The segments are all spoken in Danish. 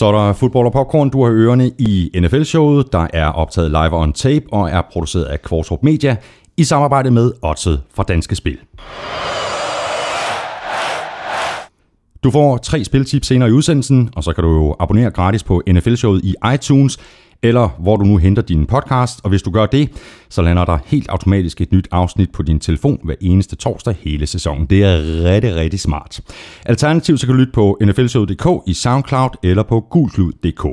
Så er der fodbold og popcorn. Du har ørerne i NFL-showet, der er optaget live on tape og er produceret af Kvartrup Media i samarbejde med Odset fra Danske Spil. Du får tre spiltips senere i udsendelsen, og så kan du jo abonnere gratis på NFL-showet i iTunes, eller hvor du nu henter din podcast, og hvis du gør det, så lander der helt automatisk et nyt afsnit på din telefon hver eneste torsdag hele sæsonen. Det er rigtig, rigtig smart. Alternativt så kan du lytte på nflshowet.dk i SoundCloud eller på gulklud.dk.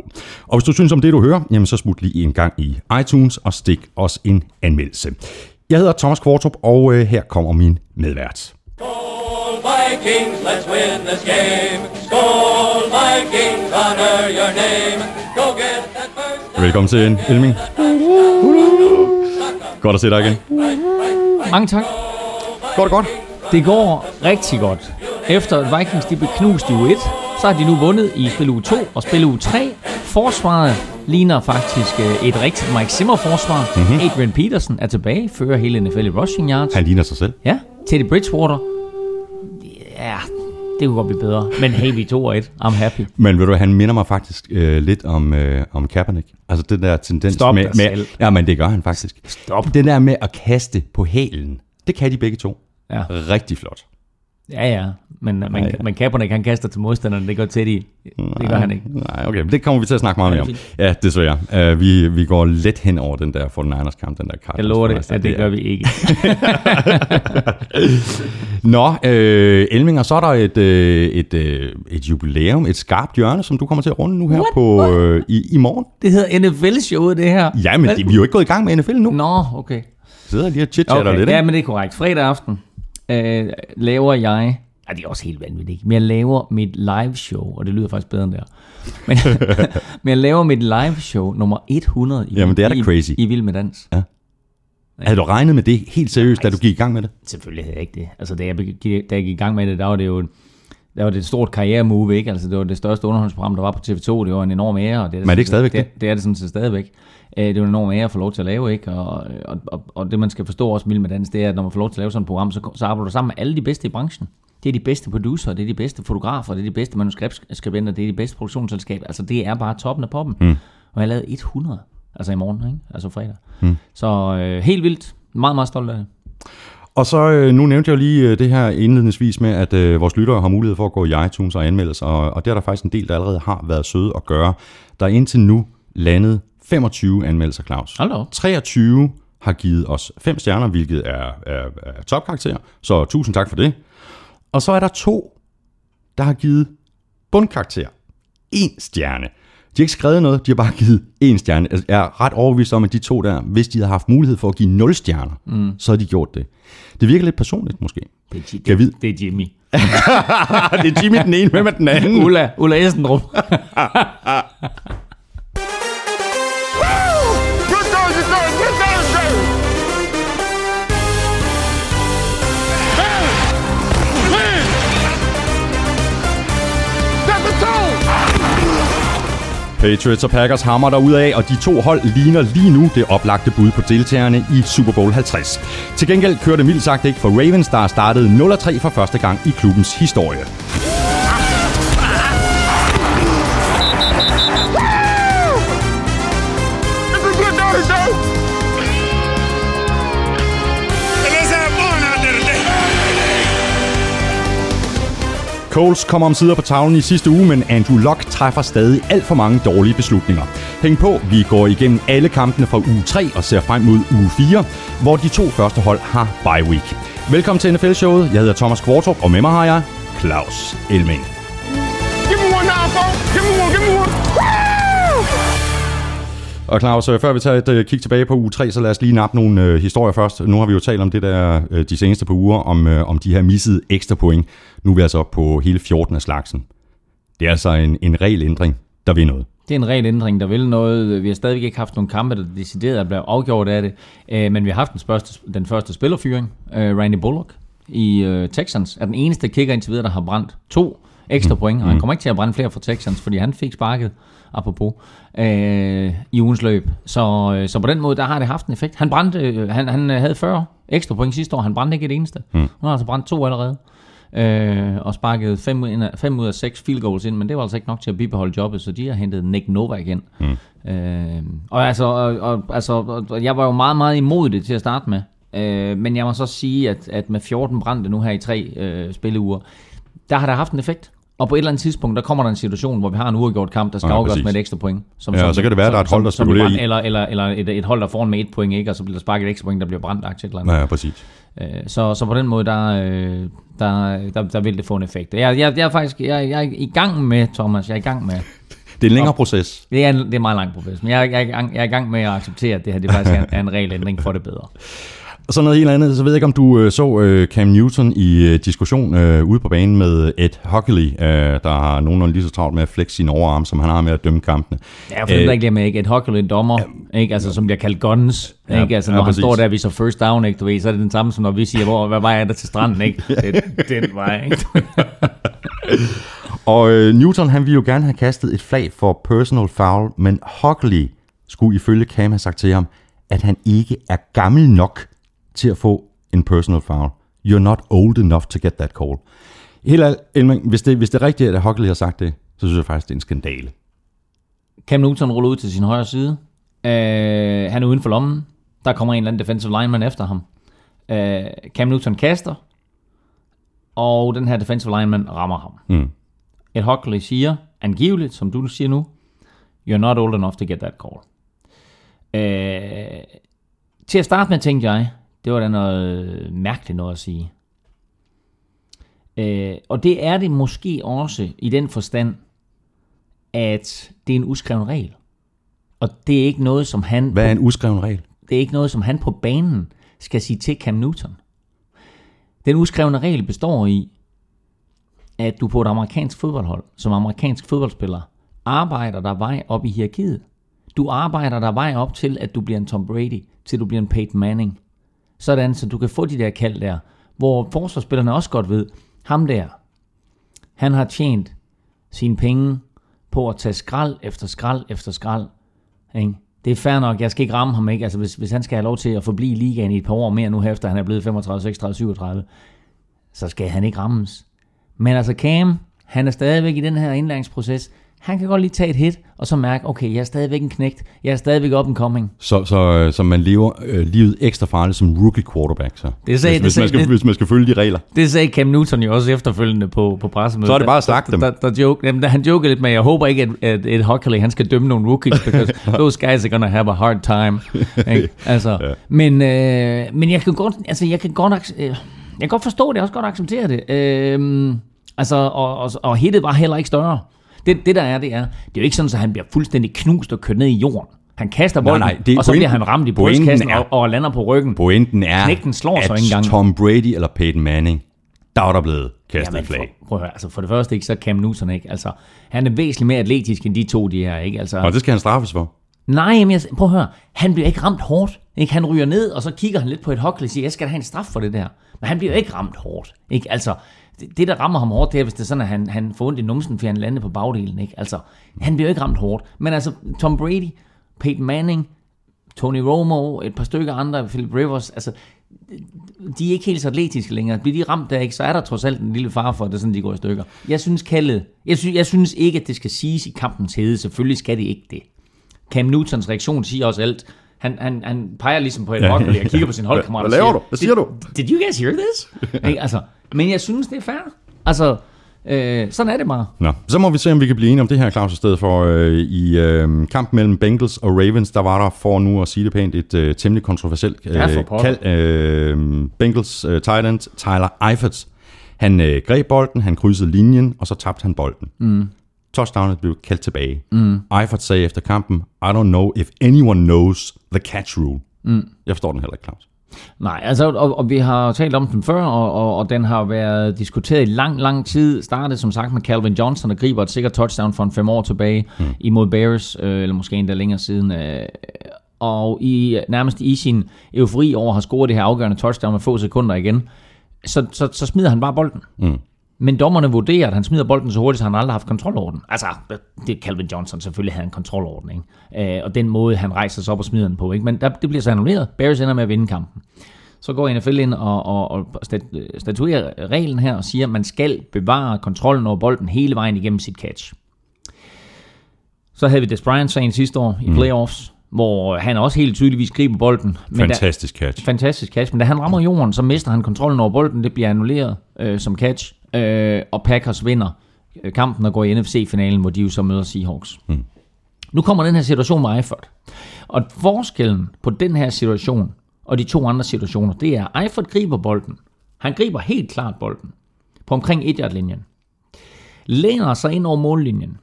Og hvis du synes om det, du hører, jamen så smut lige en gang i iTunes og stik os en anmeldelse. Jeg hedder Thomas Kvartrup, og øh, her kommer min medvært. Skål Vikings, let's win this game. Skål Vikings, honor your name. Go get Velkommen til en Elming. Godt at se dig igen. Mange tak. Går det godt? Det går rigtig godt. Efter at Vikings de blev knust i uge 1, så har de nu vundet i spil uge 2 og spil uge 3. Forsvaret ligner faktisk øh, et rigtigt Mike Zimmer-forsvar. Mm-hmm. Adrian Peterson er tilbage, fører hele NFL i rushing yards. Han ligner sig selv. Ja, Teddy Bridgewater. Ja, det kunne godt blive bedre. Men hey, vi 2 og 1. I'm happy. Men ved du, han minder mig faktisk øh, lidt om, øh, om Kaepernick. Altså den der tendens Stop med... med selv. ja, men det gør han faktisk. Stop. Den der med at kaste på hælen, det kan de begge to. Ja, Rigtig flot. Ja. ja. Men, men, ja. men Kaepernick, han kaster til modstanderen. Det gør Teddy. Det gør han ikke. Nej, okay. Det kommer vi til at snakke meget Ja, mere det om. Ja, desværre. Uh, vi, vi går let hen over den der 49ers kamp, den der Cardinals. Jeg lover det, at det er- gør vi ikke. Nå, øh, Elming, og så er der et, øh, et, øh, et jubilæum, et skarpt hjørne, som du kommer til at runde nu her på øh, i, i morgen. Det hedder NFL-showet, det her. Ja, men det, vi er jo ikke gået i gang med NFL nu. Nå, okay. Sidder lige og chit-chatter okay. lidt, Ja, ikke? men det er korrekt. Fredag aften øh, laver jeg... Ej, det er også helt vanvittigt? Men jeg laver mit live show, og det lyder faktisk bedre end der. Men, men jeg laver mit live show nummer 100 i, Jamen, det er da i, crazy. i Vild med Dans. Havde du regnet med det helt seriøst, da du gik i gang med det? Selvfølgelig havde jeg ikke det. Altså, da jeg, da jeg gik i gang med det, der var det jo der var det et stort karrieremove, ikke? Altså, det var det største underholdningsprogram, der var på TV2. Det var en enorm ære. Og det er Men er det ikke stadigvæk det? Det er det sådan set stadigvæk. Øh, Det er en enorm ære at få lov til at lave, ikke? Og, og, og, og det, man skal forstå også med Dans, det er, at når man får lov til at lave sådan et program, så, så arbejder du sammen med alle de bedste i branchen. Det er de bedste producer, det er de bedste fotografer, det er de bedste manuskriptskribenter, det er de bedste produktionsselskaber. Altså, det er bare toppen af poppen. Mm. Og jeg lavede 100, altså i morgen, ikke? Altså fredag. Mm. Så øh, helt vildt. Meget, meget stolt af det. Og så, øh, nu nævnte jeg jo lige øh, det her indledningsvis med, at øh, vores lyttere har mulighed for at gå i iTunes og anmelde sig, og, og det er der faktisk en del, der allerede har været søde at gøre. Der er indtil nu landet 25 anmeldelser, Claus. Hold da op. 23 har givet os 5 stjerner, hvilket er, er, er topkarakter, så tusind tak for det. Og så er der to, der har givet bundkarakter. En stjerne. De har ikke skrevet noget, de har bare givet en stjerne. Altså, Jeg er ret overbevist om, at de to der, hvis de havde haft mulighed for at give 0 stjerner, mm. så havde de gjort det. Det virker lidt personligt måske. Det er, vide? det, det er Jimmy. det er Jimmy den ene, hvem er den anden? Ulla, Ulla Esendrup. Patriots og Packers hammer der af, og de to hold ligner lige nu det oplagte bud på deltagerne i Super Bowl 50. Til gengæld kører det mildt sagt ikke for Ravens, der startede 0-3 for første gang i klubbens historie. Coles kommer om sider på tavlen i sidste uge, men Andrew Luck træffer stadig alt for mange dårlige beslutninger. Hæng på, vi går igennem alle kampene fra uge 3 og ser frem mod uge 4, hvor de to første hold har bye week. Velkommen til NFL-showet. Jeg hedder Thomas Kvartrup, og med mig har jeg Claus Elming. Give me one now, folks. Give me one, give me one. Woo! Og Claus, øh, før vi tager et øh, kig tilbage på uge 3, så lad os lige nappe nogle øh, historier først. Nu har vi jo talt om det der øh, de seneste par uger, om, øh, om de her missede ekstra point. Nu er vi altså oppe på hele 14 af slagsen. Det er altså en, en regelændring, der vil noget. Det er en ren ændring, der vil noget. Vi har stadigvæk ikke haft nogen kampe, der decideret er blevet afgjort af det. Øh, Men vi har haft den første, den første spillerfyring. Øh, Randy Bullock i øh, Texans er den eneste kicker indtil videre, der har brændt to ekstra point. Og han kommer ikke til at brænde flere for Texans, fordi han fik sparket, apropos, øh, i ugens løb. Så, så på den måde, der har det haft en effekt. Han, brændte, han, han havde 40 ekstra point sidste år. Han brændte ikke et eneste. Mm. Nu har han altså brændt to allerede. øh, og sparkede 5 fem ud af 6 field goals ind, men det var altså ikke nok til at bibeholde jobbet, så de har hentet Nick Novak ind. Mm. Øh, og, altså, og, og, altså, og jeg var jo meget, meget imod det til at starte med, øh, men jeg må så sige, at, at med 14 brændte nu her i tre øh, spilleuger, der har der haft en effekt. Og på et eller andet tidspunkt, der kommer der en situation, hvor vi har en uafgjort kamp, der skal Ja, afgøres med et ekstra point. Som, Ja, og så kan det være, der er et hold, der som- som spekulerer i- Eller, eller, eller et, et hold, der får med et point, ikke? og så bliver der sparket et ekstra point, der bliver brændt aktie eller andet. Ja, ja, præcis. Øh, Så, så på den måde, der, øh, der, der, der vil det få en effekt. Jeg, jeg, jeg er faktisk jeg, jeg er i gang med, Thomas, jeg er i gang med, Det er en længere proces. det er en, det er en meget lang proces, men jeg, jeg, er i gang- jeg er i gang med at acceptere, at det her det faktisk er en, er en regelændring for det bedre. Og så noget helt andet, så ved jeg ikke, om du øh, så øh, Cam Newton i øh, diskussion øh, ude på banen med Ed Hockley, øh, der har nogenlunde lige så travlt med at flexe sin overarm, som han har med at dømme kampene. Ja, for øh, ikke det med ikke et hockey en dommer, ikke? Altså, som bliver kaldt guns, Ja, ikke? Altså, ja, når han præcis. står der og viser first down, ikke? Du ved, så er det den samme, som når vi siger, hvor, hvad vej er der til stranden, ikke? Den, den vej, ikke? Og øh, Newton, han ville jo gerne have kastet et flag for personal foul, men Hockley skulle ifølge Cam have sagt til ham, at han ikke er gammel nok til at få en personal foul. You're not old enough to get that call. Helt Elming, hvis det, hvis det er rigtigt, at Hockley har sagt det, så synes jeg faktisk, det er en skandale. Cam Newton ruller ud til sin højre side. Uh, han er uden for lommen. Der kommer en eller anden defensive lineman efter ham. Uh, Cam Newton kaster, og den her defensive lineman rammer ham. Mm. Et Hockley siger, angiveligt, som du siger nu, you're not old enough to get that call. Uh, til at starte med tænkte jeg, det var da noget mærkeligt noget at sige. Uh, og det er det måske også i den forstand, at det er en uskreven regel. Og det er ikke noget, som han, Hvad er en uskreven regel? det er ikke noget, som han på banen skal sige til Cam Newton. Den uskrevne regel består i, at du på et amerikansk fodboldhold, som amerikansk fodboldspiller, arbejder der vej op i hierarkiet. Du arbejder der vej op til, at du bliver en Tom Brady, til du bliver en Peyton Manning. Sådan, så du kan få de der kald der, hvor forsvarsspillerne også godt ved, ham der, han har tjent sine penge på at tage skrald efter skrald efter skrald. Ikke? Det er fair nok, jeg skal ikke ramme ham, ikke? Altså, hvis, hvis han skal have lov til at forblive i ligaen i et par år mere nu, efter han er blevet 35, 36, 37, så skal han ikke rammes. Men altså Cam, han er stadigvæk i den her indlæringsproces. Han kan godt lige tage et hit, og så mærke, okay, jeg er stadigvæk en knægt. Jeg er stadigvæk up and coming. Så, så, så man lever øh, livet ekstra farligt som rookie quarterback, så. Det sagde- hvis, det hvis, man skal, det- hvis man skal følge de regler. Det sagde Cam Newton jo også efterfølgende på, på pressemødet. Så er det bare at slagte dem. Der, der, der joke, jamen, der, han jokede lidt med, jeg håber ikke, at, at, at Hockley, han skal dømme nogle rookies, because those guys are gonna have a hard time. Ikke? altså, ja. men, øh, men jeg kan godt, altså, jeg kan godt, øh, jeg kan godt forstå det, jeg også godt acceptere det. Øh, altså, og, og, og hittet var heller ikke større. Det, det der er, det er, det er jo ikke sådan, at han bliver fuldstændig knust og kørt ned i jorden. Han kaster bolden, nej, det er og så pointen- bliver han ramt i brystkassen er- og, og lander på ryggen. Pointen er, Knægten slår at sig ikke engang. Tom Brady eller Peyton Manning, der var der blevet kastet Jamen, flag. for, prøv at høre, altså for det første ikke, så Cam Newton ikke. Altså, han er væsentligt mere atletisk end de to, de er, ikke? Altså, Og det skal han straffes for nej, men jeg, prøv at høre, han bliver ikke ramt hårdt. Ikke? Han ryger ned, og så kigger han lidt på et hokkel og siger, jeg skal have en straf for det der. Men han bliver ikke ramt hårdt. Ikke? Altså, det, det, der rammer ham hårdt, det er, hvis det er sådan, at han, han får ondt i numsen, fordi han lander på bagdelen. Ikke? Altså, han bliver ikke ramt hårdt. Men altså, Tom Brady, Peyton Manning, Tony Romo, et par stykker andre, Philip Rivers, altså, de er ikke helt så atletiske længere. Bliver de ramt der ikke, så er der trods alt en lille far for, at det er sådan, de går i stykker. Jeg synes, kaldet, jeg, synes, jeg synes ikke, at det skal siges i kampens hede. Selvfølgelig skal det ikke det. Cam Newtons reaktion siger også alt. Han, han, han peger ligesom på et ja, og kigger på sin holdkammerat. og Hvad laver siger, du? Hvad siger "Did- du?" Did you guys hear this? ikke, altså, men jeg synes, det er fair. Altså, øh, sådan er det bare. Nå, så må vi se, om vi kan blive enige om det her, Claus, i stedet for øh, i øh, kamp mellem Bengals og Ravens, der var der, for nu at sige det pænt, et øh, temmelig kontroversielt øh, kald. Øh, Bengals øh, tight end Tyler Eifert, han øh, greb bolden, han krydsede linjen, og så tabte han bolden. Mm. Touchdownet blev kaldt tilbage. Mm. Eifert sagde efter kampen, I don't know if anyone knows the catch rule. Mm. Jeg forstår den heller ikke, Claus. Nej, altså, og, og vi har talt om den før, og, og, og den har været diskuteret i lang, lang tid. Startede som sagt med Calvin Johnson, der griber et sikkert touchdown for en fem år tilbage mm. imod Bears, øh, eller måske endda længere siden. Øh, og i nærmest i sin eufori over at have scoret det her afgørende touchdown med få sekunder igen, så, så, så smider han bare bolden. Mm. Men dommerne vurderer, at han smider bolden så hurtigt, så han aldrig har haft kontrol over den. Altså, det er Calvin Johnson selvfølgelig havde en kontrol over den, ikke? Øh, og den måde, han rejser sig op og smider den på, ikke? Men der, det bliver så annulleret. Bears ender med at vinde kampen. så går NFL ind og, og, og stat- statuerer reglen her og siger, at man skal bevare kontrollen over bolden hele vejen igennem sit catch. Så havde vi Des Bryant-sagen sidste år i playoffs, hvor han også helt tydeligvis griber bolden. Men Fantastisk catch. fantastisk catch, men da han rammer jorden, så mister han kontrollen over bolden. Det bliver annulleret øh, som catch, øh, og Packers vinder øh, kampen og går i NFC-finalen, hvor de jo så møder Seahawks. Mm. Nu kommer den her situation med Eifert. Og forskellen på den her situation og de to andre situationer, det er, at Eifert griber bolden. Han griber helt klart bolden på omkring 1 linjen læner sig ind over mållinjen.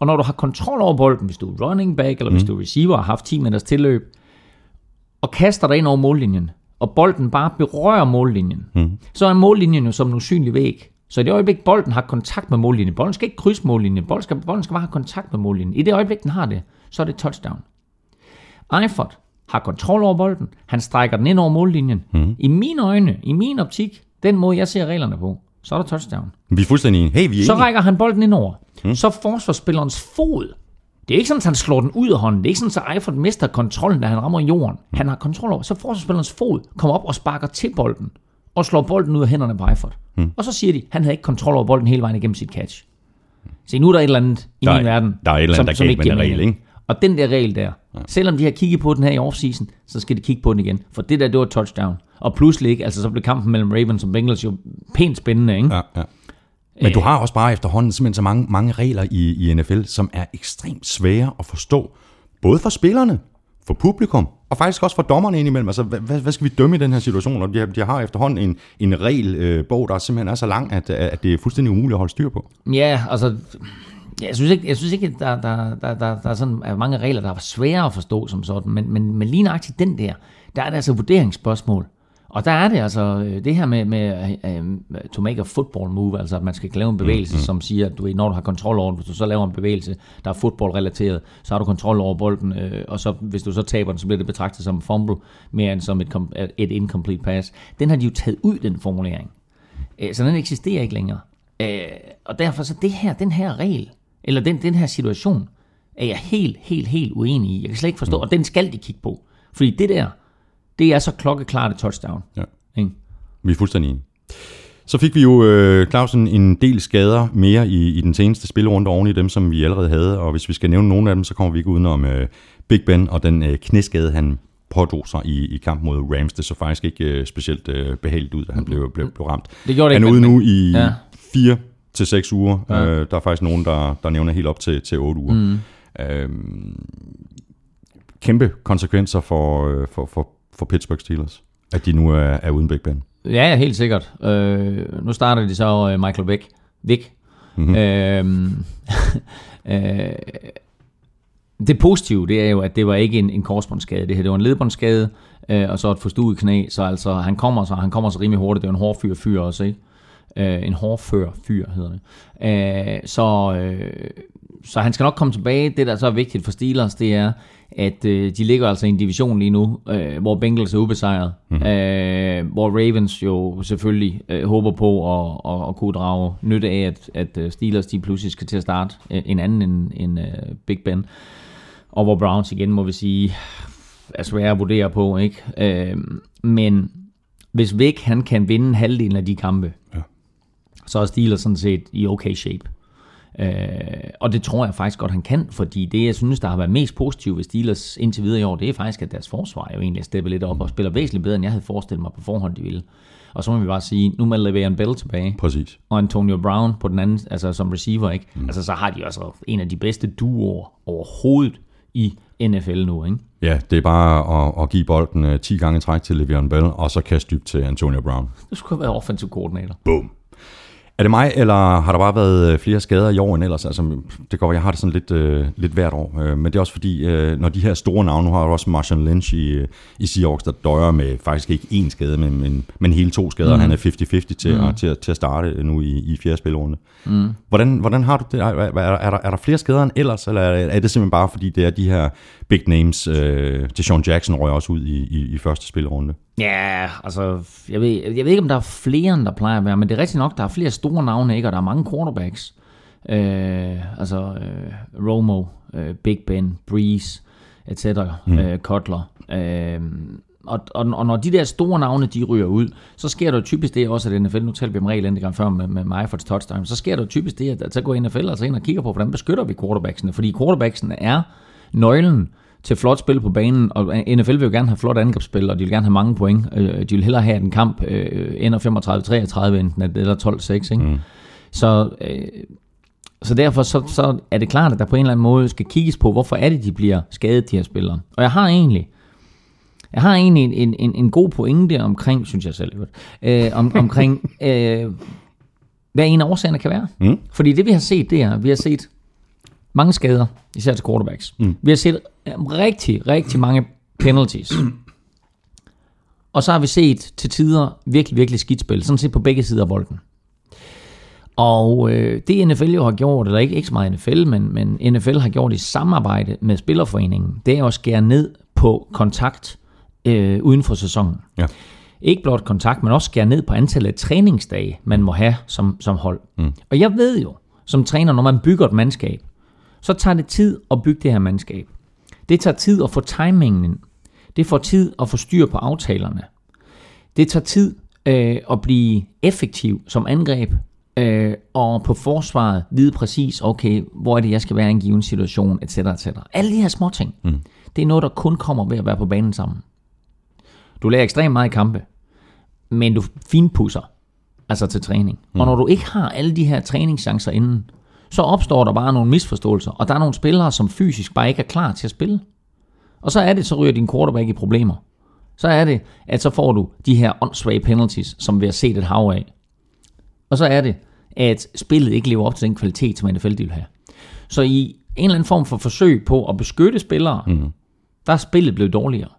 Og når du har kontrol over bolden, hvis du er running back, eller mm. hvis du er receiver og har haft 10 meters tilløb, og kaster dig ind over mållinjen, og bolden bare berører mållinjen, mm. så er mållinjen jo som en usynlig væg. Så i det øjeblik, bolden har kontakt med mållinjen, bolden skal ikke krydse mållinjen, bolden skal, bolden skal bare have kontakt med mållinjen. I det øjeblik, den har det, så er det touchdown. Eifert har kontrol over bolden, han strækker den ind over mållinjen. Mm. I mine øjne, i min optik, den måde jeg ser reglerne på, så er der touchdown. Vi er fuldstændig enige. Hey, vi er Så rækker han bolden ind over. Mm. Så forsvarsspillerens fod. Det er ikke sådan, at han slår den ud af hånden. Det er ikke sådan, at Eifert mister kontrollen, da han rammer jorden. Han har kontrol over. Så forsvarsspillerens fod kommer op og sparker til bolden. Og slår bolden ud af hænderne på Eifert. Mm. Og så siger de, at han havde ikke kontrol over bolden hele vejen igennem sit catch. Se, nu er der et eller andet i Der er- min verden, der er et eller andet, der er galt med giver regel, ikke? Og den der regel der, ja. selvom de har kigget på den her i offseason, så skal de kigge på den igen. For det der, det var touchdown. Og pludselig ikke, altså så blev kampen mellem Ravens og Bengals jo pænt spændende, ikke? Ja, ja. Men du har også bare efterhånden simpelthen så mange, mange regler i, i NFL, som er ekstremt svære at forstå. Både for spillerne, for publikum, og faktisk også for dommerne indimellem. Altså, hvad, hvad skal vi dømme i den her situation? Og de, har- de har efterhånden en, en regelbog, øh, der simpelthen er så lang, at, at det er fuldstændig umuligt at holde styr på. Ja, altså, jeg synes ikke, jeg synes ikke at der, der, der, der, der er, sådan, er mange regler, der er svære at forstå som sådan, men, men, men lige nøjagtigt den der, der er det altså vurderingsspørgsmål. Og der er det altså øh, det her med, med uh, to make a football move, altså at man skal lave en bevægelse, mm, mm. som siger, at du, når du har kontrol over den, hvis du så laver en bevægelse, der er fodboldrelateret, så har du kontrol over bolden, øh, og så, hvis du så taber den, så bliver det betragtet som en fumble, mere end som et, et incomplete pass. Den har de jo taget ud, den formulering. Øh, Så den eksisterer ikke længere. Øh, Og derfor så det her, den her regel, eller den, den her situation, er jeg helt, helt, helt uenig i. Jeg kan slet ikke forstå, og den skal de kigge på. Fordi det der, det er så klokkeklart et touchdown. Ja. Ikke? Vi er fuldstændig enige. Så fik vi jo, øh, Clausen, en del skader mere i, i den seneste spillerunde oven i dem, som vi allerede havde. Og hvis vi skal nævne nogle af dem, så kommer vi ikke udenom øh, Big Ben og den øh, knæskade, han pådrog sig i, i kamp mod Rams. Det så faktisk ikke øh, specielt øh, behageligt ud, da han blev, blev, blev ramt. Det gjorde det han er ude nu i ja. ja. fire til seks uger. Ja. Øh, der er faktisk nogen, der, der nævner helt op til, til otte uger. Mm. Øh, kæmpe konsekvenser for, øh, for, for, for Pittsburgh Steelers, at de nu er, er uden Big Ben. Ja, helt sikkert. Øh, nu starter de så øh, Michael Vick. Vick. Mm-hmm. Øh, øh, det positive, det er jo, at det var ikke en, en korsbåndsskade. Det her, det var en ledbåndsskade, øh, og så et forstuet knæ. Så altså, han kommer så, han kommer så rimelig hurtigt. Det er en hårdfyr fyr også, ikke? Øh, en hårdfør fyr hedder det. Øh, så, øh, så han skal nok komme tilbage. Det, der så er vigtigt for Steelers, det er, at øh, de ligger altså i en division lige nu, øh, hvor Bengals er ubesejret. Mm-hmm. Øh, hvor Ravens jo selvfølgelig øh, håber på at, at, at kunne drage nytte af, at, at øh, Steelers de pludselig skal til at starte øh, en anden end, end øh, Big Ben. Og hvor Browns igen, må vi sige, er svære at vurdere på. ikke. Øh, men hvis Vic han kan vinde halvdelen af de kampe, Ja. så er Steelers sådan set i okay shape. Øh, og det tror jeg faktisk godt, han kan, fordi det, jeg synes, der har været mest positivt ved Steelers indtil videre i år, det er faktisk, at deres forsvar jo egentlig steppet lidt op og spiller væsentligt bedre, end jeg havde forestillet mig på forhånd, de ville. Og så må vi bare sige, nu med Le'Veon Bell tilbage, Præcis. og Antonio Brown på den anden, altså som receiver, ikke? Mm. Altså så har de også en af de bedste duoer overhovedet i NFL nu, ikke? Ja, det er bare at, at give bolden uh, 10 gange i træk til Le'Veon Bell, og så kaste dybt til Antonio Brown. Det skulle have været offensive koordinator. Boom. Er det mig, eller har der bare været øh, flere skader i år end ellers? Altså, det går, jeg har det sådan lidt, øh, lidt hvert år, øh, men det er også fordi, øh, når de her store navne, nu har også Marshawn Lynch i, øh, i Seahawks, der døjer med faktisk ikke én skade, men, men, men hele to skader. Mm. Han er 50-50 til, mm. at, til, til at starte nu i, i fjerde spilrunde. Mm. Hvordan, hvordan har du det? Er, er, er, der, er der flere skader end ellers, eller er, er det simpelthen bare fordi, det er de her big names? Øh, til Sean Jackson røg også ud i, i, i første spilrunde. Ja, altså, jeg ved, jeg ved ikke, om der er flere, end der plejer at være, men det er rigtigt nok, der er flere store navne, ikke? Og der er mange quarterbacks. Øh, altså, øh, Romo, øh, Big Ben, Breeze, etc., mm. øh, Cutler. Øh, og, og, og når de der store navne, de ryger ud, så sker der typisk det også, at NFL, nu talte vi om reglen gang før med, med mig for touchdown, så sker der typisk det, at så går NFL altså ind og kigger på, hvordan beskytter vi quarterbacksene, fordi quarterbacksene er nøglen til flot spil på banen, og NFL vil jo gerne have flot angrebsspil, og de vil gerne have mange point. Øh, De vil hellere have, at en kamp øh, ender 35-33, enten at eller 12-6. Ikke? Mm. Så, øh, så derfor så, så er det klart, at der på en eller anden måde skal kigges på, hvorfor er det, de bliver skadet, de her spillere. Og jeg har egentlig, jeg har egentlig en, en, en, en god pointe omkring, synes jeg selv, øh, om, omkring, øh, hvad en af årsagerne kan være. Mm. Fordi det vi har set, det er, vi har set mange skader, især til quarterbacks. Mm. Vi har set øh, rigtig, rigtig mange penalties. Og så har vi set til tider virkelig, virkelig skidt spil. Sådan set på begge sider af bolden. Og øh, det NFL jo har gjort, eller ikke, ikke så meget NFL, men, men NFL har gjort i samarbejde med Spillerforeningen, det er at skære ned på kontakt øh, uden for sæsonen. Ja. Ikke blot kontakt, men også skære ned på antallet af træningsdage, man må have som, som hold. Mm. Og jeg ved jo, som træner, når man bygger et mandskab, så tager det tid at bygge det her mandskab. Det tager tid at få timingen ind. Det får tid at få styr på aftalerne. Det tager tid øh, at blive effektiv som angreb, øh, og på forsvaret vide præcis, okay, hvor er det, jeg skal være i en given situation, etc. etc. Alle de her små ting, mm. det er noget, der kun kommer ved at være på banen sammen. Du lærer ekstremt meget i kampe, men du finpusser, altså til træning. Mm. Og når du ikke har alle de her træningschancer inden, så opstår der bare nogle misforståelser, og der er nogle spillere, som fysisk bare ikke er klar til at spille. Og så er det, så ryger din quarterback i problemer. Så er det, at så får du de her åndssvage penalties, som vi har set et hav af. Og så er det, at spillet ikke lever op til den kvalitet, som NFL vil have. Så i en eller anden form for forsøg på at beskytte spillere, mm. der er spillet blevet dårligere.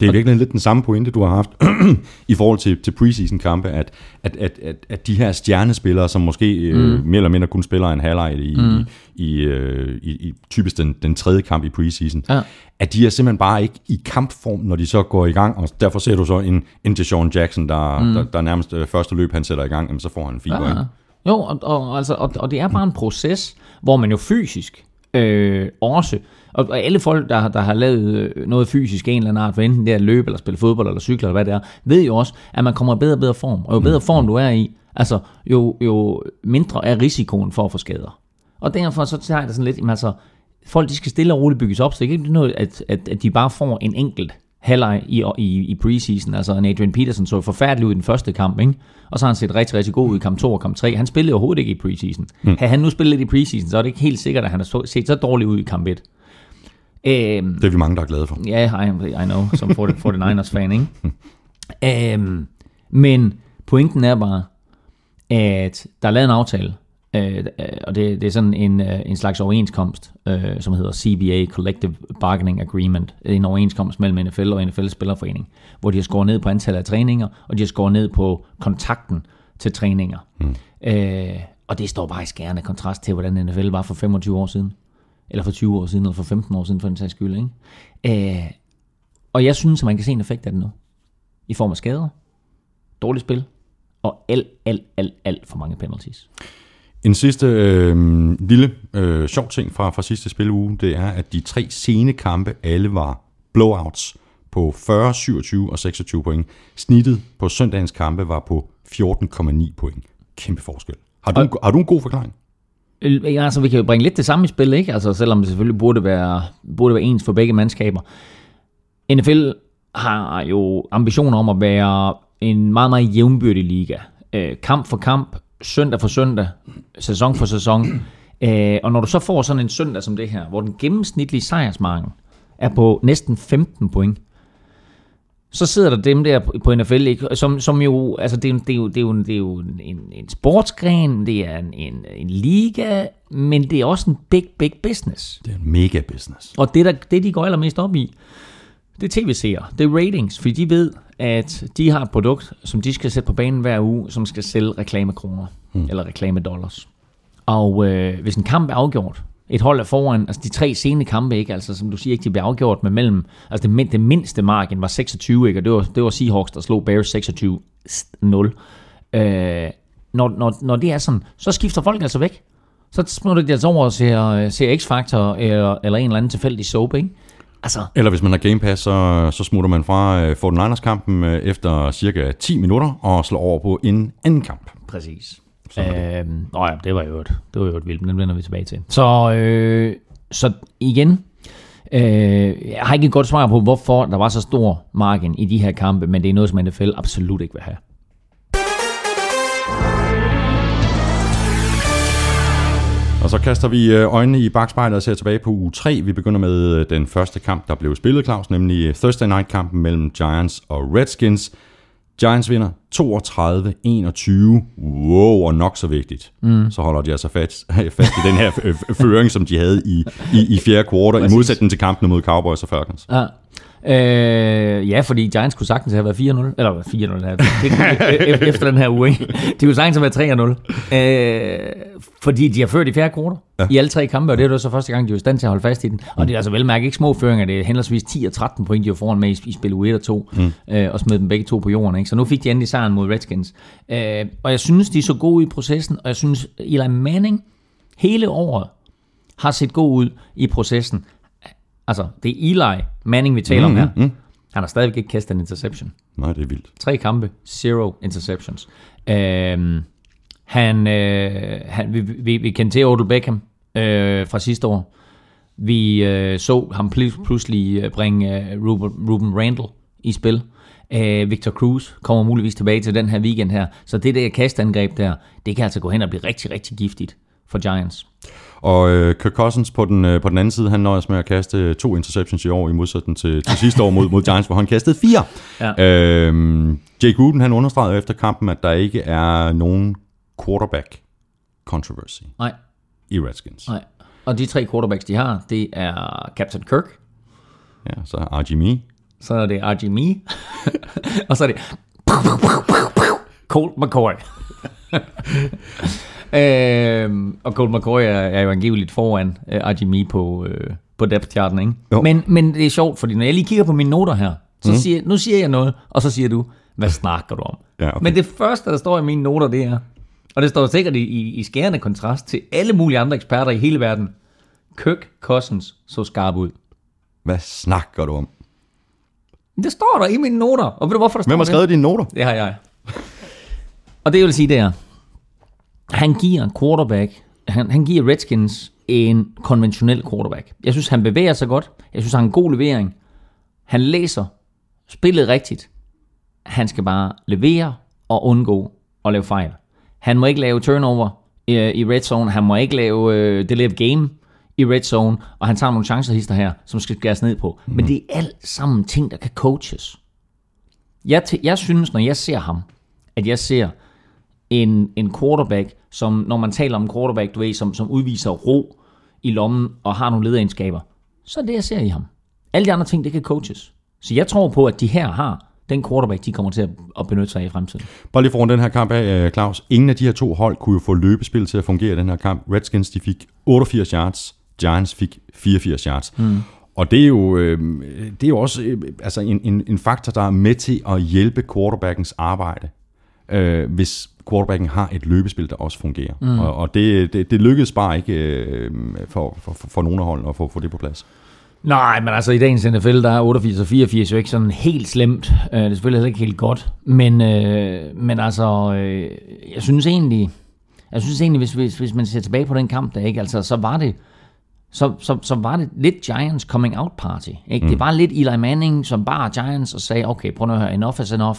Det er virkelig lidt den samme pointe, du har haft i forhold til, til preseason-kampe, at, at, at, at, at de her stjernespillere, som måske mm. øh, mere eller mindre kun spiller en halvleg i, mm. i, i, øh, i, i typisk den, den tredje kamp i preseason, ja. at de er simpelthen bare ikke i kampform, når de så går i gang, og derfor ser du så en, en Deshaun Jackson, der, mm. der, der nærmest øh, første løb, han sætter i gang, jamen, så får han en fiber. Ja. Jo, og, og, altså, og, og det er bare en proces, hvor man jo fysisk øh, også og alle folk, der, der har lavet øh, noget fysisk en eller anden art, for enten det er at løbe, eller spille fodbold, eller cykle, eller hvad det er, ved jo også, at man kommer i bedre og bedre form. Og jo bedre form du er i, altså, jo, jo mindre er risikoen for at få skader. Og derfor så tager jeg det sådan lidt, jamen, altså, folk de skal stille og roligt bygges op, så det er ikke noget, at, at, at de bare får en enkelt halvleg i, i, i preseason. Altså Adrian Peterson så forfærdelig ud i den første kamp, ikke? og så har han set rigtig, rigtig god ud i kamp 2 og kamp 3. Han spillede overhovedet ikke i preseason. Mm. Havde han nu spillet lidt i preseason, så er det ikke helt sikkert, at han har set så dårligt ud i kamp 1. Øhm, det er vi mange, der er glade for. Ja, yeah, I, I know, som 49ers fan, ikke? øhm, men pointen er bare, at der er lavet en aftale, øh, og det, det er sådan en, øh, en slags overenskomst, øh, som hedder CBA, Collective Bargaining Agreement, en overenskomst mellem NFL og NFL Spillerforening, hvor de har skåret ned på antallet af træninger, og de har skåret ned på kontakten til træninger. Mm. Øh, og det står bare i skærende kontrast til, hvordan NFL var for 25 år siden eller for 20 år siden, eller for 15 år siden, for den sags skyld. Ikke? Øh, og jeg synes, at man kan se en effekt af det nu. I form af skader, dårligt spil, og alt, alt, alt, alt for mange penalties. En sidste øh, lille øh, sjov ting fra, fra sidste spiluge, det er, at de tre sene kampe alle var blowouts på 40, 27 og 26 point. Snittet på søndagens kampe var på 14,9 point. Kæmpe forskel. Har du, og, har du en god forklaring? Øh, ja, altså, vi kan jo bringe lidt det samme i spil, ikke? Altså, selvom det selvfølgelig burde være, burde være ens for begge mandskaber. NFL har jo ambitioner om at være en meget, meget jævnbyrdig liga. Øh, kamp for kamp, søndag for søndag, sæson for sæson. Øh, og når du så får sådan en søndag som det her, hvor den gennemsnitlige sejrsmarken er på næsten 15 point, så sidder der dem der på NFL, ikke? Som, som jo, altså det, er, det, er jo, det, er jo, det er jo en, en sportsgren, det er en, en, en liga, men det er også en big, big business. Det er en mega business. Og det, der, det de går allermest op i, det er tv-seere, det er ratings, fordi de ved, at de har et produkt, som de skal sætte på banen hver uge, som skal sælge reklamekroner, hmm. eller reklamedollars. Og øh, hvis en kamp er afgjort, et hold er foran, altså de tre sene kampe, ikke? Altså, som du siger, ikke, de blev afgjort med mellem, altså det, det mindste margin var 26, ikke? Og det var, det var Seahawks, der slog Bears 26-0. Øh, når, når, når det er sådan, så skifter folk altså væk. Så smutter de altså over og ser, ser X-Factor eller, eller en eller anden tilfældig soap, ikke? Altså, Eller hvis man har Game Pass, så, så smutter man fra øh, 49ers-kampen øh, efter cirka 10 minutter og slår over på en anden kamp. Præcis. Øhm, nå ja, det var jo et, det var jo et vildt, men den vender vi tilbage til. Så, øh, så igen, øh, jeg har ikke et godt svar på, hvorfor der var så stor margin i de her kampe, men det er noget, som NFL absolut ikke vil have. Og så kaster vi øh, øjnene i bagspejlet og ser tilbage på uge 3. Vi begynder med øh, den første kamp, der blev spillet, Claus, nemlig Thursday Night-kampen mellem Giants og Redskins. Giants vinder 32-21. Wow, og nok så vigtigt. Mm. Så holder de altså fast, fast i den her føring, som de havde i, i, i fjerde kvartal, i modsætning til kampene mod Cowboys og Falcons. Ja. Øh, ja, fordi Giants kunne sagtens have været 4-0. Eller 4-0 her. Det, det, efter den her uge. Ikke? De kunne sagtens have været 3-0. Øh, fordi de har ført i fjerde kvartal ja. i alle tre kampe, og det er jo så første gang, de er i stand til at holde fast i den. Og det er altså velmærket ikke små føringer. Det er henholdsvis 10 og 13 point, de var foran med i, i spil U1 og 2. Mm. Øh, og smed dem begge to på jorden. Ikke? Så nu fik de endelig sejren mod Redskins. Øh, og jeg synes, de er så gode i processen, og jeg synes, Eli Manning hele året har set god ud i processen. Altså, det er Eli Manning, vi taler mm, om her. Mm. Han har stadigvæk ikke kastet en interception. Nej, det er vildt. Tre kampe, zero interceptions. Øhm, han, øh, han, vi, vi, vi kendte til Odell Beckham øh, fra sidste år. Vi øh, så ham pl- pludselig øh, bringe øh, Ruben, Ruben Randall i spil. Øh, Victor Cruz kommer muligvis tilbage til den her weekend her. Så det der kastangreb der, det kan altså gå hen og blive rigtig, rigtig giftigt for Giants. Og øh, Kirk Cousins på den, øh, på den anden side, han nøjes med at kaste to interceptions i år, i modsætning til, til sidste år mod, mod Giants, hvor han kastede fire. Ja. Øhm, Jake Gruden, han understregede efter kampen, at der ikke er nogen quarterback controversy Nej, i Redskins. nej. Og de tre quarterbacks, de har, det er Captain Kirk, Ja, så RG Me. så er det RG Me, og så er det Colt McCoy. Øhm, og Colt McCoy er, er jo angiveligt foran øh, Me på, øh, på depth charten, ikke? Jo. Men, men det er sjovt, fordi når jeg lige kigger på mine noter her, så mm. siger, nu siger jeg noget, og så siger du, hvad snakker du om? Ja, okay. Men det første, der står i mine noter, det er, og det står sikkert i, i, i skærende kontrast til alle mulige andre eksperter i hele verden, Kirk Cousins så skarp ud. Hvad snakker du om? Det står der i mine noter. Og ved du hvorfor der står Hvem har det? skrevet dine noter? Det har jeg. Og det jeg vil sige, det er, han giver en quarterback, han, han giver Redskins en konventionel quarterback. Jeg synes, han bevæger sig godt. Jeg synes, han har en god levering. Han læser spillet rigtigt. Han skal bare levere og undgå at lave fejl. Han må ikke lave turnover i, i red zone. Han må ikke lave øh, delay of game i red zone. Og han tager nogle chancer hister her, som skal skæres ned på. Mm. Men det er alt sammen ting, der kan coaches. Jeg, jeg synes, når jeg ser ham, at jeg ser en, en quarterback, som når man taler om quarterback, du ved, som, som udviser ro i lommen og har nogle lederegenskaber, så er det, jeg ser i ham. Alle de andre ting, det kan coaches. Så jeg tror på, at de her har den quarterback, de kommer til at, benytte sig af i fremtiden. Bare lige foran den her kamp af, øh, Claus. Ingen af de her to hold kunne jo få løbespil til at fungere i den her kamp. Redskins, de fik 88 yards. Giants fik 84 yards. Mm. Og det er jo, øh, det er jo også øh, altså en, en, en faktor, der er med til at hjælpe quarterbackens arbejde, øh, hvis quarterbacken har et løbespil, der også fungerer. Mm. Og, og det, det, det lykkedes bare ikke øh, for, for, for, nogen af holdene at få, få det på plads. Nej, men altså i dagens NFL, der er 88 og 84 jo ikke sådan helt slemt. Øh, Det er selvfølgelig heller ikke helt godt. Men, øh, men altså, øh, jeg synes egentlig, jeg synes egentlig, hvis, hvis, hvis man ser tilbage på den kamp der, ikke, altså, så var det, så, så, så var det lidt Giants coming out party. Ikke? Mm. Det var lidt Eli Manning, som bare Giants og sagde, okay, prøv nu at høre, enough is enough.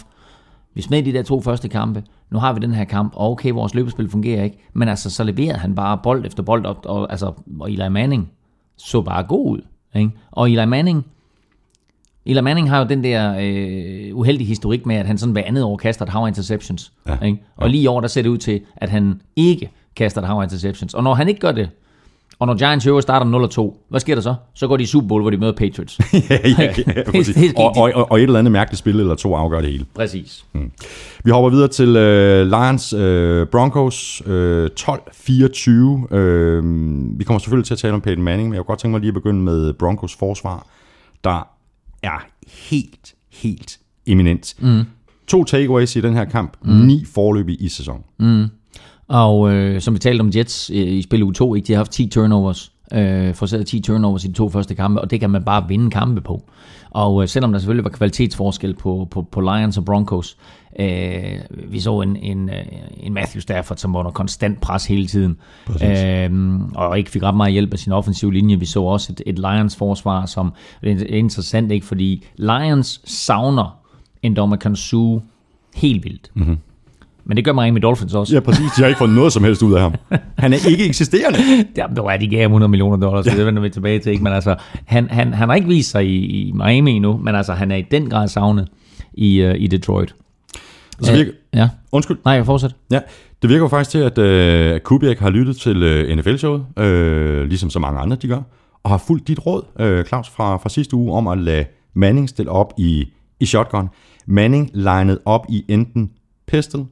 Vi smed de der to første kampe. Nu har vi den her kamp, og okay, vores løbespil fungerer ikke. Men altså, så leverede han bare bold efter bold, og, og, altså, og Eli Manning så bare god ud. Ikke? Og Eli Manning, Eli Manning har jo den der øh, uheldige historik med, at han sådan hver andet år kaster et hav interceptions. Ja. Ikke? Og lige i år, der ser det ud til, at han ikke kaster et hav interceptions. Og når han ikke gør det, og når Giants i øvrigt starter 0-2, hvad sker der så? Så går de i Super Bowl, hvor de møder Patriots. ja, ja, ja, det og, og, og, og et eller andet mærkeligt spil eller to afgør det hele. Præcis. Vi hopper videre til øh, Lions øh, Broncos øh, 12-24. Øh, vi kommer selvfølgelig til at tale om Peyton Manning, men jeg kunne godt tænke mig lige at begynde med Broncos forsvar, der er helt, helt eminent. Mm. To takeaways i den her kamp, mm. ni forløb i sæsonen. Og øh, som vi talte om Jets øh, i spil u 2, ikke? de har haft 10 turnovers. øh, forceret 10 turnovers i de to første kampe, og det kan man bare vinde kampe på. Og øh, selvom der selvfølgelig var kvalitetsforskel på, på, på Lions og Broncos, øh, vi så en, en, øh, en Matthew Stafford, som var under konstant pres hele tiden, øh, og ikke fik ret meget hjælp af sin offensive linje. Vi så også et, et Lions forsvar, som det er interessant, ikke? fordi Lions savner en Dominican Sue helt vildt. Mm-hmm. Men det gør Miami Dolphins også. Ja, præcis. De har ikke fået noget som helst ud af ham. Han er ikke eksisterende. Ja, det var, de gav ham 100 millioner dollars, så det vender vi tilbage til. Ikke? Men altså, han, han, han har ikke vist sig i, i Miami endnu, men altså, han er i den grad savnet i, uh, i Detroit. Så virker, Ja. undskyld. Nej, jeg fortsætter. Ja, det virker jo faktisk til, at øh, Kubiak har lyttet til øh, NFL-showet, øh, ligesom så mange andre de gør, og har fulgt dit råd, øh, Claus, fra, fra sidste uge, om at lade Manning stille op i, i shotgun. Manning legnet op i enten pistol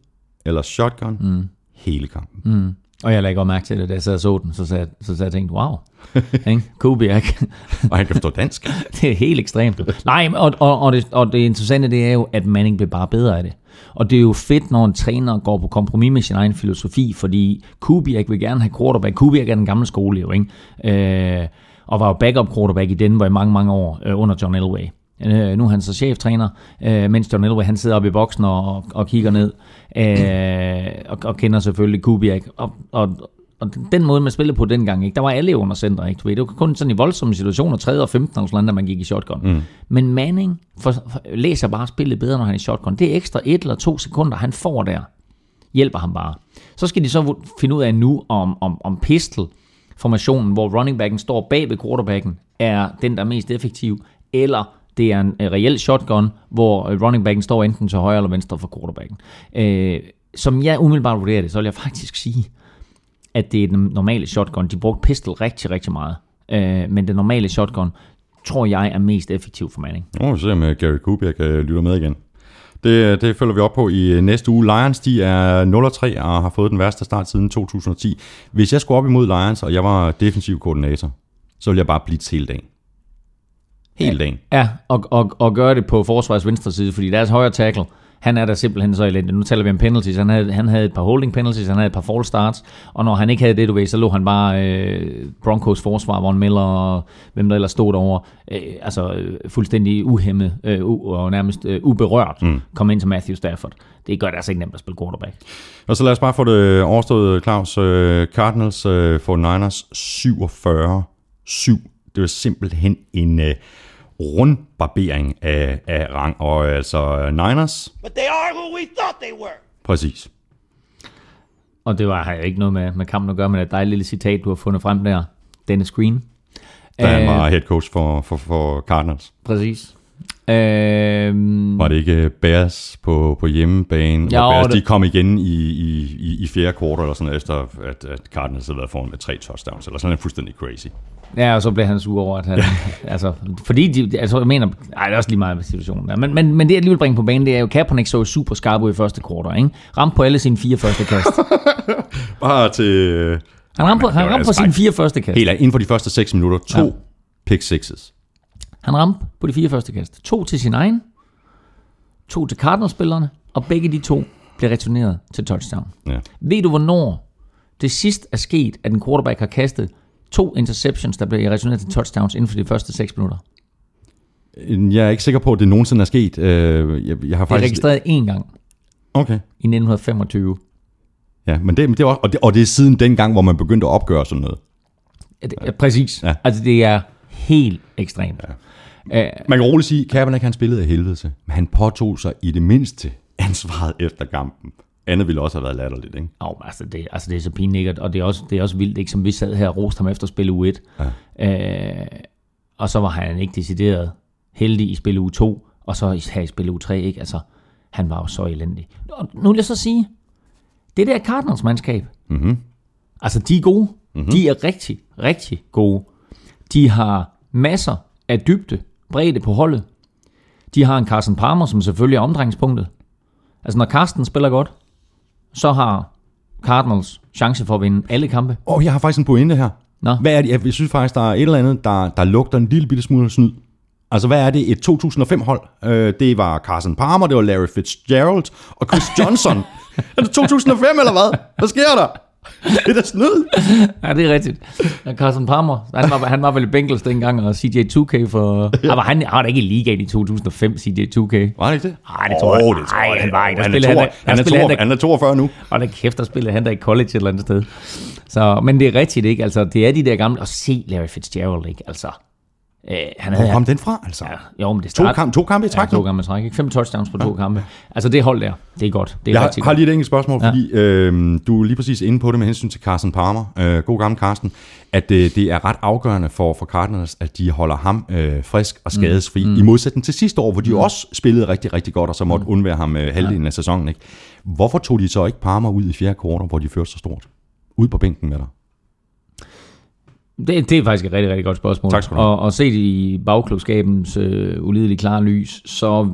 eller shotgun mm. hele kampen. Mm. Og jeg lagde godt mærke til det, da jeg sad og så den, så sad, så sad jeg og tænkte, wow? Kubiak, Og han kan forstå dansk. det er helt ekstremt. Nej, og, og, og, det, og det interessante det er jo, at Manning bliver bare bedre af det. Og det er jo fedt, når en træner går på kompromis med sin egen filosofi, fordi Kubiak vil gerne have quarterback. Kubiak er den gamle skole jo, ikke? Øh, og var jo backup quarterback i Denver i mange, mange år øh, under John Elway. Øh, nu er han så cheftræner, øh, mens John Elway han sidder oppe i boksen og, og, og kigger ned, øh, og, og kender selvfølgelig Kubiak. Og, og, og den måde, man spillede på dengang, ikke? der var alle under center. Ikke? Du ved, det var kun sådan i voldsomme situationer, 3. og 15. og sådan noget, man gik i shotgun. Mm. Men Manning for, for, læser bare spillet bedre, når han er i shotgun. Det er ekstra et eller to sekunder, han får der, hjælper ham bare. Så skal de så finde ud af nu, om, om, om pistol, formationen, hvor running backen står bag ved quarterbacken, er den, der er mest effektiv, eller det er en øh, reel shotgun, hvor øh, running backen står enten til højre eller venstre for quarterbacken. Øh, som jeg umiddelbart vurderer det, så vil jeg faktisk sige, at det er den normale shotgun. De brugte pistol rigtig, rigtig meget. Øh, men den normale shotgun, tror jeg, er mest effektiv for Manning. Nu må vi se, om øh, Gary Kubiak lytter med igen. Det, det følger vi op på i næste uge. Lions, de er 0-3 og har fået den værste start siden 2010. Hvis jeg skulle op imod Lions, og jeg var defensiv koordinator, så ville jeg bare blive hele dagen. Hele dagen. Ja, og, og, og gøre det på forsvars venstre side, fordi deres højre tackle, han er der simpelthen så elendig. Nu taler vi om penalties. Han havde, han havde et par holding penalties, han havde et par false starts, og når han ikke havde det, du ved, så lå han bare øh, Broncos forsvar, Von Miller og hvem der ellers stod derovre, øh, altså øh, fuldstændig uhemmet øh, og nærmest øh, uberørt, mm. kom ind til Matthew Stafford. Det gør det altså ikke nemt at spille quarterback. Og så lad os bare få det overstået, Claus. Øh, Cardinals øh, får Niners 47-7. Det var simpelthen en øh, rundbarbering af, af rang. Og altså Niners, But they are who we thought they were. præcis. Og det var, har jo ikke noget med, med kampen at gøre, men et dejligt lille citat, du har fundet frem der. Dennis Green. Da han Øh, var head coach for, for, for Cardinals. Præcis. Øhm, Var det ikke Bears på, på hjemmebane? Ja, Bears og det... de kom igen i, i, i, i fjerde kvartal, eller sådan efter at, at Cardinals havde været foran med tre touchdowns, eller sådan noget fuldstændig crazy. Ja, og så blev han sur over, at han... altså, fordi de, altså, jeg mener... Ej, det er også lige meget med situationen. Men, men, men det, jeg lige vil bringe på banen, det er jo, Kaepernick så super skarp ud i første kvartal, ikke? Ramte på alle sine fire første kast. Bare til... Han ramte på, han ramte på altså sine bare- fire første kast. Helt inden for de første 6 minutter, to ja. pick sixes. Han ramte på de fire første kast. To til sin egen, to til Cardinals-spillerne, og begge de to blev returneret til touchdown. Ja. Ved du, hvornår det sidst er sket, at en quarterback har kastet to interceptions, der blev returneret til touchdowns inden for de første 6 minutter? Jeg er ikke sikker på, at det nogensinde er sket. Øh, Jeg, jeg har Det er faktisk... registreret én gang Okay. i 1925. Ja, men det, men det også, og, det, og det er siden dengang, hvor man begyndte at opgøre sådan noget. Ja, det, ja, præcis. Ja. Altså, det er helt ekstremt. Ja. Man kan roligt sige, at Kaepernick han spillede af helvede til, men han påtog sig i det mindste ansvaret efter kampen. Andet ville også have været latterligt, ikke? oh, altså, det, altså, det er så pinligt, og det er, også, det er også vildt, ikke, som vi sad her og roste ham efter spil uge 1. Ja. Uh, og så var han ikke decideret heldig i spil uge 2, og så her i spil uge 3, ikke? Altså, han var jo så elendig. Og nu vil jeg så sige, det der er Cardinals mandskab. Mm-hmm. Altså, de er gode. Mm-hmm. De er rigtig, rigtig gode. De har masser af dybde, bredde på holdet. De har en Carson Palmer, som selvfølgelig er omdrejningspunktet. Altså, når Carsten spiller godt, så har Cardinals chance for at vinde alle kampe. Og jeg har faktisk en pointe her. Nå. Hvad er det? Jeg synes faktisk, der er et eller andet, der, der lugter en lille bitte smule snyd. Altså, hvad er det? Et 2005-hold. Øh, det var Carson Palmer, det var Larry Fitzgerald og Chris Johnson. er det 2005 eller hvad? Hvad sker der? Det er da snyd. Ja, det er rigtigt. Ja, Carson Palmer, han var, han var vel i Bengals dengang, og CJ2K for... Ja. var han, han var da ikke i ligaen i 2005, CJ2K. Var det ikke det? Nej, det tror jeg. Åh, det tror Nej, jeg. han var ikke. Han er, han- han, er spillede han 42, han er 42 nu. Og der kæft, der spillede han der i college et eller andet sted. Så, men det er rigtigt, ikke? Altså, det er de der gamle... Og se Larry Fitzgerald, ikke? Altså, øh, han Hvor havde... kom den fra, altså? Ja, jo, men det To, start... kamp, to kampe i Ja, træk to nu. kampe i træk, ikke? Fem touchdowns på to kampe. Altså, det hold der, det er godt. Det er Jeg har, har lige et enkelt spørgsmål, Ja. fordi øh, du er lige præcis inde på det med hensyn til Carson Palmer. Øh, god gammel Carsten. At øh, det er ret afgørende for, for Cardinals, at de holder ham øh, frisk og skadesfri. Mm. I modsætning til sidste år, hvor de mm. også spillede rigtig, rigtig godt, og så måtte mm. undvære ham øh, halvdelen ja. af sæsonen. Ikke? Hvorfor tog de så ikke Palmer ud i fjerde kvartal, hvor de førte så stort? Ud på bænken med dig. Det, det er faktisk et rigtig, rigtig godt spørgsmål. Tak skal du have. Og, og set i bagklubskabens øh, ulideligt klare lys, så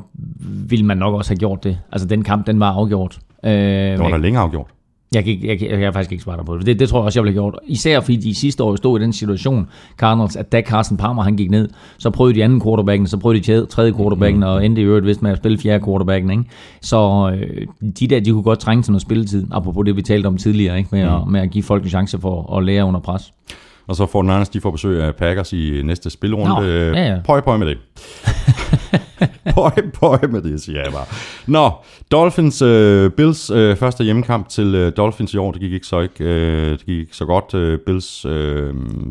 ville man nok også have gjort det. Altså, den kamp, den var afgjort. Øh, Det var da længe afgjort. jeg, kan, ikke- jeg, jeg, kan faktisk ikke svare dig på det. det. Det tror jeg også, jeg ville have gjort. Især fordi de sidste år stod i den situation, Cardinals, at da Carson Palmer han gik ned, så prøvede de anden quarterbacken, så prøvede de tredje- quarterbacken, og endte i øvrigt vist med at spille fjerde quarterbacken. Ikke? Så øh, de der, de kunne godt trænge til noget spilletid, apropos det, vi talte om tidligere, ikke? Med, at, med at give folk en chance for at lære under pres. Og så får den anden, de får besøg af Packers i næste spilrunde. Nå, ja, ja. Pøj, pøj med det. pøj, pøj med det, siger jeg bare. Nå, Dolphins, uh, Bills uh, første hjemmekamp til uh, Dolphins i år, det gik ikke så, ikke, uh, det gik ikke så godt. Uh, Bills uh,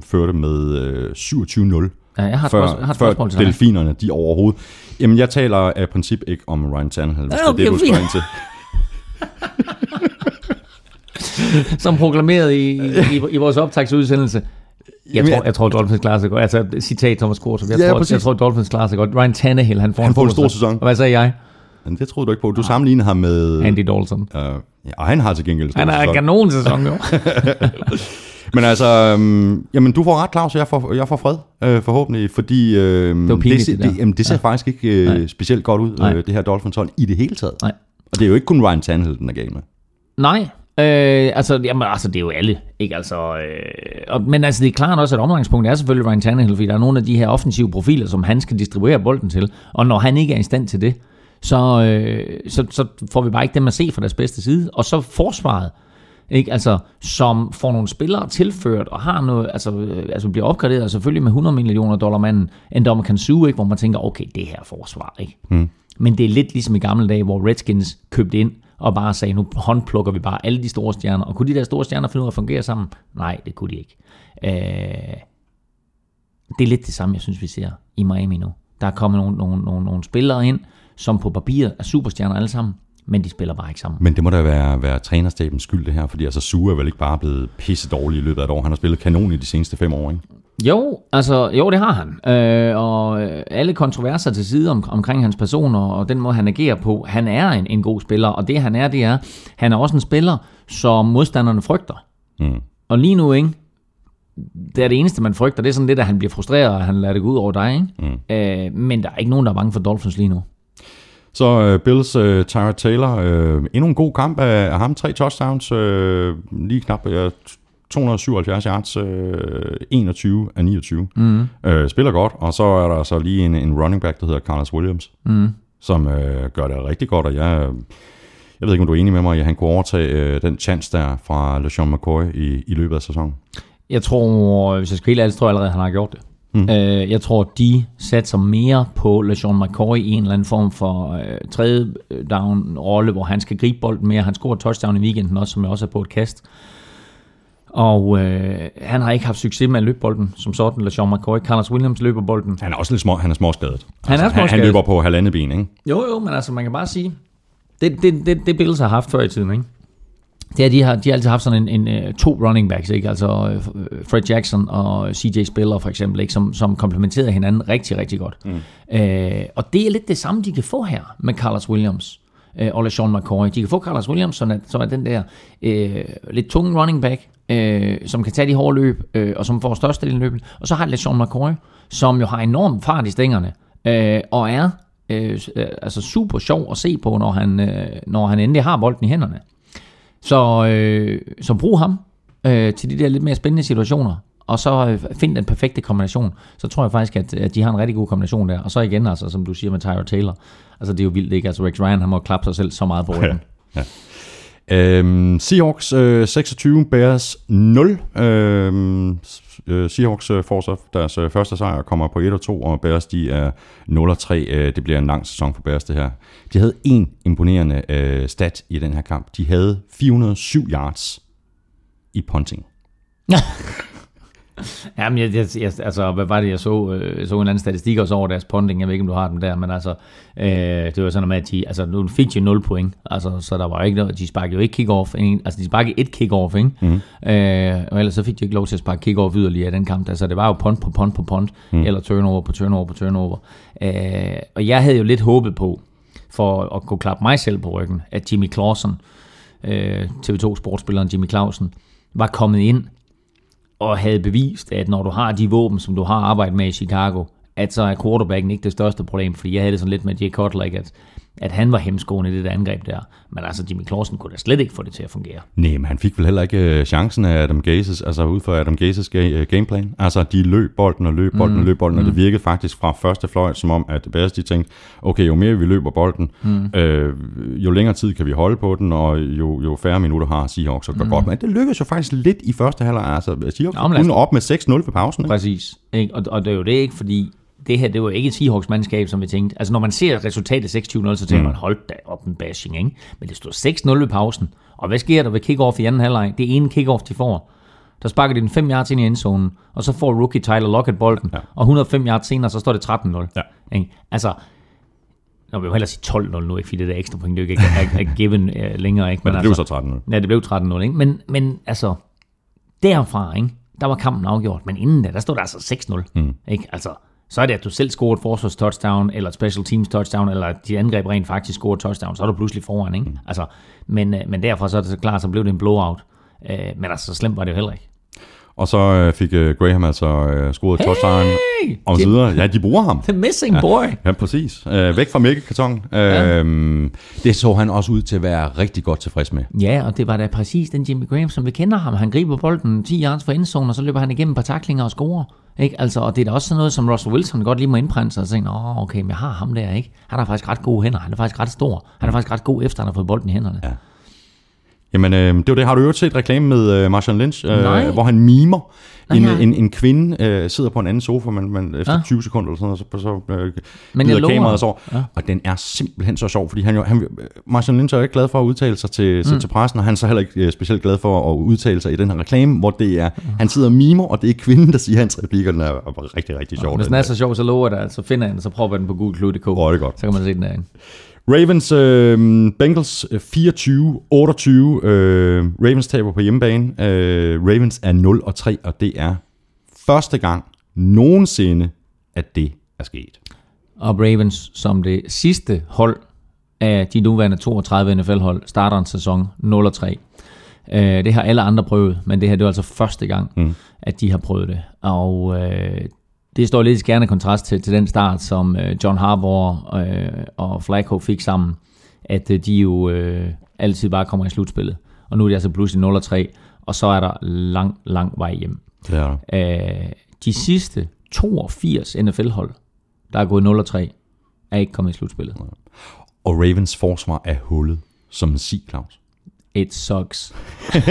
førte med uh, 27-0. Ja, jeg har før, spørgsmål, jeg har et før spørgsmål til delfinerne, de overhovedet. Jamen, jeg taler af princip ikke om Ryan Tannehill, hvis det er det, du spørger ind til. som proklameret i, i, i vores optagsudsendelse. Jeg tror, jeg- tror, Dolphins klarer sig godt. Altså, citat Thomas Kortrup. Jeg, Ja, tror, præcis. jeg tror, Dolphins klarer sig godt. Ryan Tannehill, han får, Han får en stor sæson. Og hvad sagde jeg? Men det troede du ikke på. Du sammenlignede ham med... Andy Dalton. Uh, ja, og han har til gengæld en Han er en sæson. kanon sæson, jo. Men altså, øhm, jamen du får ret, Claus, jeg får, jeg får fred, øh, forhåbentlig, fordi øhm, Det pinligt, det, ser- det det, jamen, det ser ja. faktisk ikke øh, specielt godt ud, øh, det her Dolphins hold, i det hele taget. Nej. Og det er jo ikke kun Ryan Tannehill, den er gal med. Nej, øh, altså, jamen, altså, det er jo alle, ikke? Altså, øh, og, men altså, det er klart også, at omgangspunktet er selvfølgelig Ryan Tannehill, fordi der er nogle af de her offensive profiler, som han skal distribuere bolden til, og når han ikke er i stand til det, så, øh, så, så får vi bare ikke dem at se fra deres bedste side. Og så forsvaret, ikke? Altså, som får nogle spillere tilført og har noget, altså, øh, altså bliver opgraderet selvfølgelig med 100 millioner dollar manden, en dommer kan suge, ikke? hvor man tænker, okay, det her forsvar, ikke? Mm. Men det er lidt ligesom i gamle dage, hvor Redskins købte ind og bare sagde, nu håndplukker vi bare alle de store stjerner. Og kunne de der store stjerner finde ud af at fungere sammen? Nej, det kunne de ikke. Øh, det er lidt det samme, jeg synes, vi ser i Miami nu. Der er kommet nogle, nogle, nogle, nogle spillere ind, som på papiret er superstjerner alle sammen, men de spiller bare ikke sammen. Men det må da være, være trænerstabens skyld, det her, fordi altså Sue er vel ikke bare blevet pisse dårlig i løbet af et år. Han har spillet kanon i de seneste fem år, ikke? Jo, altså, jo, det har han. Øh, og øh, alle kontroverser til side om, omkring hans person og, og den måde, han agerer på. Han er en, en god spiller, og det han er, det er, han er også en spiller, som modstanderne frygter. Mm. Og lige nu, ikke? Det er det eneste, man frygter. Det er sådan lidt, at han bliver frustreret, og han lader det gå ud over dig, ikke? Mm. Øh, men der er ikke nogen, der er bange for Dolphins lige nu. Så øh, Bills øh, Tyrod Taylor, øh, endnu en god kamp af, af ham. Tre touchdowns, øh, lige knap øh, 277 yards, øh, 21 af 29. Mm. Øh, spiller godt, og så er der så lige en, en running back, der hedder Carlos Williams, mm. som øh, gør det rigtig godt, og jeg, jeg ved ikke, om du er enig med mig, at han kunne overtage øh, den chance der fra LeSean McCoy i, i løbet af sæsonen. Jeg tror, hvis jeg skal helt ærligt, tror jeg allerede, han har gjort det. Mm. Øh, jeg tror, de satser mere på LeSean McCoy i en eller anden form for øh, tredje down rolle, hvor han skal gribe bolden mere. Han scorer touchdown i weekenden også, som jeg også er på et kast. Og øh, han har ikke haft succes med at løbe bolden, som sådan, LeSean McCoy. Carlos Williams løber bolden. Han er også lidt små, han er småskadet. Han er han, han småskadet. løber på halvandet ben, ikke? Jo, jo, men altså, man kan bare sige, det, det, det, det Bills har haft før i tiden, ikke? Det er, de har, de har altid haft sådan en, en, uh, to running backs, ikke? Altså uh, Fred Jackson og CJ Spiller for eksempel, ikke? Som, som komplementerer hinanden rigtig, rigtig godt. Mm. Uh, og det er lidt det samme, de kan få her med Carlos Williams øh, og LeSean McCoy. De kan få Carlos Williams, som er, som er den der øh, lidt tunge running back, øh, som kan tage de hårde løb, øh, og som får størstedelen af løbet. Og så har LeSean McCoy, som jo har enorm fart i stængerne, øh, og er øh, øh, altså super sjov at se på, når han, øh, når han endelig har bolden i hænderne. Så, øh, så brug ham øh, til de der lidt mere spændende situationer, og så øh, find den perfekte kombination. Så tror jeg faktisk, at, at de har en rigtig god kombination der. Og så igen, altså, som du siger med Tyra Taylor, altså det er jo vildt, ikke? Altså Rex Ryan, han må klappe sig selv så meget på ryggen. Øhm, Seahawks øh, 26, Bears 0. Øhm, øh, Seahawks øh, får så deres øh, første sejr kommer på 1 og 2, og Bears de er 0 og 3. Øh, det bliver en lang sæson for Bears det her. De havde en imponerende øh, stat i den her kamp. De havde 407 yards i punting. Jamen, jeg, jeg, jeg, altså, hvad var det, jeg så? Øh, Jeg så en eller anden statistik også over deres punting. Jeg ved ikke, om du har dem der, men altså, øh, det var sådan noget med, at de, altså, nu fik de 0 point, altså, så der var ikke noget, de sparkede jo ikke kick-off, altså, de sparkede et kick-off, ikke? Mm. Øh, og ellers så fik de ikke lov til at sparke kick-off yderligere i den kamp, altså, det var jo punt på punt på punt, mm. eller turnover på turnover på turnover. Øh, og jeg havde jo lidt håbet på, for at kunne klappe mig selv på ryggen, at Jimmy Clausen, øh, TV2-sportspilleren Jimmy Clausen, var kommet ind og havde bevist, at når du har de våben, som du har arbejdet med i Chicago, at så er quarterbacken ikke det største problem, fordi jeg havde det sådan lidt med Jay Cutler, at, at han var hemskoen i det der angreb der. Men altså, Jimmy Clausen kunne da slet ikke få det til at fungere. Nej, men han fik vel heller ikke øh, chancen af Adam Gazes, altså ud fra Adam Gazes ga- øh, gameplan. Altså, de løb bolden og løb bolden mm. og løb bolden, mm. og det virkede faktisk fra første fløjt, som om, at Bears de tænkte, okay, jo mere vi løber bolden, mm. øh, jo længere tid kan vi holde på den, og jo, jo færre minutter har Seahawks at gøre mm. godt. Men det lykkedes jo faktisk lidt i første halvleg. Altså, Seahawks Nå, os- kunne op med 6-0 ved pausen. Ikke? Præcis. Ikke? Og, og det er jo det ikke, fordi det her, det var ikke et Seahawks mandskab, som vi tænkte. Altså, når man ser resultatet 26-0, så tænker mm. man, hold da op en bashing, ikke? Men det stod 6-0 ved pausen. Og hvad sker der ved kickoff i anden halvleg? Det ene kickoff, de får. Der sparker de den 5 yards ind i endzonen, og så får rookie Tyler Lockett bolden, ja. og 105 yards senere, så står det 13-0. Ja. Ikke? Altså, Nå, vi vil hellere sige 12-0 nu, ikke? fordi det der ekstra point, det er ikke er, er given uh, længere. Ikke? Men det blev altså, så 13-0. Ja, det blev 13-0, ikke? Men, men altså, derfra, ikke? der var kampen afgjort. Men inden da, der stod der altså 6-0. Mm. Ikke? Altså, så er det, at du selv scorer et forsvars touchdown, eller et special teams touchdown, eller at de angreb rent faktisk scorer touchdown, så er du pludselig foran. Ikke? Mm. Altså, men, øh, men derfra så er det så klart, så blev det en blowout. Øh, men altså, så slemt var det jo heller ikke. Og så øh, fik øh, Graham altså øh, scoret hey! touchdown, og så videre. Ja, de bruger ham. The missing boy. Ja, præcis. Øh, væk fra mælkekarton. Øh, Det så han også ud til at være rigtig godt tilfreds med. Ja, og det var da præcis den Jimmy Graham, som vi kender ham. Han griber bolden 10 yards fra endzone, og så løber han igennem et par taklinger og scorer. Ikke? Altså, og det er da også sådan noget, som Russell Wilson godt lige må indprænde sig og sige, Åh, okay, men jeg har ham der, ikke? Han har faktisk ret gode hænder. Han er faktisk ret stor. Han er faktisk ret god efter, han har fået bolden i hænderne. Ja. Jamen, øh, det var det. Har du øvrigt set reklame med øh, Marshawn Lynch, øh, Nej. hvor han mimer en, Nej. en, en kvinde øh, sidder på en anden sofa, men, men efter Ja. 20 sekunder eller sådan noget, så, så øh, Men jeg kameraet så over. Ja. Og den er simpelthen så sjov, fordi han jo, han, øh, Marshawn Lynch er jo ikke glad for at udtale sig til, mm. til pressen, og han er så heller ikke øh, specielt glad for at udtale sig i den her reklame, hvor det er, han sidder og mimer, og det er kvinden, der siger hans replikker, den er rigtig, rigtig sjov. Hvis den er så sjov, så lover at så finder jeg den, så propper den på google.dk. Åh, det er godt. Så kan man se den derinde. Ravens, øh, Bengals øh, 24-28. Øh, Ravens taber på hjemmebane. Øh, Ravens er 0 og 3, og det er første gang nogensinde, at det er sket. Og Ravens som det sidste hold af de nuværende 32 NFL-hold starter en sæson 0-3. Øh, det har alle andre prøvet, men det her det er altså første gang, mm. at de har prøvet det. Og øh, det står lidt i skærende kontrast til, til den start, som øh, John Harbaugh øh, og Flacco fik sammen, at øh, de jo øh, altid bare kommer i slutspillet. Og nu er de altså pludselig 0-3, og så er der lang, lang vej hjem. Der. Øh, de sidste 82 NFL-hold, der er gået 0-3, er ikke kommet i slutspillet. Og Ravens forsvar er hullet som en sig, Claus. It sucks.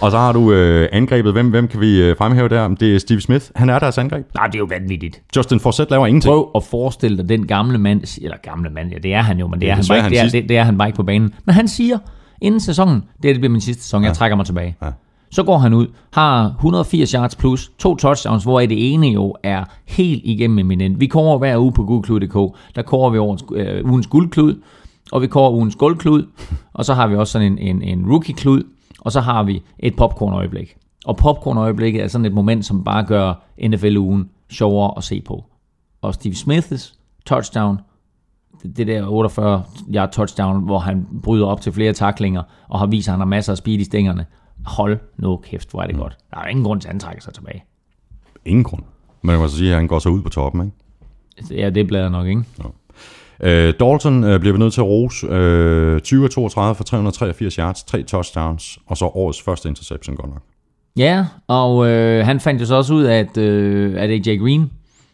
Og så har du øh, angrebet. Hvem, hvem kan vi øh, fremhæve der? Det er Steve Smith. Han er deres angreb. Nej, det er jo vanvittigt. Justin Forsett laver ingenting. Prøv at forestille dig den gamle mand, eller gamle mand, ja det er han jo, men det er, han, bare, hans det, er, det, det er han bare ikke på banen. Men han siger, inden sæsonen, det, her, det bliver min sidste sæson, jeg trækker mig tilbage. Ja. Så går han ud, har 180 yards plus, to touchdowns, hvor det ene jo er helt igennem eminent. Vi kommer hver uge på gulklud.dk, der kommer vi over øh, ugens guldklud, og vi kommer ugens guldklud, og så har vi også sådan en, en, en rookie-klud, og så har vi et popcorn-øjeblik. Og popcorn-øjeblikket er sådan et moment, som bare gør NFL-ugen sjovere at se på. Og Steve Smiths touchdown, det, der 48 yard touchdown, hvor han bryder op til flere taklinger, og har vist, at han har masser af speed i stængerne. Hold nu kæft, hvor er det godt. Der er ingen grund til, at han trækker sig tilbage. Ingen grund. Men jeg må så sige, at han går så ud på toppen, ikke? Ja, det bliver nok, ikke? Øh, Dalton øh, bliver vi nødt til at rose. Øh, 20 af 32 for 383 yards, tre touchdowns, og så årets første interception godt nok. Ja, og øh, han fandt jo så også ud af, at, øh, at AJ Green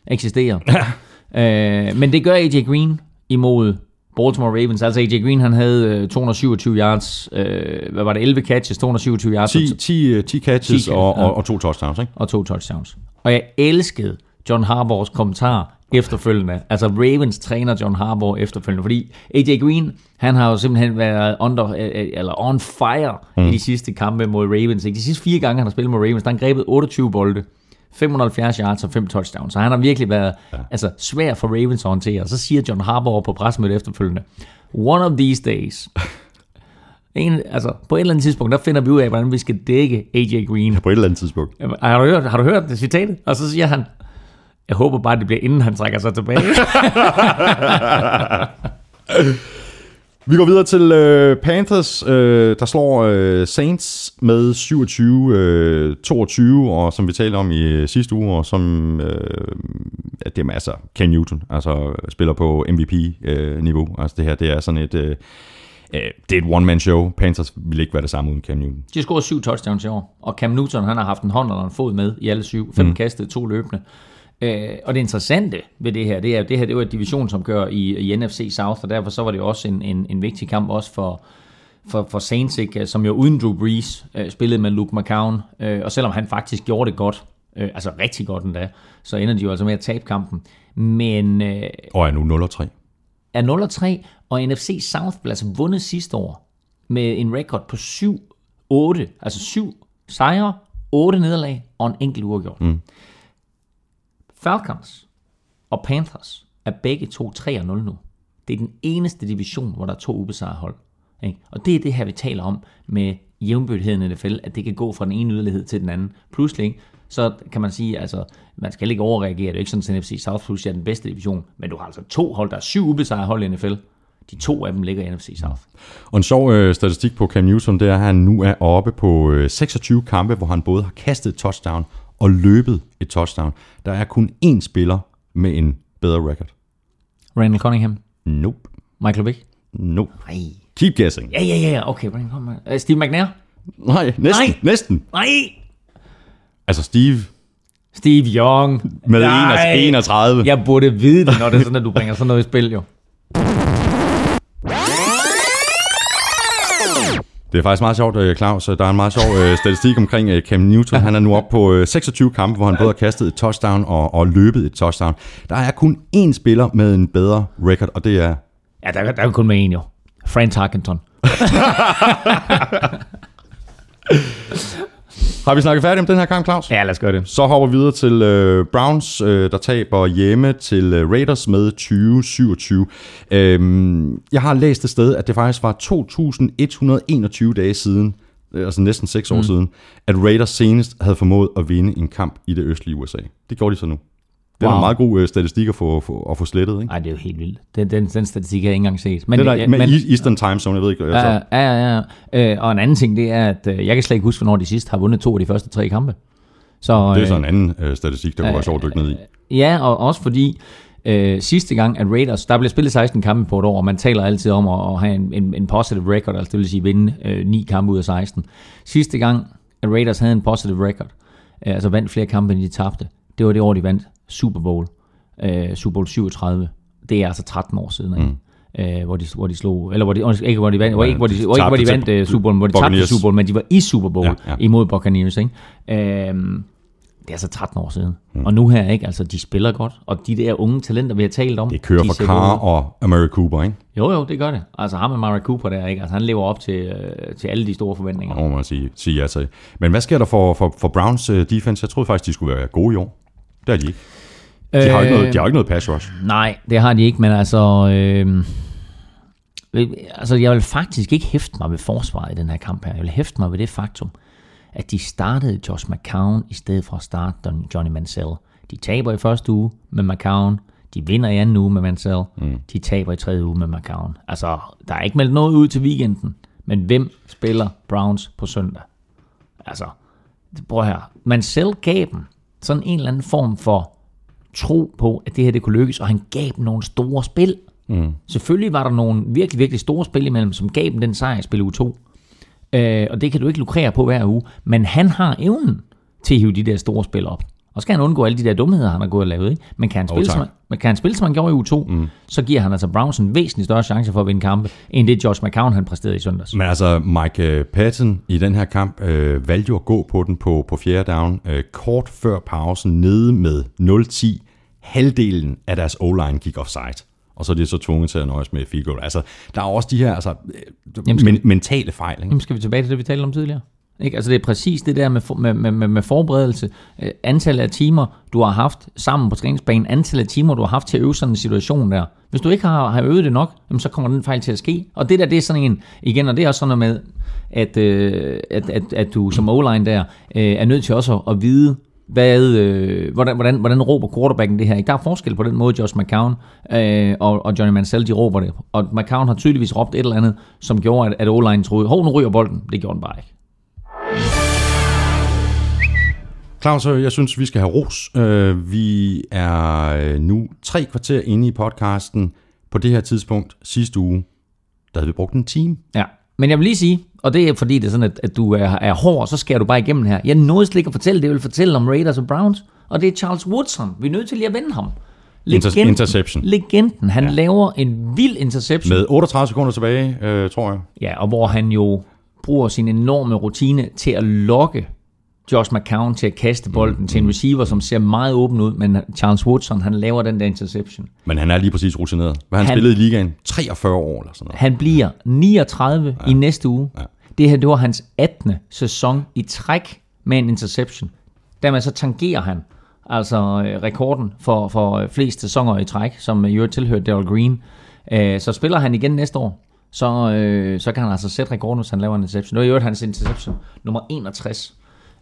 eksisterer. øh, men det gør AJ Green imod Baltimore Ravens. Altså AJ Green, han havde øh, 227 yards, øh, hvad var det, 11 catches, 227 yards 10, 10, øh, 10 catches 10 og, ja. og, og to touchdowns, ikke? og to touchdowns. Og jeg elskede John Harbaughs kommentar efterfølgende. Altså Ravens træner John Harbaugh efterfølgende, fordi AJ Green, han har jo simpelthen været under, øh, øh, eller on fire mm. i de sidste kampe mod Ravens. Ikke? De sidste fire gange, han har spillet mod Ravens, der har han grebet 28 bolde. 570 yards og 5 touchdowns. Så han har virkelig været ja. altså, svær for Ravens at håndtere. Og så siger John Harbaugh på pressemødet efterfølgende, One of these days, en, altså, på et eller andet tidspunkt, der finder vi ud af, hvordan vi skal dække AJ Green. På et eller andet tidspunkt. Har du hørt, har du hørt det citatet? Og så siger han, jeg håber bare, det bliver inden han trækker sig tilbage. Vi går videre til øh, Panthers, øh, der slår øh, Saints med 27-22, og som vi talte om i øh, sidste uge, og som øh, at det er altså Ken Newton, altså spiller på MVP-niveau. altså det her, det er sådan et, øh, øh, det er et one-man-show. Panthers ville ikke være det samme uden Cam Newton. De har scoret syv touchdowns i år, og Cam Newton han har haft en hånd eller en fod med i alle syv. Fem mm. kastede, to løbende. Øh, og det interessante ved det her, det er, det her det var et division, som gør i, i NFC South, og derfor så var det også en, en, en vigtig kamp også for, for, for Saints, ikke? som jo uden Drew Brees øh, spillede med Luke McCown, øh, og selvom han faktisk gjorde det godt, øh, altså rigtig godt endda, så ender de jo altså med at tabe kampen. Men øh, Og er nu 0-3. er 0-3, og NFC South blev altså vundet sidste år med en record på 7-8, altså 7 sejre, 8 nederlag og en enkelt uafgjort. Mm. Falcons og Panthers er begge to 3-0 nu. Det er den eneste division, hvor der er to ubesejrede hold. Ikke? Og det er det her, vi taler om med jævnbyrdigheden i NFL, at det kan gå fra den ene yderlighed til den anden. Pludselig, ikke? så kan man sige, altså, man skal ikke overreagere. Det er ikke sådan, at NFC South pludselig er den bedste division, men du har altså to hold, der er syv ubesejrede hold i NFL. De to af dem ligger i NFC South. Og en sjov øh, statistik på Cam Newton, det er, at han nu er oppe på øh, 26 kampe, hvor han både har kastet touchdown og løbet et touchdown. Der er kun én spiller med en bedre record. Randall Cunningham, Nope. Michael Vick. Nope. Nej. Keep guessing. Ja, ja, ja, okay. Randall Cunningham. Uh, Steve McNair. Nej, næsten. Nej. Næsten. Nej. Altså Steve Steve Young. med Nej. 31. Jeg burde vide det, når det er sådan, at du bringer sådan noget i spil, jo. Det er faktisk meget sjovt, øh, Claus. Der er en meget sjov øh, statistik omkring øh, Cam Newton. Han er nu oppe på øh, 26 kampe, hvor han både har kastet et touchdown og, og løbet et touchdown. Der er kun én spiller med en bedre record, og det er... Ja, der, der er kun med en, jo. Frank Tarkenton. Har vi snakket færdigt om den her kamp, Claus? Ja, lad os gøre det. Så hopper vi videre til øh, Browns, øh, der taber hjemme til øh, Raiders med 20-27. Øhm, jeg har læst et sted, at det faktisk var 2.121 dage siden, øh, altså næsten 6 år mm. siden, at Raiders senest havde formået at vinde en kamp i det østlige USA. Det gjorde de så nu. Det er Wow. en meget god øh, statistik at få, få, at få slettet, ikke? Nej, det er jo helt vildt. Den, den, den statistik har jeg ikke engang set. Men, Det der, ja, med men, Eastern Time Zone, jeg ved ikke. Altså, ja, ja, ja, ja. Øh, og en anden ting, det er, at øh, jeg kan slet ikke huske, hvornår de sidste har vundet to af de første tre kampe. Så, det er øh, så en anden øh, statistik, der kunne være sjovt at dykke ned i. Ja, og også fordi øh, sidste gang, at Raiders, der blev spillet 16 kampe på et år, og man taler altid om at, at have en, en, en positive record, altså det vil sige vinde øh, 9 kampe ud af 16. Sidste gang, at Raiders havde en positive record, øh, altså vandt flere kampe, end de tabte, det var det år, de vandt Super Bowl, øh, Super Bowl 37. Det er altså 13 år siden, ikke? Mm. Øh, hvor, de, hvor de slog, eller hvor de, ikke hvor de vandt, hvor ikke hvor de, hvor ikke, hvor de vandt øh, Super Bowl, hvor de tabte. Super Bowl, men de var i Super Bowl Ja, ja, imod Buccaneers, ikke? Øhm, det er altså 13 år siden. Mm. Og nu her, ikke? Altså, de spiller godt. Og de der unge talenter, vi har talt om. Det kører de for Carr og Amari Cooper, ikke? Jo, jo, det gør det. Altså, ham med Mara Cooper der, ikke? Altså, han lever op til, øh, til alle de store forventninger. Det må man sige, sige ja til. Men hvad sker der for, for, for Browns uh, defense? Jeg troede faktisk, de skulle være gode i år. Det er de ikke. De har ikke noget, de har ikke noget pass rush. Nej, det har de ikke, men altså... Øh, altså, jeg vil faktisk ikke hæfte mig ved forsvaret i den her kamp her. Jeg vil hæfte mig ved det faktum, at de startede Josh McCown i stedet for at starte Johnny Mansell. De taber i første uge med McCown. De vinder i anden uge med Mansell. Mm. De taber i tredje uge med McCown. Altså, der er ikke meldt noget ud til weekenden. Men hvem spiller Browns på søndag? Altså, prøv her. Mansell gav dem sådan en eller anden form for tro på, at det her det kunne lykkes, og han gav dem nogle store spil. Mm. Selvfølgelig var der nogle virkelig, virkelig store spil imellem, som gav dem den sejr i spil uge 2. Øh, og det kan du ikke lukrere på hver uge, men han har evnen til at hive de der store spil op. Og skal han undgå alle de der dumheder, han har gået og lavet. Ikke? Men kan han spille, tak. som, men kan han spille, som han gjorde i U2, mm. så giver han altså Browns en væsentlig større chance for at vinde kampe, end det Josh McCown han præsterede i søndags. Men altså, Mike øh, Patton i den her kamp øh, valgte jo at gå på den på, på fjerde down, øh, kort før pausen, nede med 0-10. Halvdelen af deres O-line gik offside. Og så er de så tvunget til at nøjes med field goal. Altså, der er også de her altså, øh, Jamen, men, mentale fejl. Ikke? Jamen skal vi tilbage til det, vi talte om tidligere? Ikke? Altså det er præcis det der med, for- med, med, med, forberedelse, øh, antallet af timer, du har haft sammen på træningsbanen, antallet af timer, du har haft til at øve sådan en situation der. Hvis du ikke har, har øvet det nok, jamen, så kommer den fejl til at ske. Og det der, det er sådan en, igen, og det er også sådan noget med, at, øh, at, at, at du som O-line der, øh, er nødt til også at vide, hvad, øh, hvordan, hvordan, hvordan råber quarterbacken det her? Der er forskel på den måde, Josh McCown øh, og, og Johnny Mansell, de råber det. Og McCown har tydeligvis råbt et eller andet, som gjorde, at, at O-line troede, hov, nu ryger bolden. Det gjorde den bare ikke. Claus, øh, jeg synes, vi skal have ros. Øh, Vi er øh, nu tre kvarter inde i podcasten. På det her tidspunkt sidste uge, der havde vi brugt en time. Ja, men jeg vil lige sige, og det er fordi, det er sådan, at, at du er, er hård, så skærer du bare igennem her. Jeg nåede slet ikke at fortælle det, jeg vil fortælle om Raiders og Browns, og det er Charles Woodson. Vi er nødt til lige at vende ham. Inter- interception. Legenden. Han ja. laver en vild interception. Med 38 sekunder tilbage, øh, tror jeg. Ja, og hvor han jo bruger sin enorme rutine til at lokke Josh McCown til at kaste bolden mm, til en receiver, som ser meget åben ud, men Charles Woodson, han laver den der interception. Men han er lige præcis rutineret. Hvad han, Han- han spillede i ligaen? 43 år eller sådan noget. Han bliver 39 ja. i næste uge. Ja. Det her, det var hans 18. sæson i træk med en interception. Dermed så tangerer han altså øh, rekorden for, for øh, flest sæsoner i træk, som øh, i øvrigt tilhører Daryl Green. Så spiller han igen næste år, så, øh, så kan han altså sætte rekorden, hvis han laver en interception. Det var i øvrigt hans interception nummer 61.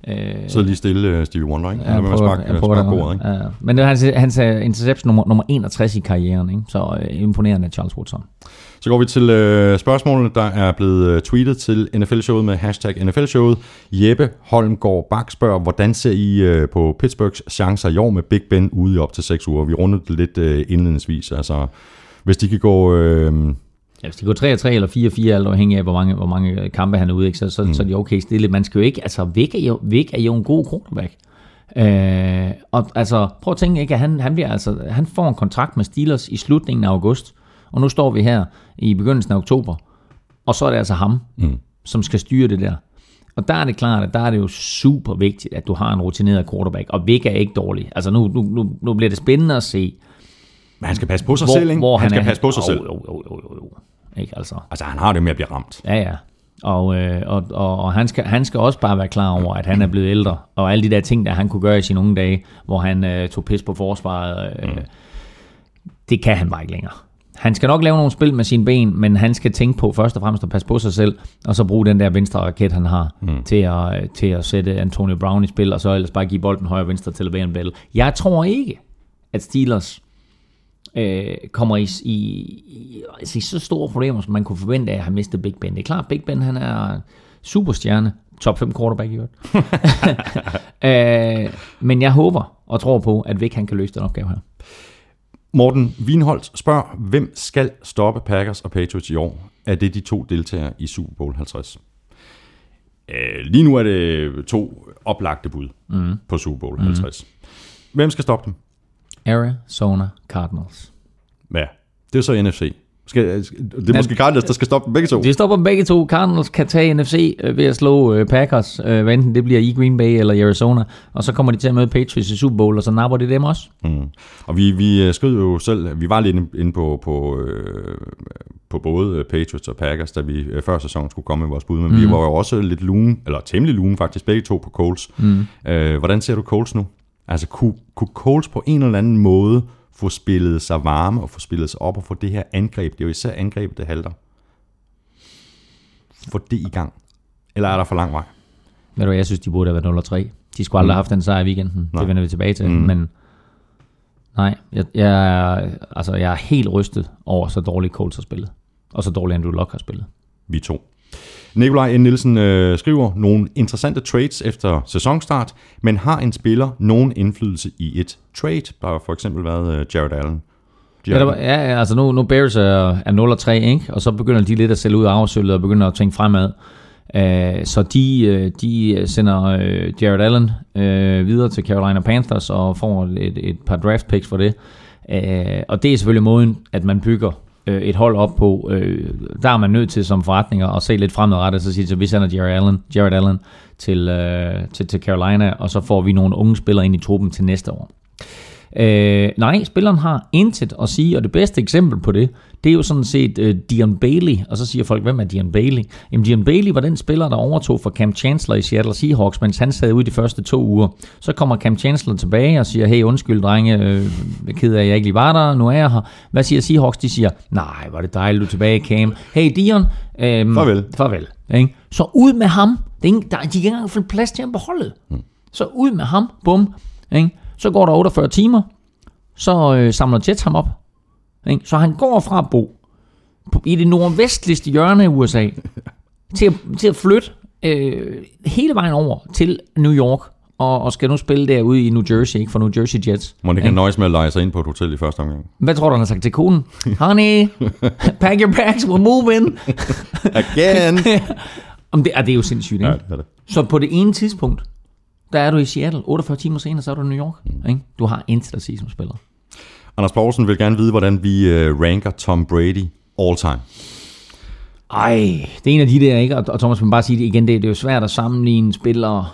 Øh, Så lige stille uh, Stevie Wonder, ikke? Ja, at prøver- sparke, jeg prøver sparke det. bordet, ikke? Ja, men det var hans, hans øh, interception nummer, nummer 61 i karrieren, ikke? så øh, imponerende Charles Woodson. Så går vi til øh, spørgsmålene, der er blevet øh, tweetet til NFL-showet med hashtag NFL-showet. Jeppe Holmgaard Bak spørger, hvordan ser I øh, på Pittsburghs chancer i år med Big Ben ude i op til 6 uger? Vi rundede det lidt øh, indledningsvis. Altså, hvis de kan gå... Øh, Ja, hvis de går 3-3 eller 4-4, alt afhængig af, hvor mange, hvor mange kampe han er ude, ikke, så, så, mm. så er de okay stille. Man skal jo ikke, altså Vic er jo, Vic er jo en god quarterback. Øh, og altså, prøv at tænke, ikke, at han, han, bliver, altså, han får en kontrakt med Steelers i slutningen af august, og nu står vi her i begyndelsen af oktober, og så er det altså ham, mm. som skal styre det der. Og der er det klart, at der er det jo super vigtigt, at du har en rutineret quarterback, og Vic er ikke dårlig. Altså nu, nu, nu, nu bliver det spændende at se, men han skal passe på sig hvor, selv, ikke? hvor han, skal er. passe på sig jo, selv. Jo, jo, jo, jo. Ikke altså. Altså, han har det med at blive ramt. Ja, ja. Og, øh, og, og, og han, skal, han skal også bare være klar over, at han er blevet ældre, og alle de der ting, der han kunne gøre i sine unge dage, hvor han øh, tog pis på forsvaret, øh, mm. det kan han bare ikke længere. Han skal nok lave nogle spil med sine ben, men han skal tænke på først og fremmest at passe på sig selv, og så bruge den der venstre raket, han har, mm. til, at, øh, til at sætte Antonio Brown i spil, og så ellers bare give bolden højre og venstre til Le'Veon Bell. Jeg tror ikke, at Steelers øh, kommer i, i, i, altså i så store problemer, som man kunne forvente af at have mistet Big Ben. Det er klart, Big Ben han er superstjerne, top 5 quarterback i øvrigt. øh, men jeg håber og tror på, at Vic han kan løse den opgave her. Morten Wienholdt spørger, hvem skal stoppe Packers og Patriots i år? Er det de to deltagere i Super Bowl 50? Øh, lige nu er det to oplagte bud mm. på Super Bowl 50. Hvem skal stoppe dem? Arizona Cardinals. Ja, det er så NFC. Skal, det er måske Cardinals, der skal stoppe begge to. De stopper begge to. Cardinals kan tage NFC øh, ved at slå øh, Packers, øh, hvad enten det bliver i Green Bay eller i Arizona, og så kommer de til at møde Patriots i Super Bowl, og så napper de dem også. Mm. Og vi, vi øh, skrev jo selv, vi var lidt inde- på, på, øh, på både øh, Patriots og Packers, da vi øh, før sæsonen skulle komme med vores bud, men mm. vi var jo også lidt lune, eller temmelig lune faktisk, begge to på Coles. Mm. Øh, hvordan ser du Coles nu? Altså, kunne, kunne Coles på en eller anden måde få spillet sig varme og få spillet sig op og få det her angreb, det er jo især angrebet, det halter. Få det i gang. Eller er der for lang vej? Ved du jeg synes, de burde have været 0-3. De skulle aldrig have haft den sejr i weekenden. Nej. Det vender vi tilbage til. Mm. Men nej, jeg, jeg, er, altså, jeg er helt rystet over, så dårligt Colts har spillet. Og så dårligt Andrew Luck har spillet. vi to. Nikolaj N. Nielsen øh, skriver nogle interessante trades efter sæsonstart, men har en spiller nogen indflydelse i et trade? Der har for eksempel været øh, Jared Allen. Ja, der, ja, altså nu, nu Bears er, er 0-3, ikke? og så begynder de lidt at sælge ud af afsøllet og begynder at tænke fremad. Øh, så de, øh, de sender øh, Jared Allen øh, videre til Carolina Panthers og får et, et par draft picks for det. Øh, og det er selvfølgelig måden, at man bygger øh, et hold op på. Øh, der er man nødt til som forretninger at se lidt fremadrettet, så sige, så vi sender Jared Allen, Jared Allen til, øh, til, til Carolina, og så får vi nogle unge spillere ind i truppen til næste år. Øh, nej, spilleren har intet at sige, og det bedste eksempel på det, det er jo sådan set uh, Dion Bailey, og så siger folk, hvem er Dion Bailey? Jamen Dion Bailey var den spiller, der overtog for Cam Chancellor i Seattle Seahawks, mens han sad ude de første to uger. Så kommer Cam Chancellor tilbage og siger, hey undskyld drenge, øh, jeg ked af, at jeg ikke lige var der, nu er jeg her. Hvad siger Seahawks? De siger, nej, var det dejligt, du er tilbage, Cam. Hey Dion, øhm, Farvel. farvel. Ikke? Så ud med ham. Det er ingen, der, de kan ikke engang få plads til ham på holdet. Så ud med ham, bum. Ikke? Så går der 48 timer, så øh, samler Jets ham op. Ikke? Så han går fra at bo i det nordvestligste hjørne af USA, til, at, til at flytte øh, hele vejen over til New York, og, og skal nu spille derude i New Jersey, ikke for New Jersey Jets. Må ikke nøjes med at lege sig ind på et hotel i første omgang. Hvad tror du, han har sagt til konen? Honey, pack your bags, we're moving. Again! Om det, er, det er jo sindssygt, ikke? ja, det er det. Så på det ene tidspunkt, der er du i Seattle. 48 timer senere, så er du i New York. Mm. Ikke? Du har intet at sige som spiller. Anders Poulsen vil gerne vide, hvordan vi øh, ranker Tom Brady all time. Ej, det er en af de der, ikke? Og Thomas, man bare sige det igen, det, det er jo svært at sammenligne spillere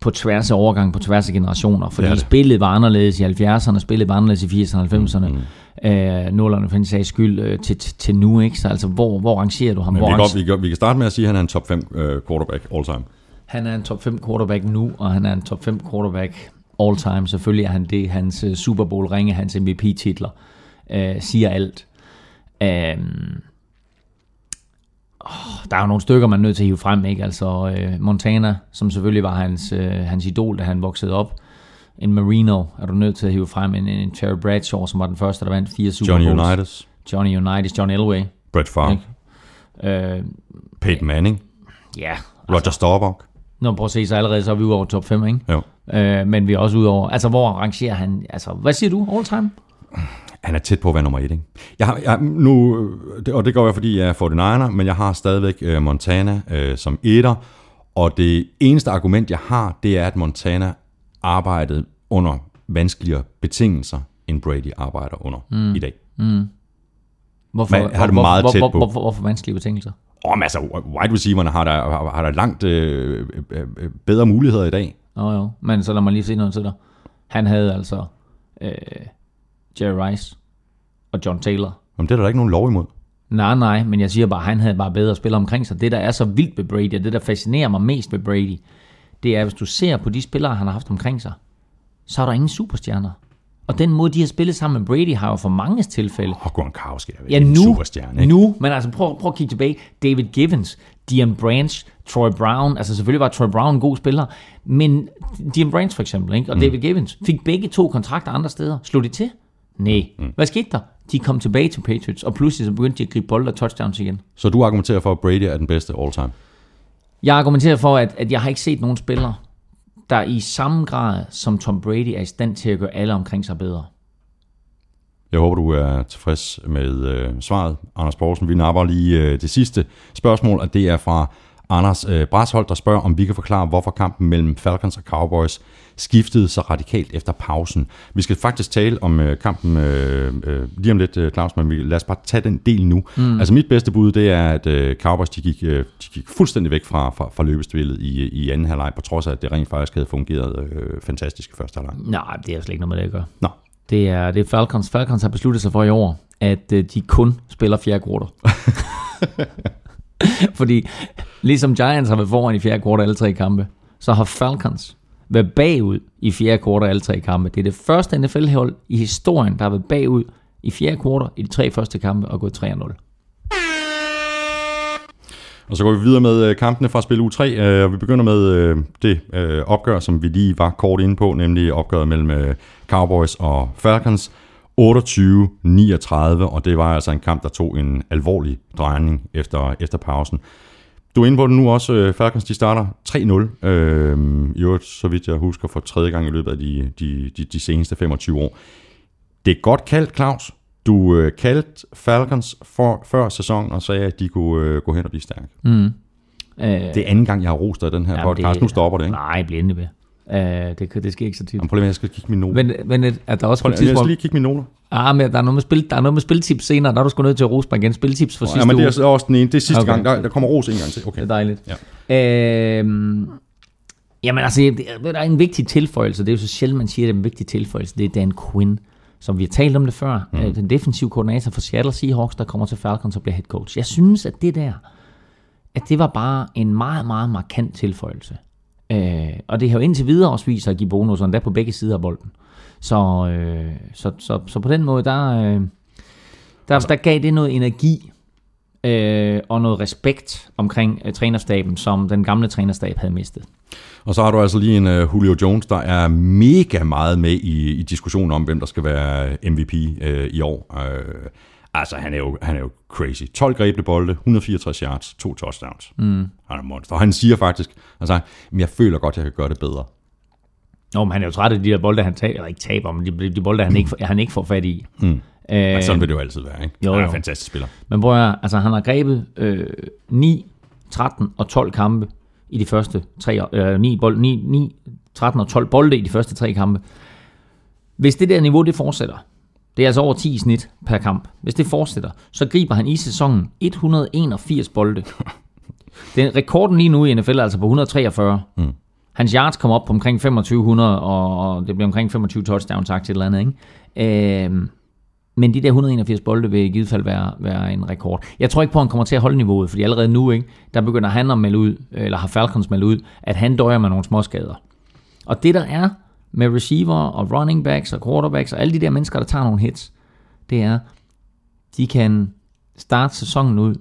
på tværs af overgang, på tværs af generationer, fordi Det det. spillet var anderledes i 70'erne, spillet var anderledes i 80'erne og 90'erne, mm. øh, 0'erne for sags skyld, øh, til, til, nu, ikke? Så altså, hvor, hvor rangerer du ham? Men hvor vi kan, vi, kan, vi kan starte med at sige, at han er en top 5 øh, quarterback all time. Han er en top 5 quarterback nu, og han er en top 5 quarterback all time. Selvfølgelig er han det. Hans øh, Super Bowl ringe, hans MVP-titler, øh, siger alt. Oh, der er jo nogle stykker, man er nødt til at hive frem. Ikke? Altså øh, Montana, som selvfølgelig var hans, øh, hans idol, da han voksede op. En Marino er du nødt til at hive frem. En, en Terry Bradshaw, som var den første, der vandt fire Super Johnny Bowls. Unitas, Johnny Unitas, John Elway. Brett Favre? Øh, Peyton Manning, ja, Roger Staubach. Nå, prøv at se, så allerede så er vi ude over top 5, ikke? Jo. Øh, men vi er også ude over, altså hvor rangerer han, altså hvad siger du, all time? Han er tæt på at være nummer et, ikke? Jeg har, jeg, nu, øh, og det går jeg, fordi jeg er 49'er, men jeg har stadigvæk øh, Montana øh, som etter, og det eneste argument, jeg har, det er, at Montana arbejdede under vanskeligere betingelser, end Brady arbejder under mm. i dag. Hvorfor, Men har det hvor, meget hvor, tæt hvor, på. Hvor, hvor, hvorfor vanskelige betingelser? Men altså, wide receiverne har der, har, har der langt øh, øh, øh, bedre muligheder i dag. Nå jo, men så lad mig lige se noget til dig. Han havde altså øh, Jerry Rice og John Taylor. Men det er der ikke nogen lov imod. Nej, nej, men jeg siger bare, at han havde bare bedre spillere omkring sig. Det, der er så vildt ved Brady, og det, der fascinerer mig mest ved Brady, det er, hvis du ser på de spillere, han har haft omkring sig, så er der ingen superstjerner. Og den måde, de har spillet sammen med Brady, har jo for mange tilfælde Og Gronkowski er vel Ja, en nu, superstjerne, ikke? nu, men altså prøv, prøv at kigge tilbage. David Givens, Dion Branch, Troy Brown, altså selvfølgelig var Troy Brown en god spiller, men Dion Branch for eksempel, ikke? og mm. David Givens, fik begge to kontrakter andre steder. Slog de til? Nej. Mm. Hvad skete der? De kom tilbage til Patriots, og pludselig så begyndte de at gribe bold og touchdowns igen. Så du argumenterer for, at Brady er den bedste all time. Jeg argumenterer for, at, at jeg har ikke set nogen spiller, der i samme grad som Tom Brady er i stand til at gøre alle omkring sig bedre. Jeg håber, du er tilfreds med øh, svaret, Anders Poulsen. Vi napper lige øh, det sidste spørgsmål, og det er fra Anders øh, Brasholt, der spørger, om vi kan forklare, hvorfor kampen mellem Falcons og Cowboys skiftede så radikalt efter pausen. Vi skal faktisk tale om øh, kampen øh, øh, lige om lidt, øh, Claus, men vi, lad os bare tage den del nu. Mm. Altså mit bedste bud, det er, at øh, Cowboys de gik, øh, de gik fuldstændig væk fra, fra, fra løbespillet i, i anden halvleg, på trods af, at det rent faktisk havde fungeret øh, fantastisk i første halvleg. Nej, det er slet ikke noget med det at gøre. Nå, Det er, det er Falcons. Falcons har besluttet sig for i år, at øh, de kun spiller fjerde kvartal. Fordi ligesom Giants har været foran i fjerde kvartal alle tre kampe, så har Falcons været bagud i fjerde kvartal alle tre kampe. Det er det første NFL-hold i historien, der har været bagud i fjerde kvartal i de tre første kampe og gået 3-0. Og så går vi videre med øh, kampene fra spil U3, øh, og vi begynder med øh, det øh, opgør, som vi lige var kort inde på, nemlig opgøret mellem øh, Cowboys og Falcons. 28-39, og det var altså en kamp, der tog en alvorlig drejning efter, efter pausen. Du er inde på den nu også. Øh, Falcons de starter 3-0. Øh, I øvrigt, så vidt jeg husker, for tredje gang i løbet af de, de, de, de seneste 25 år. Det er godt kaldt, Claus. Du øh, kaldte Falcons for, før sæsonen og sagde, at de kunne øh, gå hen og blive stærke. Øh, Det er anden gang, jeg har rost dig i den her podcast. Nu stopper det, ikke? Nej, bliv endelig ved. Øh, det, det sker ikke så tit. Jamen, prøv lige, at jeg skal kigge mine noter. Men, men at, at der også på Prøv, et lige- jeg skal tidspunkt... lige kigge mine noter. Ah, men der er noget med, spil, der er noget med spiltips senere. Der er du sgu nødt til at rose mig igen. Spiltips for sidste Ja, men det er så også den ene. Det er sidste Okay. gang. Der, der kommer ros en gang til. Okay. Det er dejligt. Ja. Øhm, jamen altså, det- der er en vigtig tilføjelse. Det er jo så sjældent, man siger, at det er en vigtig tilføjelse. Det er Dan Quinn, som vi har talt om det før. Mm. Den defensive koordinator for Seattle Seahawks, der kommer til Falcons og bliver head coach. Jeg synes, at det der, at det var bare en meget, meget markant tilføjelse. Øh, og det har jo indtil videre også vist sig at give bonus, og der på begge sider af bolden. Så, øh, så, så, så på den måde, der, øh, der, der gav det noget energi øh, og noget respekt omkring øh, trænerstaben, som den gamle trænerstab havde mistet. Og så har du altså lige en uh, Julio Jones, der er mega meget med i, i diskussionen om, hvem der skal være MVP uh, i år. Uh, altså, han er, jo, han er jo crazy. 12 grebne bolde, 164 yards, to touchdowns. Mm. Han er monster. Og han siger faktisk, altså, "Men jeg føler godt, jeg kan gøre det bedre. Nå, men han er jo træt af de der bolde, han taber, eller ikke taber, men de, de bolde, han ikke, får- han ikke får fat i. Mm. Øh, Men sådan vil det jo altid være, ikke? jo, han er en fantastisk spiller. Men at høre, altså han har grebet øh, 9, 13 og 12 kampe i de første tre, øh, 9, bold, 9, 9, 13 og 12 bolde i de første tre kampe. Hvis det der niveau, det fortsætter, det er altså over 10 i snit per kamp. Hvis det fortsætter, så griber han i sæsonen 181 bolde. Den rekorden lige nu i NFL er altså på 143. Mm. Hans yards kommer op på omkring 2500, og det bliver omkring 25 touchdowns, sagt et eller andet. Ikke? Øhm, men de der 181 bolde vil i givet fald være, være en rekord. Jeg tror ikke på, at han kommer til at holde niveauet, fordi allerede nu, ikke, der begynder han at melde ud, eller har Falcons meldt ud, at han døjer med nogle småskader. Og det der er med receiver og running backs og quarterbacks og alle de der mennesker, der tager nogle hits, det er, de kan starte sæsonen ud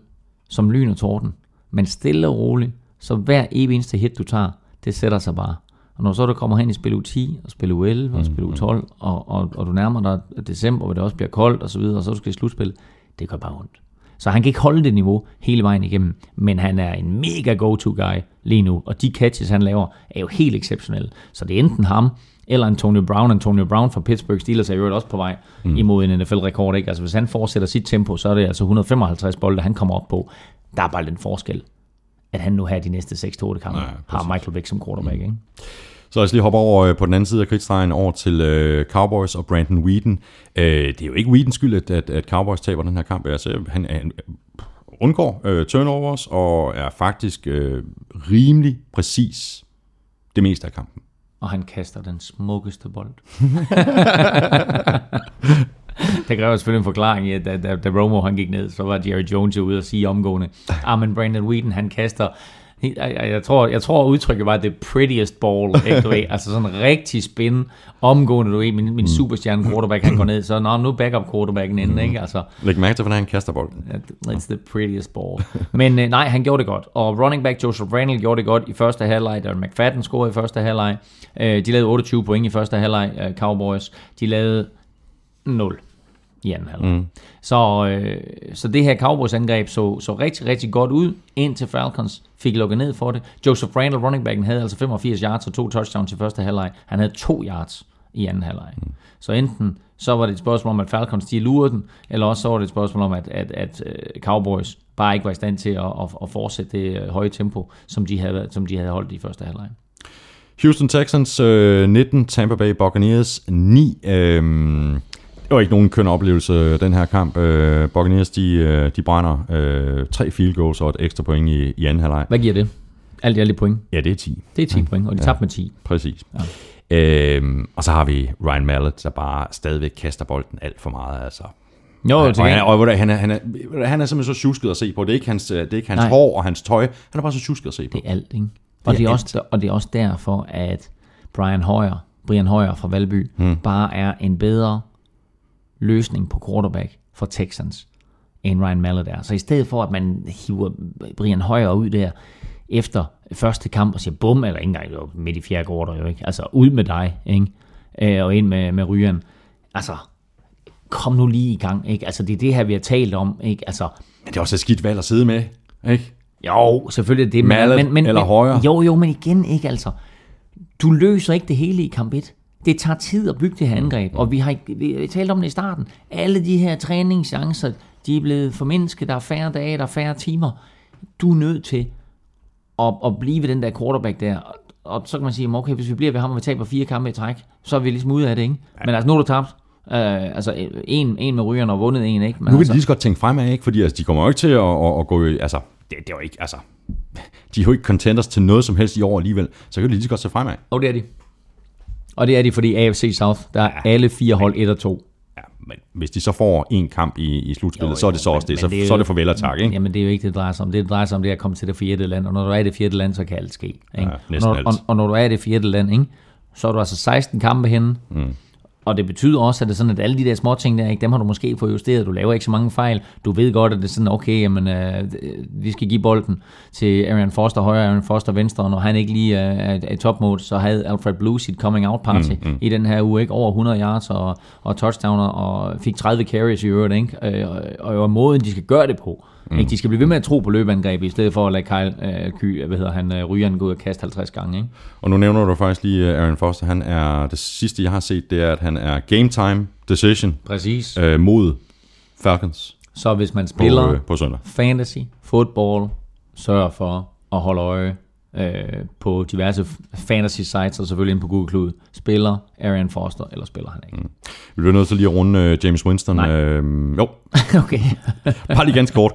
som lyn og torden, men stille og roligt, så hver evig eneste hit, du tager, det sætter sig bare. Og når så du kommer hen i spil u 10, og spil u 11, og spil u 12, og, og, og du nærmer dig december, hvor det også bliver koldt, og så videre, og så du skal i slutspil, det gør bare ondt. Så han kan ikke holde det niveau hele vejen igennem, men han er en mega go-to-guy lige nu, og de catches, han laver, er jo helt exceptionelle. Så det er enten ham, eller Antonio Brown. Antonio Brown fra Pittsburgh Steelers er jo også på vej mm. imod en NFL-rekord. Ikke? Altså hvis han fortsætter sit tempo, så er det altså 155 bolde, han kommer op på. Der er bare den forskel, at han nu her de næste 6-8 kampe Ja, har Michael Vick som quarterback. Ikke? Så lad os lige hoppe over øh, på den anden side af kridtstregen over til øh, Cowboys og Brandon Whedon. Øh, det er jo ikke Whedons skyld, at, at, at Cowboys taber den her kamp. Altså, han, han undgår øh, turnovers og er faktisk øh, rimelig præcis det meste af kampen. Og han kaster den smukkeste bold. det kræver selvfølgelig en forklaring, ja, da, da, da Romo han gik ned, så var Jerry Jones jo ude og sige omgående, ah, men Brandon Whedon, han kaster, jeg, jeg, tror, jeg tror udtrykket var the prettiest ball, ikke, du ved, altså sådan rigtig spin, omgående, du ved, min, min superstjerne quarterback, han går ned, så nå, nu backup quarterbacken inden, ikke, altså, Læg mærke til, hvordan han kaster bolden. It's the prettiest ball. Men øh, nej, han gjorde det godt. Og running back Joseph Randall gjorde det godt i første halvleg. Darren McFadden scorede i første halvleg. Øh, de lavede 28 point i første halvleg, øh, Cowboys. De lavede 0 i anden halvleg. Mm. Så, øh, så det her Cowboys angreb så, så rigtig, rigtig godt ud, indtil Falcons fik lukket ned for det. Joseph Randall, running backen, havde altså 85 yards og to touchdowns i første halvleg. Han havde to yards i anden halvleg. Mm. Så enten så var det et spørgsmål om, at Falcons de lurede den, eller også så var det et spørgsmål om, at, at, at øh, Cowboys bare ikke var i stand til at, at, at fortsætte det øh, høje tempo, som de havde, som de havde holdt i første halvleg. Houston Texans øh, 19, Tampa Bay Buccaneers 9. Øh, det var ikke nogen køn oplevelse, den her kamp. Øh, Buccaneers, de, øh, de brænder øh, tre field goals og et ekstra point i, i anden halvleg. Hvad giver det? Alt i alt point. Ja, det er 10. Det er 10 point, og de tabte med 10. Præcis. Ja. Øhm, og så har vi Ryan Mallett, der bare stadigvæk kaster bolden alt for meget. Altså. Jo, Og, til han, er, og ved du, han, er, han, er, han er simpelthen så tjusket at se på. Det er ikke hans, øh, det er ikke hans Nej. hår og hans tøj. Han er bare så tjusket at se på. det er alt, ikke? Og det, er er også, og det er også derfor, at Brian Hoyer, Brian Hoyer fra Valby, hmm. bare er en bedre løsning på quarterback for Texans, end Ryan Mallett er. Så i stedet for, at man hiver Brian Hoyer ud der efter første kamp og siger bum, eller ikke engang jo, midt i fjerde quarter, jo ikke? Altså ud med dig, ikke? Øh, og ind med, med rygeren. Altså, kom nu lige i gang, ikke? Altså, det er det her, vi har talt om, ikke? Altså, Men det er også et skidt valg at sidde med. Ikke? jo, selvfølgelig er det. Mallet eller højre? Jo, jo, men igen ikke altså. Du løser ikke det hele i kamp 1. Det tager tid at bygge det her angreb, og vi har, vi talt om det i starten. Alle de her træningschancer, de er blevet formindsket, der er færre dage, der er færre timer. Du er nødt til og, og blive ved den der quarterback der. Og, så kan man sige, okay, hvis vi bliver ved ham, og vi taber fire kampe i træk, så er vi ligesom ude af det, ikke? Men altså, nu er du tabt. Uh, altså, en, en med rygerne og vundet en, ikke? Men Nu kan altså, de lige så godt tænke fremad, ikke? Fordi altså, de kommer jo ikke til at, at, at gå altså, det, det er jo ikke, altså, de er jo ikke contenders til noget som helst i år alligevel, så kan de lige så godt se fremad. Og det er de. Og det er de, fordi AFC South, der er alle fire hold 1 og 2. Ja, men hvis de så får en kamp i, i slutspillet, Jo, så er det jo, så men- også det. Så, det er så er jo- det farvel og tak, ikke? Jamen, det er jo ikke det, det drejer sig om. Det, det drejer sig om, det er at komme til det fjerde land. Og når du er i det fjerde land, så kan alt ske. Ikke? Ja, og, når, alt. og, og, når du er i det fjerde land, ikke? så er du altså 16 kampe henne. Mm. Og det betyder også, at det er sådan, at alle de der små ting der, ikke, dem har du måske fået justeret. Du laver ikke så mange fejl. Du ved godt, at det er sådan, okay, jamen, øh, vi skal give bolden til Aaron Foster højre, Aaron Foster venstre, og når han ikke lige er, er, i topmode, så havde Alfred Blue sit coming out party mm, mm. i den her uge, ikke? over 100 yards og, og touchdowner, og fik 30 carries i øvrigt, ikke? Øh, og, og, og måden, de skal gøre det på. Mm. Ikke? De skal blive ved med at tro på løbeangrebet, i stedet for at lade Kyle øh, Ky, hvad hedder han, øh, Ryan gå ud og kaste 50 gange. Ikke? Og nu nævner du faktisk lige øh, Aaron Foster. Han er, det sidste jeg har set, det er, at han er game time decision Præcis. øh, mod Falcons Så hvis man på, spiller øh, på søndag. fantasy, football, sørg for at holde øje øh, på diverse fantasy sites, og selvfølgelig ind på Google Klud. Spiller Aaron Foster, eller spiller han ikke? Vi bliver nødt til lige at runde øh, James Winston. Nej. Øh, jo, okay. bare lige ganske kort.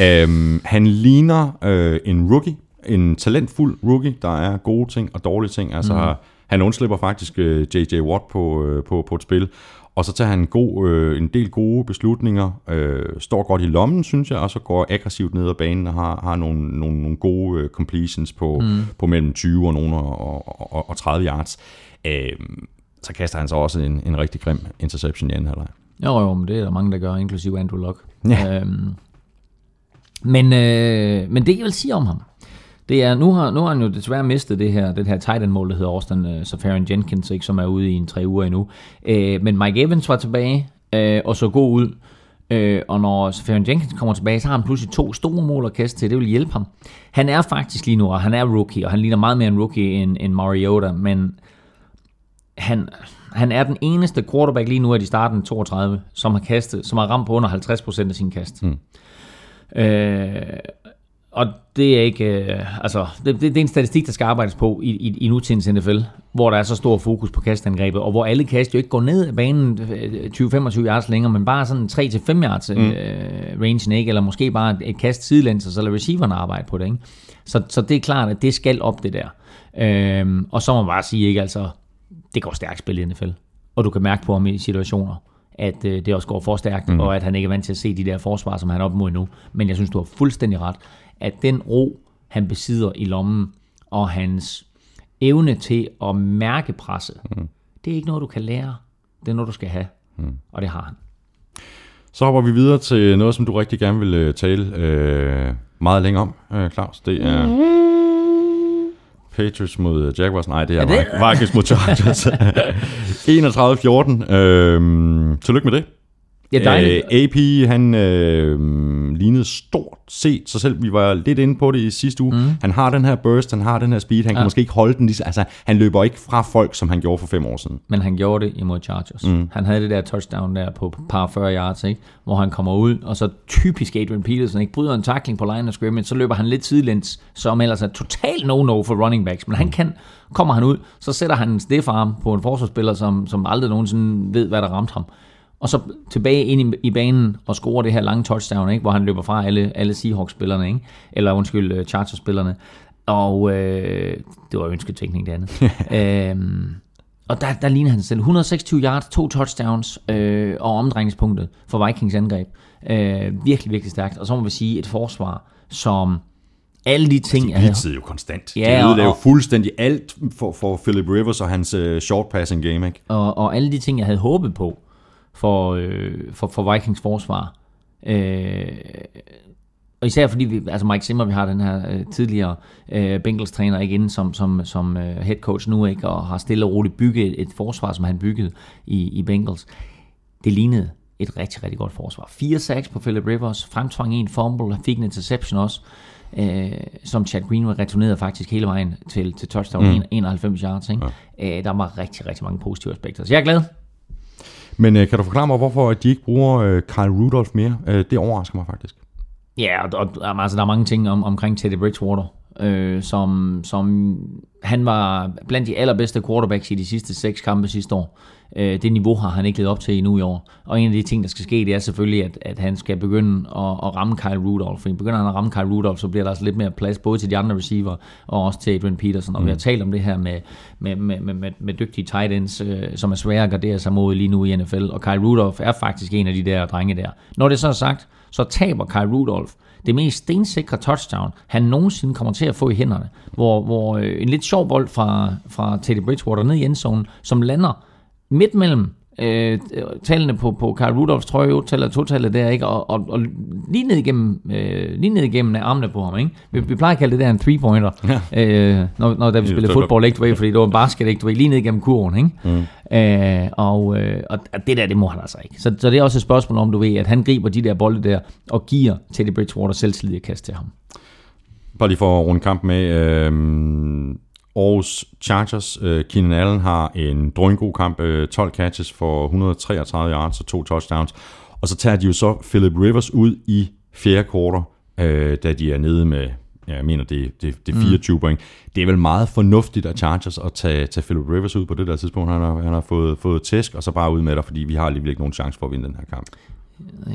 Øhm, han ligner øh, en rookie, en talentfuld rookie, der er gode ting og dårlige ting. Altså, mm. han undslipper faktisk øh, J.J. Watt på, øh, på, på et spil, og så tager han en, god, øh, en del gode beslutninger, øh, står godt i lommen, synes jeg, og så går aggressivt ned ad banen og har, har nogle, nogle, nogle gode øh, completions på, mm. på mellem 20 og, nogle og, og, og 30 yards. Øh, så kaster han så også en, en rigtig grim interception i anden halvleg. Jo, jo, men det er der mange, der gør, inklusive Andrew Luck. Ja. Øhm, men, øh, men det, jeg vil sige om ham, det er, nu har, nu har han jo desværre mistet det her, det her tight end mål, der hedder Austin uh, Safarian Jenkins, ikke, som er ude i en tre uger endnu. Øh, men Mike Evans var tilbage, øh, og så god ud. Øh, og når Safarian Jenkins kommer tilbage, så har han pludselig to store mål at kaste til. Det vil hjælpe ham. Han er faktisk lige nu, og han er rookie, og han ligner meget mere en rookie end, end Mariota, men han, han er den eneste quarterback lige nu af de startende 32, som har kastet, som har ramt på under 50% af sin kast. Mm. Øh, og det er ikke, øh, altså, det, det, det er en statistik, der skal arbejdes på i, i, i nutidens NFL, hvor der er så stor fokus på kastangrebet, og hvor alle kast jo ikke går ned af banen øh, 20-25 yards længere, men bare sådan 3-5 yards mm. øh, range, ikke? eller måske bare et, et kast sidelæns, og så lader receiveren arbejde på det. Ikke? Så, så det er klart, at det skal op det der. Øh, og så må man bare sige, ikke, altså, det går stærkt spil i NFL. Og du kan mærke på ham i situationer, at øh, det også går for stærkt, mm. og at han ikke er vant til at se de der forsvar, som han er op mod nu. Men jeg synes, du har fuldstændig ret, at den ro, han besidder i lommen, og hans evne til at mærke presset, mm. det er ikke noget, du kan lære. Det er noget, du skal have. Mm. Og det har han. Så hopper vi videre til noget, som du rigtig gerne vil øh, tale øh, meget længere om, øh, Claus. Det er Patriots mod Jaguars. Nej, det er, Er det? Vikings mod Chargers. 31-14. Øh, tillykke med det. Ja, dejligt. Øh, AP, han øh, lignede stort set sig selv. Vi var lidt inde på det i sidste uge. Mm. Han har den her burst, han har den her speed. Han ja. kan måske ikke holde den. Altså, han løber ikke fra folk, som han gjorde for fem år siden. men han gjorde det imod Chargers. Mm. Han havde det der touchdown der på par 40 yards, ikke? hvor han kommer ud, og så typisk Adrian Peterson, ikke? bryder en tackling på line of scrimmage, så løber han lidt sidelæns, som ellers er total no-no for running backs, men han kan, kommer han ud, så sætter han en stiff arm på en forsvarsspiller, som, som aldrig nogensinde ved, hvad der ramte ham. Og så tilbage ind i, i banen og score det her lange touchdown, ikke? hvor han løber fra alle, alle Seahawks-spillerne, ikke? eller undskyld, øh, Chargers-spillerne. Og øh, det var ønsketænkning det andet. øhm, og der, der ligner han selv. 126 yards, to touchdowns øh, og omdrejningspunktet for Vikings angreb. Øh, virkelig, virkelig stærkt. Og så må vi sige et forsvar, som alle de ting... De blitzede jo konstant. Ja, de ødelagde jo fuldstændig alt for, for Philip Rivers og hans uh, short passing game. Ikke? og, og alle de ting, jeg havde håbet på for, øh, for, for Vikings forsvar. Øh, og især fordi, vi, altså Mike Zimmer, vi har den her øh, tidligere øh, Bengals-træner ikke inde som, som, som øh, head coach nu, ikke, og har stille og roligt bygget et, et forsvar, som han byggede i, i Bengals. Det lignede et rigtig, rigtig godt forsvar. Fire sacks på Philip Rivers, fremtvang en fumble, fik en interception også, øh, som Chad Greenway returnerede faktisk hele vejen til, til touchdown, mm. 91 yards. Ikke? Ja. Øh, der var rigtig, rigtig mange positive aspekter. Så jeg er glad. Men øh, kan du forklare mig, hvorfor de ikke bruger øh, Kyle Rudolph mere? Øh, det overrasker mig faktisk. Ja, og, og, og altså, der er mange ting om, omkring Teddy Bridgewater. øh, som, som han var blandt de allerbedste quarterbacks i de sidste seks kampe sidste år. Øh, det niveau har han ikke levet op til endnu i år. Og en af de ting, der skal ske, det er selvfølgelig, at, at han skal begynde at, at ramme Kyle Rudolph. For begynder han at ramme Kyle Rudolph, så bliver der altså lidt mere plads, både til de andre receiver, og også til Adrian Peterson. Og mm. vi har talt om det her med, med, med, med, med, med dygtige tight ends, øh, som er svære at gardere sig mod lige nu i NFL. Og Kyle Rudolph er faktisk en af de der drenge der. Når det så er sagt, så taber Kyle Rudolph det mest stensikre touchdown, han nogensinde kommer til at få i hænderne. Hvor, hvor øh, en lidt sjov bold fra, fra Teddy Bridgewater ned i endzonen, som lander midt mellem øh, tallene på, på Carl Rudolphs trøje, eller totallet der, ikke? Og, og, og lige, ned igennem, øh, lige ned igennem armene på ham. Ikke? Vi, vi plejer at kalde det der en three-pointer, ja. øh, når, når da vi spillede fodbold, ikke, du ved, fordi det var en basket, ikke, du ved, lige ned igennem kurven. Ikke? Mm. Øh, og, øh, og det der, det må han altså ikke. Så, så det er også et spørgsmål om, du ved, at han griber de der bolde der, og giver Teddy Bridgewater selvtillid at kaste til ham. Bare lige for at runde kamp med, øh, Aarhus Chargers. Øh, Keenan Allen har en drøngod kamp, øh, 12 catches for 133 yards og to touchdowns. Og så tager de jo så Philip Rivers ud i fjerde kvartal, øh, da de er nede med, ja, jeg mener, det, det, det er 24 mm. point. Det er vel meget fornuftigt af Chargers at tage, tage Philip Rivers ud på det der tidspunkt. Han har, han har fået, fået tæsk, og så bare ud med dig, fordi vi har alligevel ikke nogen chance for at vinde den her kamp.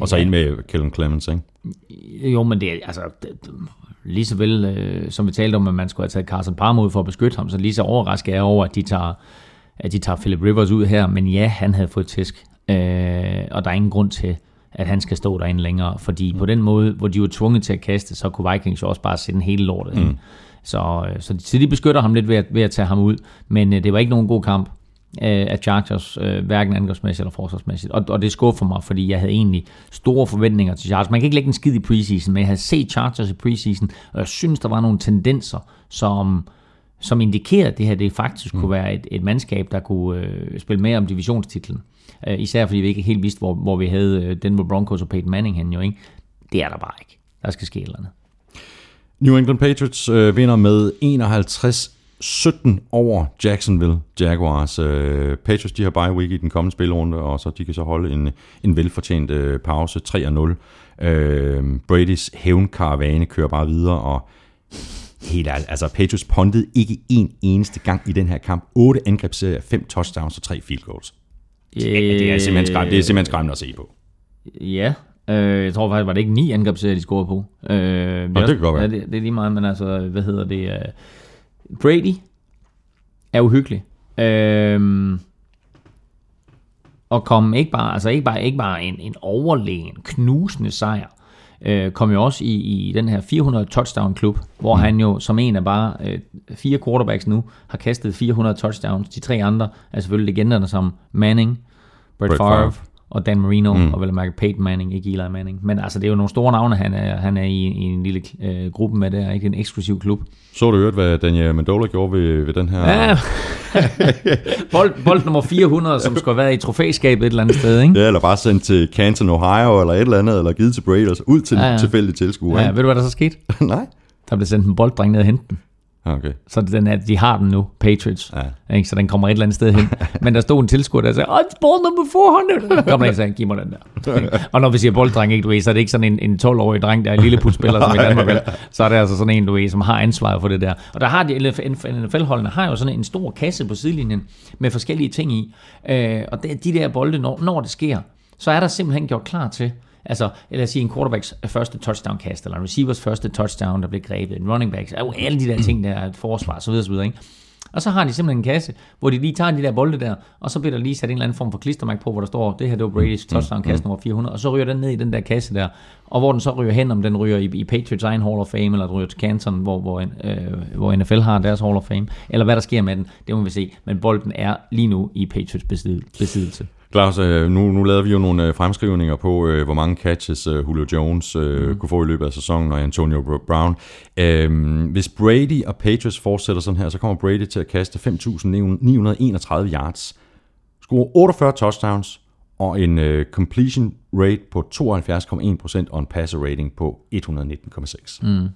Og så ja. ind med Kellen Clemens, ikke? Jo, men det er, altså, det, lige så vel, øh, som vi talte om, at man skulle have taget Carson Palmer ud for at beskytte ham, så lige så overrasket er jeg over, at de tager, at de tager Philip Rivers ud her, men ja, han havde fået tæsk, øh, og der er ingen grund til, at han skal stå derinde længere, fordi mm. på den måde, hvor de var tvunget til at kaste, så kunne Vikings jo også bare sætte en hele lortet mm. Så, øh, så, de, så de beskytter ham lidt ved at, ved at tage ham ud, men øh, det var ikke nogen god kamp af Chargers, øh, hverken angrebsmæssigt eller forsvarsmæssigt. Og, og det skuffer mig, fordi jeg havde egentlig store forventninger til Chargers. Man kan ikke lægge en skid i preseason, men jeg havde set Chargers i preseason, og jeg synes, der var nogle tendenser, som, som indikerede, at det her det faktisk mm. kunne være et, et mandskab, der kunne øh, spille mere om divisionstitlen. Øh, især fordi vi ikke helt vidste, hvor, hvor vi havde øh, Denver Broncos og Peyton Manning hen jo, ikke? Det er der bare ikke. Der skal ske et eller andet. New England Patriots øh, vinder med 51 17 over Jacksonville Jaguars. Uh, Patriots de har bye week i den kommende spilrunde, og så de kan så holde en, en velfortjent uh, pause 3-0. Uh, Brady's hævnkaravane kører bare videre, og helt ærligt, altså Patriots pondede ikke en eneste gang i den her kamp. 8 angrebsserier, 5 touchdowns og 3 field goals. Det, det, er simpelthen skræmmende, det er simpelthen skræmmende at se på. Ja, øh, jeg tror faktisk, var det ikke ni angrebsserier, de scorede på. Øh, det, det kan godt være. Ja, det, det er lige meget, men altså, hvad hedder det... Brady er uhyggelig. Øhm, og kom ikke bare, altså ikke bare, ikke bare en, en overlegen, knusende sejr, øh, kom jo også i, i den her 400 touchdown klub, hvor mm. han jo som en af bare øh, fire quarterbacks nu har kastet 400 touchdowns. De tre andre er selvfølgelig legenderne som Manning, Brett, Brett Favre, Favre og Dan Marino, mm. og vel mærke Peyton Manning, ikke Eli Manning. Men altså, det er jo nogle store navne, han er, han er i, i en lille øh, gruppe med det, ikke en eksklusiv klub. Så du hørt, hvad Daniel Mendola gjorde ved, ved den her... Ja, bold, bold nummer 400, som skulle være i trofæskabet et eller andet sted, ikke? Ja, eller bare sendt til Canton, Ohio, eller et eller andet, eller givet til Raiders, ud til ja, ja. tilfældige tilskuere. Ja, ved du, hvad der så skete? Nej. Der blev sendt en bolddreng ned og hente den. Okay. Så den er, de har den nu, Patriots. Ja. Ikke? Så den kommer et eller andet sted hen. Men der stod en tilskuer, der sagde, it's ball number 400. Kommer der og sagde, giv mig den der. og når vi siger bolddreng, ikke, du ved, så er det ikke sådan en, en 12-årig dreng, der er en lille putspiller, som i Danmark vel. Så er det altså sådan en, du ved, som har ansvaret for det der. Og der har de, NFL-holdene har jo sådan en stor kasse på sidelinjen med forskellige ting i. Øh, og de der bolde, når, når det sker, så er der simpelthen gjort klar til, Altså, lad os sige en quarterbacks første touchdown kast, eller en receivers første touchdown, der bliver grebet, en running backs, og alle de der ting, der er et forsvar, så videre, så videre, ikke? Og så har de simpelthen en kasse, hvor de lige tager de der bolde der, og så bliver der lige sat en eller anden form for klistermærke på, hvor der står, det her det var Brady's mm, touchdown kast mm. nummer 400, og så ryger den ned i den der kasse der, og hvor den så ryger hen, om den ryger i, i Patriots egen Hall of Fame, eller den ryger til Canton, hvor, hvor, øh, hvor NFL har deres Hall of Fame, eller hvad der sker med den, det må vi se. Men bolden er lige nu i Patriots besiddelse. Claus, øh, nu, nu lavede vi jo nogle øh, fremskrivninger på, øh, hvor mange catches Julio Jones mm. kunne få i løbet af sæsonen, og Antonio Brown. Hvis Brady og Patriots fortsætter sådan her, så kommer Brady til at kaste 5.931 yards, score 48 touchdowns, og en completion rate på 72,1% og en passer rating på 119,6. Mm.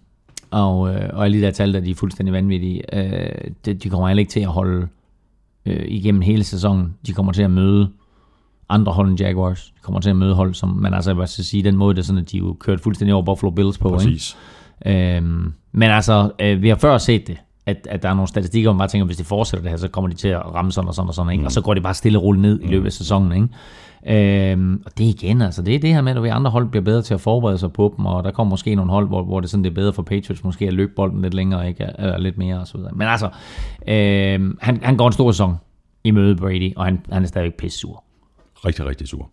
Og, og alle de der tal, der de er fuldstændig vanvittige, øh, de, de kommer heller ikke til at holde øh, igennem hele sæsonen. De kommer til at møde andre hold end Jaguars. De kommer til at møde hold, som man altså vil sige, den måde, det er sådan, at de jo kørt fuldstændig over Buffalo Bills på. Præcis. Øhm, men altså, øh, vi har før set det, at, at der er nogle statistikker, hvor man bare tænker, hvis de fortsætter det her, så kommer de til at ramme sådan og sådan og sådan, ikke? Mm. og så går de bare stille og roligt ned i løbet af sæsonen. Ikke? Øhm, og det igen, altså, det er det her med, at vi andre hold bliver bedre til at forberede sig på dem, og der kommer måske nogle hold, hvor, hvor det, sådan, det er bedre for Patriots måske at løbe bolden lidt længere, ikke? eller lidt mere og så videre. Men altså, øhm, han, han går en stor sæson i møde Brady, og han, han er stadigvæk pisse sur. Rigtig, rigtig sur.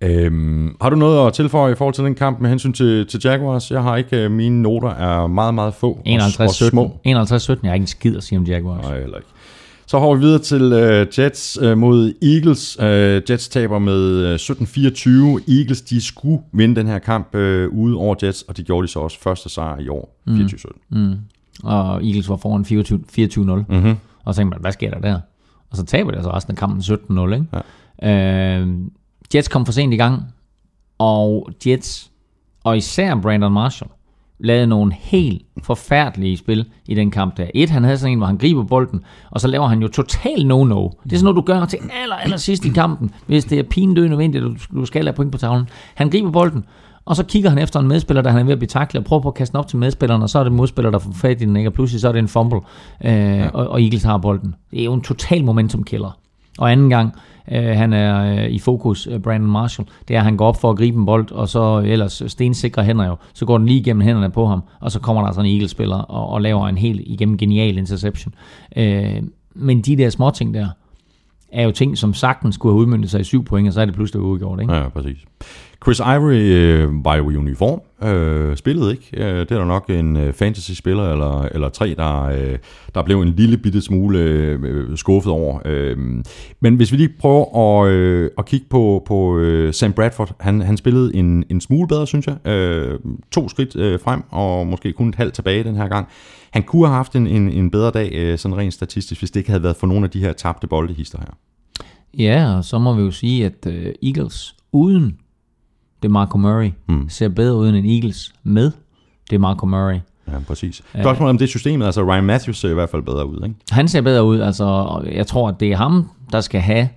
Øhm, har du noget at tilføje i forhold til den kamp med hensyn til, til Jaguars? Jeg har ikke, øh, mine noter er meget, meget få og, og 51-17. små. 51-17, jeg har ikke en skid at sige om Jaguars. Nej, heller ikke. Så hopper vi videre til uh, Jets uh, mod Eagles. Uh, Jets taber med uh, 17-24. Eagles, de skulle vinde den her kamp uh, ude over Jets, og det gjorde de så også første sejr i år, 24-17. Mm. Og Eagles var foran 24 24-0. Mm-hmm. Og så tænkte man, hvad sker der der? Og så taber de altså resten af kampen 17-0. Ikke? Ja. Øh, Jets kom for sent i gang, og Jets, og især Brandon Marshall, lavede nogle helt forfærdelige spil i den kamp der. Et, han havde sådan en, hvor han griber bolden, og så laver han jo total no-no. Det er sådan noget, du gør til aller, aller sidst i kampen, hvis det er pinedød nødvendigt, at du, skal have point på tavlen. Han griber bolden, og så kigger han efter en medspiller, der han er ved at blive taklet, og prøver på at kaste den op til medspilleren, og så er det modspiller, der får fat i den, ikke? og pludselig så er det en fumble, øh, ja. og, og Eagles har bolden. Det er jo en total momentum killer. Og anden gang, øh, han er øh, i fokus, øh, Brandon Marshall, det er, at han går op for at gribe en bold, og så øh, ellers øh, stensikre hænder jo, så går den lige igennem hænderne på ham, og så kommer der sådan en Eagles-spiller og, og laver en helt igennem genial interception. Øh, men de der små ting der, er jo ting, som sagtens skulle have udmyndet sig i syv point, og så er det pludselig udgjort, ikke? Ja, præcis. Chris Ivory øh, var jo i uniform, øh, spillede ikke. Øh, det er der nok en øh, fantasy-spiller eller, eller tre, der, øh, der blev en lille bitte smule øh, skuffet over. Øh, men hvis vi lige prøver at, øh, at kigge på, på øh, Sam Bradford, han, han spillede en, en smule bedre, synes jeg. Øh, to skridt øh, frem, og måske kun et halvt tilbage den her gang. Han kunne have haft en, en, en bedre dag, øh, sådan rent statistisk, hvis det ikke havde været for nogle af de her tabte boldehister her. Ja, og så må vi jo sige, at øh, Eagles uden det Marco Murray mm. ser bedre ud end Eagles med det Marco Murray. Ja, præcis. Spørgsmålet om det systemet, altså Ryan Matthews ser i hvert fald bedre ud, ikke? Han ser bedre ud, altså jeg tror, at det er ham, der skal have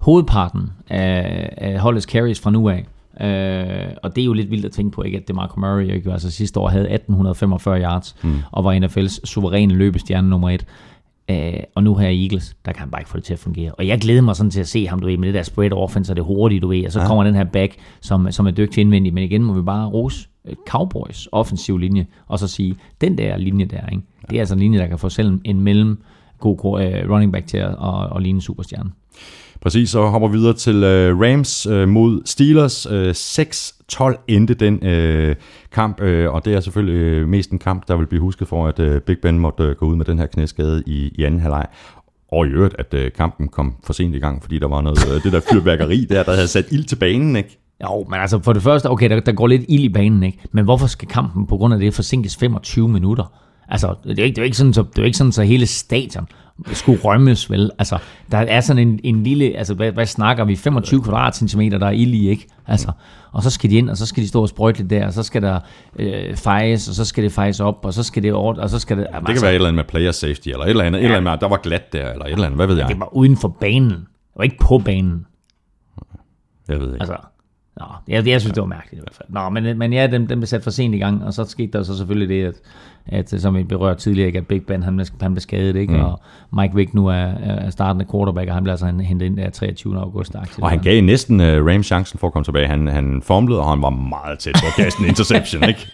hovedparten af, af holdets carries fra nu af. Uh, og det er jo lidt vildt at tænke på, ikke, at det Marco Murray ikke, altså sidste år havde 1845 yards, mm. og var NFL's suveræne løbestjerne nummer et. Uh, og nu her i Eagles, der kan han bare ikke få det til at fungere. Og jeg glæder mig sådan til at se ham, du ved, med det der spread offense, og det hurtige, du ved, og så ja. kommer den her back, som, som er dygtig indvendig. Men igen må vi bare rose Cowboys offensiv linje, og så sige, den der linje der, ikke? det er altså en linje, der kan få selv en mellem god uh, running back til at, at, at ligne en superstjerne. Præcis, så hopper vi videre til øh, Rams øh, mod Steelers. Øh, 6-12 endte den øh, kamp, øh, og det er selvfølgelig øh, mest en kamp, der vil blive husket for, at øh, Big Ben måtte øh, gå ud med den her knæskade i, i anden halvleg. Og i øvrigt, at øh, kampen kom for sent i gang, fordi der var noget, øh, det der fyrværkeri der, der havde sat ild til banen, ikke? Jo, men altså for det første, okay, der, der går lidt ild i banen, ikke? Men hvorfor skal kampen på grund af det forsinkes 25 minutter? Altså, det er ikke, det er ikke sådan, så, det er ikke sådan, så hele stadion skulle rømmes, vel? Altså, der er sådan en, en lille, altså, hvad, hvad snakker vi? 25 kvadratcentimeter, der er ild i, ikke? Altså, og så skal de ind, og så skal de stå og sprøjte lidt der, og så skal der øh, fejes, og så skal det fejes op, og så skal det over, og så skal det... Det kan være et eller andet med player safety, eller et eller andet, ja. et eller andet med, der var glat der, eller et eller andet, hvad ved jeg? Det var uden for banen, var ikke på banen. Jeg ved ikke. Altså, Nå, jeg, jeg synes, det var mærkeligt i hvert fald. Nå, men, men ja, den, den blev sat for sent i gang, og så skete der så selvfølgelig det, at, at som vi berørte tidligere, ikke, at Big Ben han, han blev skadet, ikke? Mm. og Mike Vick nu er, er startende quarterback, og han blev altså hentet ind der 23. august. Og han gav næsten uh, Rams chancen for at komme tilbage. Han, han fumblede, og han var meget tæt på at kaste en interception, ikke?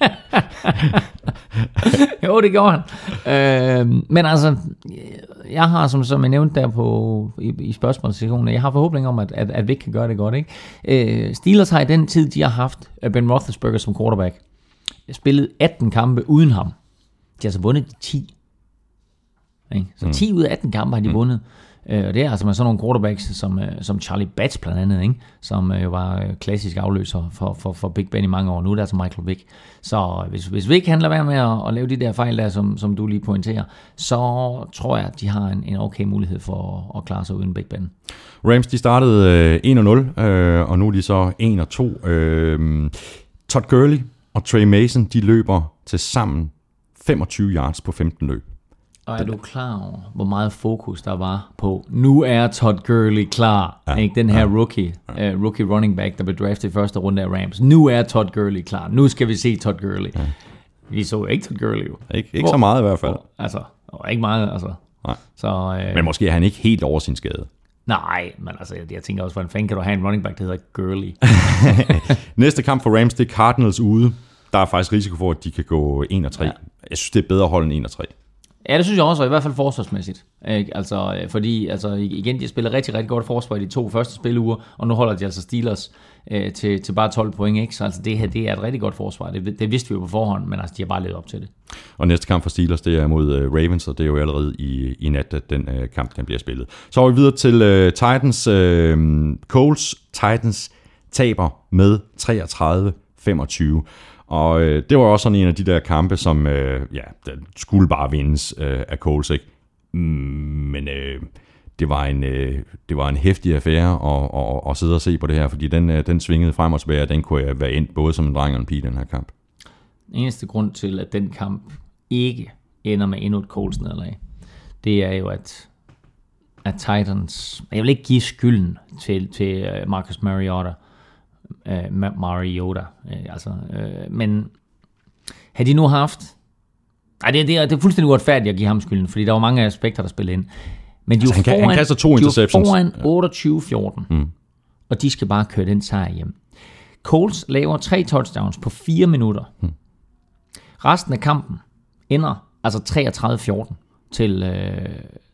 jo, det gjorde han. Øh, men altså, jeg har, som, som jeg nævnte der på, i, i spørgsmålssektionen, jeg har forhåbning om, at, at, at Vick kan gøre det godt. Ikke? Øh, Steelers har i den tid, de har haft Ben Roethlisberger som quarterback, spillet 18 kampe uden ham. De har altså vundet de 10. Ikke? Så mm. 10 ud af 18 kampe har de mm. vundet. Øh, og det er altså med sådan nogle quarterbacks som, øh, som Charlie Batch blandt andet, ikke? som øh, jo var øh, klassisk afløser for, for, for Big Ben i mange år. Nu er det altså Michael Vick. Så øh, hvis, hvis Vick handler være med at, at lave de der fejl der, som, som du lige pointerer, så tror jeg, at de har en, en okay mulighed for at, at klare sig uden Big Ben. Rams de startede øh, 1-0, øh, og nu er de så 1-2. Øh, Todd Gurley og Trey Mason, de løber til sammen 25 yards på 15 løb. Og er du klar over, hvor meget fokus der var på, nu er Todd Gurley klar, ja, ikke? den her ja, rookie, ja. uh, rookie running back, der blev draftet i første runde af Rams. Nu er Todd Gurley klar, nu skal vi se Todd Gurley. Ja. Vi så ikke til Gurley jo. Ikke, ikke så meget i hvert fald. Altså, og ikke meget, altså. Nej. Så, øh, Men måske er han ikke helt over sin skade. nej, men altså, jeg, jeg tænker også, hvordan fanden kan du have en running back, der hedder Gurley? Næste kamp for Rams, det er Cardinals ude. Der er faktisk risiko for, at de kan gå 1 og 3. Ja. Jeg synes, det er bedre at holde end 1 og 3. Ja, det synes jeg også, og i hvert fald forsvarsmæssigt. Ikke? Altså, øh, fordi altså, igen, de har spillet rigtig, rigtig godt forsvar i de to første spilleuger, og nu holder de altså Steelers øh, til, til bare 12 point. Ikke? Så altså, det her det er et rigtig godt forsvar. Det, det vidste vi jo på forhånd, men altså, de har bare levet op til det. Og næste kamp for Steelers, det er mod uh, Ravens, og det er jo allerede i, i nat, at den uh, kamp den bliver spillet. Så er vi videre til uh, Titans. Uh, Coles Titans taber med 33-25. Og øh, det var også sådan en af de der kampe, som øh, ja, den skulle bare vindes øh, af Coles, ikke? Mm, men øh, det var en øh, det var en hæftig affære at, at, at sidde og se på det her, fordi den, øh, den svingede frem og tilbage, og den kunne jeg være endt både som en dreng og en pige, den her kamp. eneste grund til, at den kamp ikke ender med endnu et Coles nederlag, det er jo, at, at Titans... Jeg vil ikke give skylden til, til øh, Marcus Mariota, uh, Mariota, uh, altså, uh, men havde de nu haft... Ej, det, det, er, det er fuldstændig uretfærdigt at give ham skylden, fordi der var mange aspekter, der spillede ind. Men de Altså, han kan- han kaster to de er interceptions. foran 28-14, mm. og de skal bare køre den sejr hjem. Colts laver tre touchdowns på fire minutter. Mm. Resten af kampen ender altså 33-14 til, øh,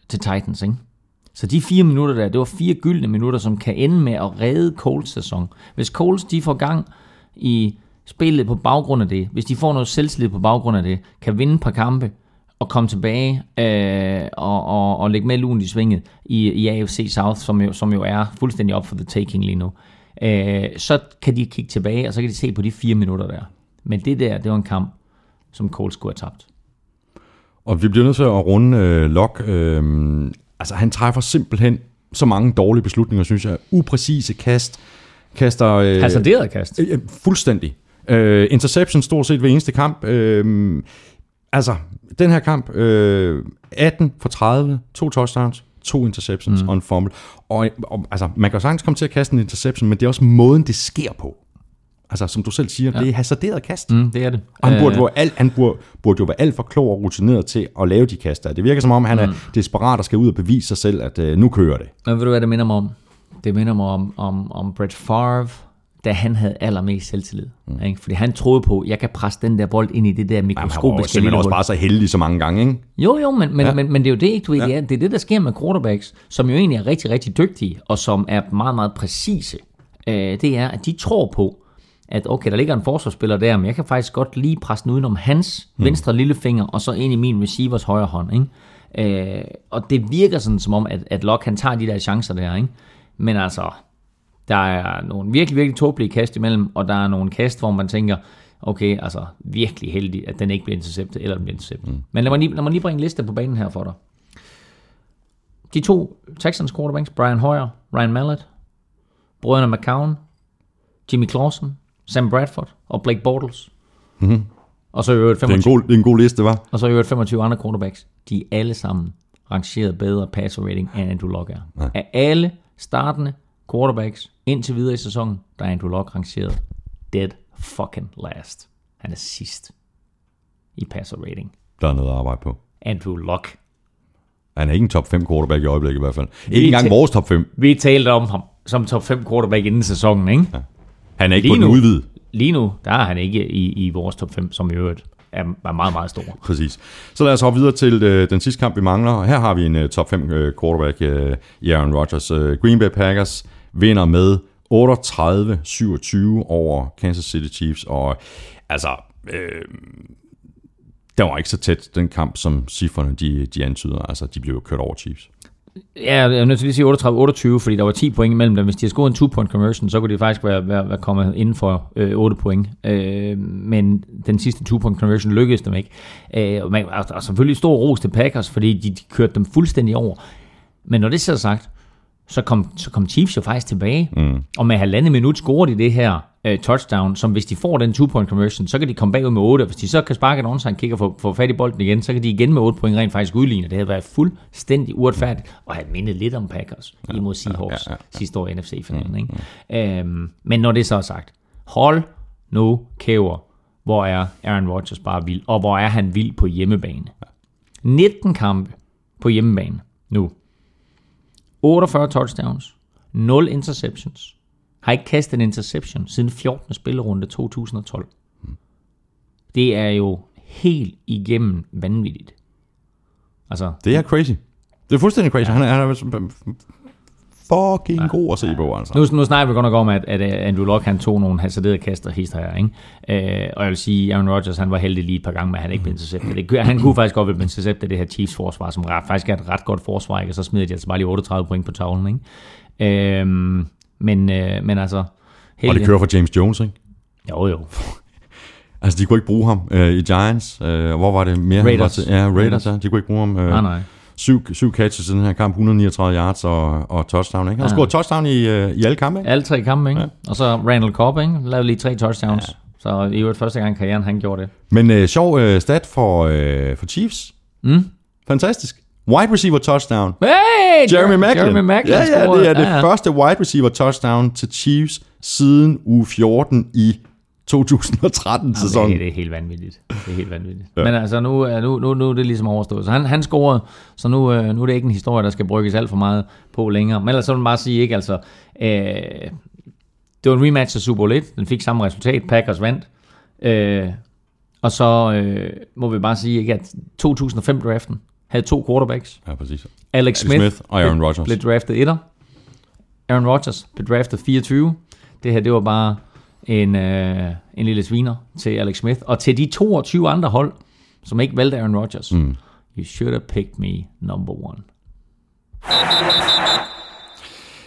til Titans, ikke? Så de fire minutter der, det var fire gyldne minutter, som kan ende med at redde Coles sæson. Hvis Coles de får gang i spillet på baggrund af det, hvis de får noget selvtillid på baggrund af det, kan vinde et par kampe og komme tilbage øh, og, og, og lægge med luen i svinget i, i AFC South, som jo, som jo er fuldstændig op for the taking lige nu, øh, så kan de kigge tilbage, og så kan de se på de fire minutter der. Men det der, det var en kamp, som Coles skulle have tabt. Og vi bliver nødt til at runde øh, Lok. Øh, altså, han træffer simpelthen så mange dårlige beslutninger, synes jeg. Upræcise kast. Kaster... Øh, Hasarderet kast. Øh, fuldstændig. Øh, interception stort set ved eneste kamp. Øh, altså, den her kamp, øh, 18 for 30, to touchdowns, to interceptions mm. og en fumble. Og, og altså, man kan jo sagtens komme til at kaste en interception, men det er også måden, det sker på. Altså, som du selv siger, ja. det er hasarderet kast. Mm, det er det. Og han, burde, jo alt, han burde, burde jo være alt for klog og rutineret til at lave de kaster. Det virker som om, han er desperat og skal ud og bevise sig selv, at øh, nu kører det. Men ved du, hvad det minder mig om? Det minder mig om, om, om Brett Favre, da han havde allermest selvtillid. Mm. Ikke? Fordi han troede på, jeg kan presse den der bold ind i det der Jamen, han var mikroskopiske simpelthen lille også bare så heldig så mange gange, ikke? Jo, jo, men, men, Ja. men, men det er jo det, ikke? Du ja. det er det, der sker med quarterbacks, som jo egentlig er rigtig, rigtig dygtige, og som er meget, meget præcise. Øh, det er, at de tror på, at okay, der ligger en forsvarsspiller der, men jeg kan faktisk godt lige presse den udenom hans mm. venstre lillefinger, og så ind i min receivers højre hånd. Ikke? Øh, og det virker sådan som om, at, at Locke han tager de der chancer der. Ikke? Men altså, der er nogle virkelig, virkelig tåbelige kast imellem, og der er nogle kast, hvor man tænker, okay, altså virkelig heldig, at den ikke bliver interceptet, eller den bliver interceptet. Mm. Men lad mig, lige, lad mig lige bringe en liste på banen her for dig. De to Texans quarterbacks, Brian Hoyer, Ryan Mallett, brødrene McCown, Jimmy Clausen, Sam Bradford og Blake Bortles. Mm-hmm. Og så i øvrigt Det er en 25, god, det er en god liste, var. og så i øvrigt 25 andre quarterbacks. De er alle sammen rangeret bedre passer rating, end Andrew Luck er. Nej. Af alle startende quarterbacks indtil videre i sæsonen, der er Andrew Luck rangeret dead fucking last. Han er sidst i passer rating. Der er noget at arbejde på. Andrew Luck. Han er ikke en top 5 quarterback i øjeblikket i hvert fald. Ikke engang vores top 5. Vi talte om ham som top 5 quarterback inden sæsonen, ikke? Ja. Han er ikke Lige på den nu. udvide. Lige nu, der er han ikke i, i vores top 5, som i øvrigt er, er meget, meget stor. Præcis. Så lad os hoppe videre til øh, den sidste kamp, vi mangler. Her har vi en øh, top 5 øh, quarterback øh, i Aaron Rodgers. Øh, Green Bay Packers vinder med 38-27 over Kansas City Chiefs. Og altså, øh, der var ikke så tæt den kamp, som cifrene de, de antyder. Altså, de blev jo kørt over Chiefs. Ja, jeg er nødt til lige at sige 38-28, fordi der var 10 point imellem dem. Hvis de havde scoret en 2-point conversion, så kunne de faktisk være, være, være kommet inden for øh, 8 point. Øh, men den sidste 2-point conversion lykkedes dem ikke. Øh, og, man, og, og selvfølgelig stor ros til Packers, fordi de, de kørte dem fuldstændig over. Men når det så er sagt, så kom, så kom Chiefs jo faktisk tilbage. Mm. Og med halvandet minut scorede de det her øh, touchdown, som hvis de får den 2-point conversion, så kan de komme bagud med 8. Hvis de så kan sparke en onside kick og få, få fat i bolden igen, så kan de igen med 8 point rent faktisk udligne. Det havde været fuldstændig uretfærdigt, og havde mindet lidt om Packers ja, imod Seahawks ja, ja, ja. sidste år i NFC-finalen. Ikke? Øhm, men når det så er sagt, hold nu kæver hvor er Aaron Rodgers bare vild, og hvor er han vild på hjemmebane. 19 kampe på hjemmebane nu. 48 touchdowns, 0 interceptions. Har ikke kastet en interception siden 14. spillerunde 2012. Det er jo helt igennem vanvittigt. Altså, Det er crazy. Det er fuldstændig crazy. Ja. Han er, han er fucking ja. god at se på, altså. Nu, nu snakker vi godt nok om, at, at øh, Andrew Luck han tog nogle hasarderede kaster hist her, ikke? Øh, og jeg vil sige, Aaron Rodgers han var heldig lige et par gange at han ikke blev interceptet. Det, han kunne faktisk godt blive interceptet det her Chiefs forsvar, som ret, faktisk er et ret godt forsvar, ikke? og så smider de altså bare lige 38 point på tavlen. Ikke? Øh, men, øh, men altså... Og heldig- det kører for James Jones, ikke? Jo, jo. Altså, de kunne ikke bruge ham øh, i Giants. Øh, hvor var det mere? han var Raiders. til? Ja, Raiders, ja. De kunne ikke bruge ham. Øh, Nej, nej. Syv, syv catches i den her kamp, 139 yards og, og touchdown, ikke? Han har scoret touchdown i, øh, i alle kampe, ikke? Alle tre kampe, ikke? Ja. Og så Randall Cobb, ikke? Lavede lige tre touchdowns. Ja. Så i øvrigt første gang i karrieren, han gjorde det. Men øh, sjov øh, stat for, øh, for Chiefs. Mm. Fantastisk. Wide receiver touchdown. Hey! Jeremy Macklin. Jeremy Macklin ja, ja, det er det Ja, ja. første wide receiver touchdown til Chiefs siden uge 14 i 2013-sæsonen. Det, det er helt vanvittigt. Det er helt vanvittigt. Ja. Men altså, nu, er- nu, nu, nu er det ligesom overstået. Så han, han scorede, så nu, øh, nu er det ikke en historie, der skal brygges alt for meget på længere. Men ellers så vil man bare sige, ikke altså... Øh, det var en rematch af Super Bowl 1. Den fik samme resultat. Packers vandt. Øh, og så øh, må vi bare sige, ikke, at 2005-draften havde to quarterbacks. Ja, præcis. Alex Smith, Smith og Aaron blev- Rodgers. blev draftet etter. Aaron Rodgers blev draftet 24. Det her, det var bare en, øh, en lille sviner til Alex Smith. Og til de 22 andre hold, som ikke valgte Aaron Rodgers. Mm. You should have picked me number one.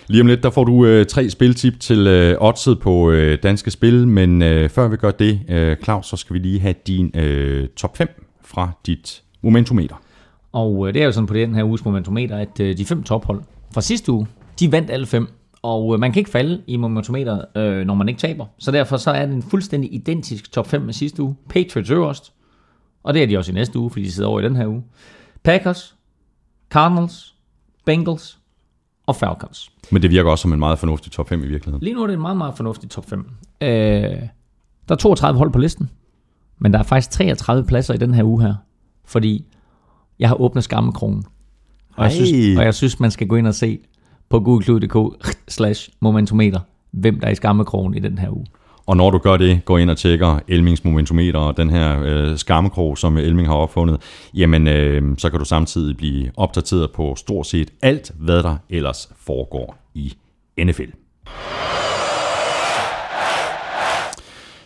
Lige om lidt, der får du øh, tre spiltip til øh, oddset på øh, danske spil, men øh, før vi gør det, øh, Claus, så skal vi lige have din øh, top 5 fra dit momentometer. Og øh, det er jo sådan på den her uges momentometer, at øh, de fem tophold fra sidste uge, de vandt alle fem. Og øh, man kan ikke falde i momentometeret, øh, når man ikke taber. Så derfor så er det en fuldstændig identisk top 5 med sidste uge. Patriots øverst, og det er de også i næste uge, fordi de sidder over i den her uge. Packers, Cardinals, Bengals og Falcons. Men det virker også som en meget fornuftig top 5 i virkeligheden. Lige nu er det en meget, meget fornuftig top 5. Øh, der er 32 hold på listen, men der er faktisk 33 pladser i den her uge her, fordi jeg har åbnet skammekronen. Og jeg, synes, og jeg synes, man skal gå ind og se på googleklud.dk slash momentometer, hvem der er i skammekrogen i den her uge. Og når du gør det, går ind og tjekker Elmings momentometer og den her øh, skammekrog, som Elming har opfundet, jamen øh, så kan du samtidig blive opdateret på stort set alt, hvad der ellers foregår i NFL.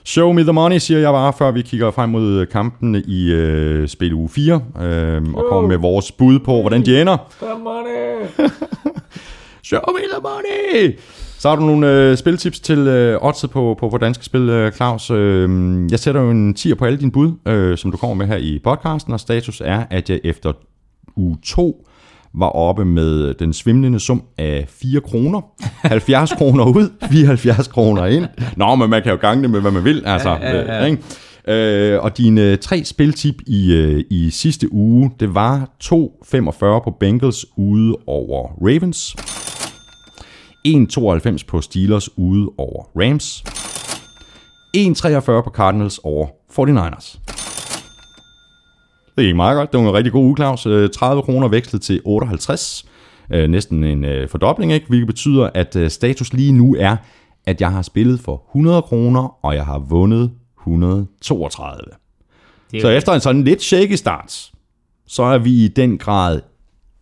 Show me the money, siger jeg bare, før vi kigger frem mod kampene i øh, spil uge 4, øh, og kommer med vores bud på, hvordan de ender. Show me the money! Så har du nogle øh, spiltips til øh, oddset på, på, på danske spil, øh, Claus. Øh, jeg sætter jo en 10 på alle dine bud, øh, som du kommer med her i podcasten, og status er, at jeg efter uge 2 var oppe med den svimlende sum af 4 kroner. 70 kroner ud, 74 kroner ind. Nå, men man kan jo gange det med, hvad man vil. Altså, ja, ja, ja. Øh, og dine øh, tre spiltip i, øh, i sidste uge, det var 2,45 på Bengals ude over Ravens. 1,92 på Steelers ude over Rams. 1,43 på Cardinals over 49ers. Det gik meget godt. Det var en rigtig god uge, Claus. Øh, 30 kroner vekslet til 58. Øh, Næsten en øh, fordobling, ikke? hvilket betyder, at øh, status lige nu er, at jeg har spillet for 100 kroner, og jeg har vundet 132. Det er Så efter en sådan lidt shaky start, så er vi i den grad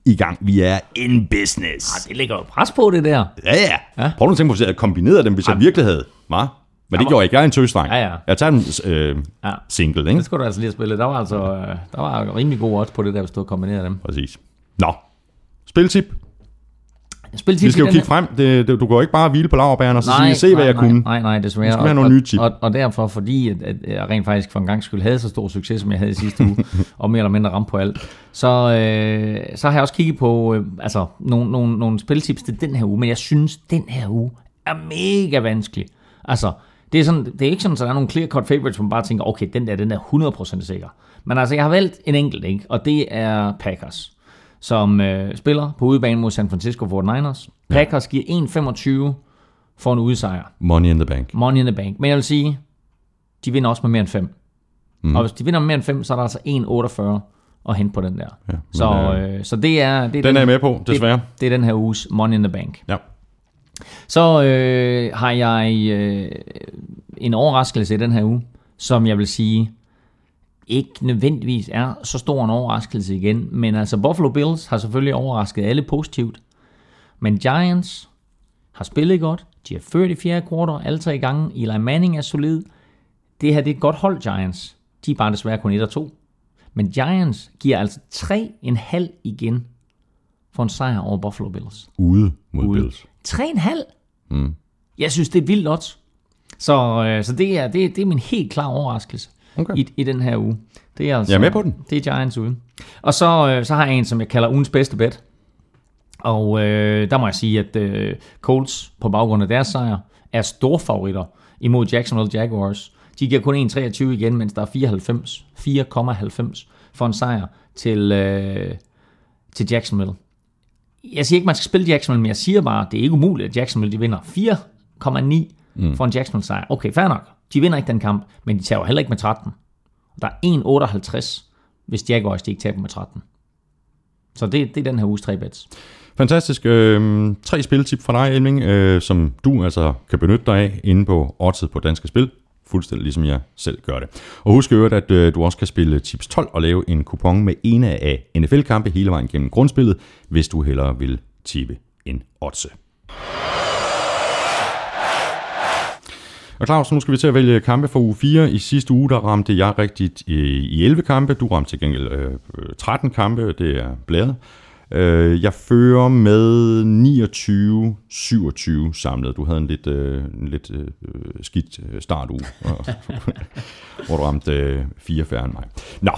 i gang. Vi er in business. Det ligger jo pres på det der. Ja, ja. ja. Prøv nu at tænke på, hvis jeg havde kombineret dem, hvis jeg virkelig havde. Hva? Men det gjorde jeg ikke. Jeg er en tøsdreng. Ja, ja. Jeg tager dem øh, Ja. single, Det ikke? skulle du altså lige have spillet. Der var altså øh, der var rimelig god odds på det der, hvis du havde kombineret dem. Præcis. Nå. Spiltip. Spiltip Vi skal jo den kigge her- frem. Det, det, du går ikke bare hvile på laverbærene og så sige, se hvad nej, jeg nej, kunne. Nej, nej, desværre. Vi skal have Og- nogle og, nye tip. Og, og derfor, fordi at, at jeg rent faktisk for en gang skyld havde så stor succes, som jeg havde i sidste uge, og mere eller mindre ramt på alt, så, øh, så har jeg også kigget på øh, altså, nogle, nogle, nogle spiltips til den her uge, men jeg synes, den her uge er mega vanskelig. Altså, det er, sådan, det er ikke sådan, at der er nogle clear-cut favorites, hvor man bare tænker, okay, den der, den er 100% sikker. Men altså, jeg har valgt en enkelt, ikke? og det er Packers som øh, spiller på udebane mod San Francisco 49ers. Packers giver 1,25 for en udsejr. Money in the bank. Money in the bank. Men jeg vil sige, de vinder også med mere end 5. Mm. Og hvis de vinder med mere end 5, så er der altså 1,48 at hente på den der. Ja, så, øh, så det er... Det er Den er jeg med på, desværre. Det, det er den her uges Money in the Bank. Ja. Så øh, har jeg øh, en overraskelse i den her uge, som jeg vil sige ikke nødvendigvis er så stor en overraskelse igen. Men altså Buffalo Bills har selvfølgelig overrasket alle positivt. Men Giants har spillet godt. De har ført i fjerde kvartal alle tre gange. Eli Manning er solid. Det her det er et godt hold, Giants. De er bare desværre kun 1 og 2. Men Giants giver altså 3,5 igen for en sejr over Buffalo Bills. Ude mod Ude. Bills. 3,5? Mm. Jeg synes, det er vildt odds. Så, øh, så det, er, det, det er min helt klar overraskelse Okay. i, i den her uge. Det er altså, Jeg er med på den. Det er Giants ude. Og så, øh, så har jeg en, som jeg kalder ugens bedste bet. Og øh, der må jeg sige, at øh, Colts på baggrund af deres sejr er store favoritter imod Jacksonville Jaguars. De giver kun 1,23 igen, mens der er 94, 4,90 for en sejr til, øh, til Jacksonville. Jeg siger ikke, man skal spille Jacksonville, men jeg siger bare, det er ikke umuligt, at Jacksonville de vinder 4,9 mm. for en Jacksonville sejr. Okay, fair nok. De vinder ikke den kamp, men de tager jo heller ikke med 13. Der er 1,58, hvis Jaguars de ikke taber med 13. Så det, det er den her uges tre bets. Fantastisk. Øh, tre spiltip fra dig, Elming, øh, som du altså kan benytte dig af inde på oddset på Danske Spil. Fuldstændig ligesom jeg selv gør det. Og husk øvrigt, at øh, du også kan spille tips 12 og lave en kupon med en af NFL-kampe hele vejen gennem grundspillet, hvis du hellere vil tippe en oddse. Og Claus, nu skal vi til at vælge kampe for uge 4. I sidste uge, der ramte jeg rigtigt i, 11 kampe. Du ramte til gengæld øh, 13 kampe, det er bladet. Øh, jeg fører med 29-27 samlet. Du havde en lidt, øh, en lidt øh, øh skidt øh, startuge, og- hvor du ramte øh, fire færre end mig. Nå,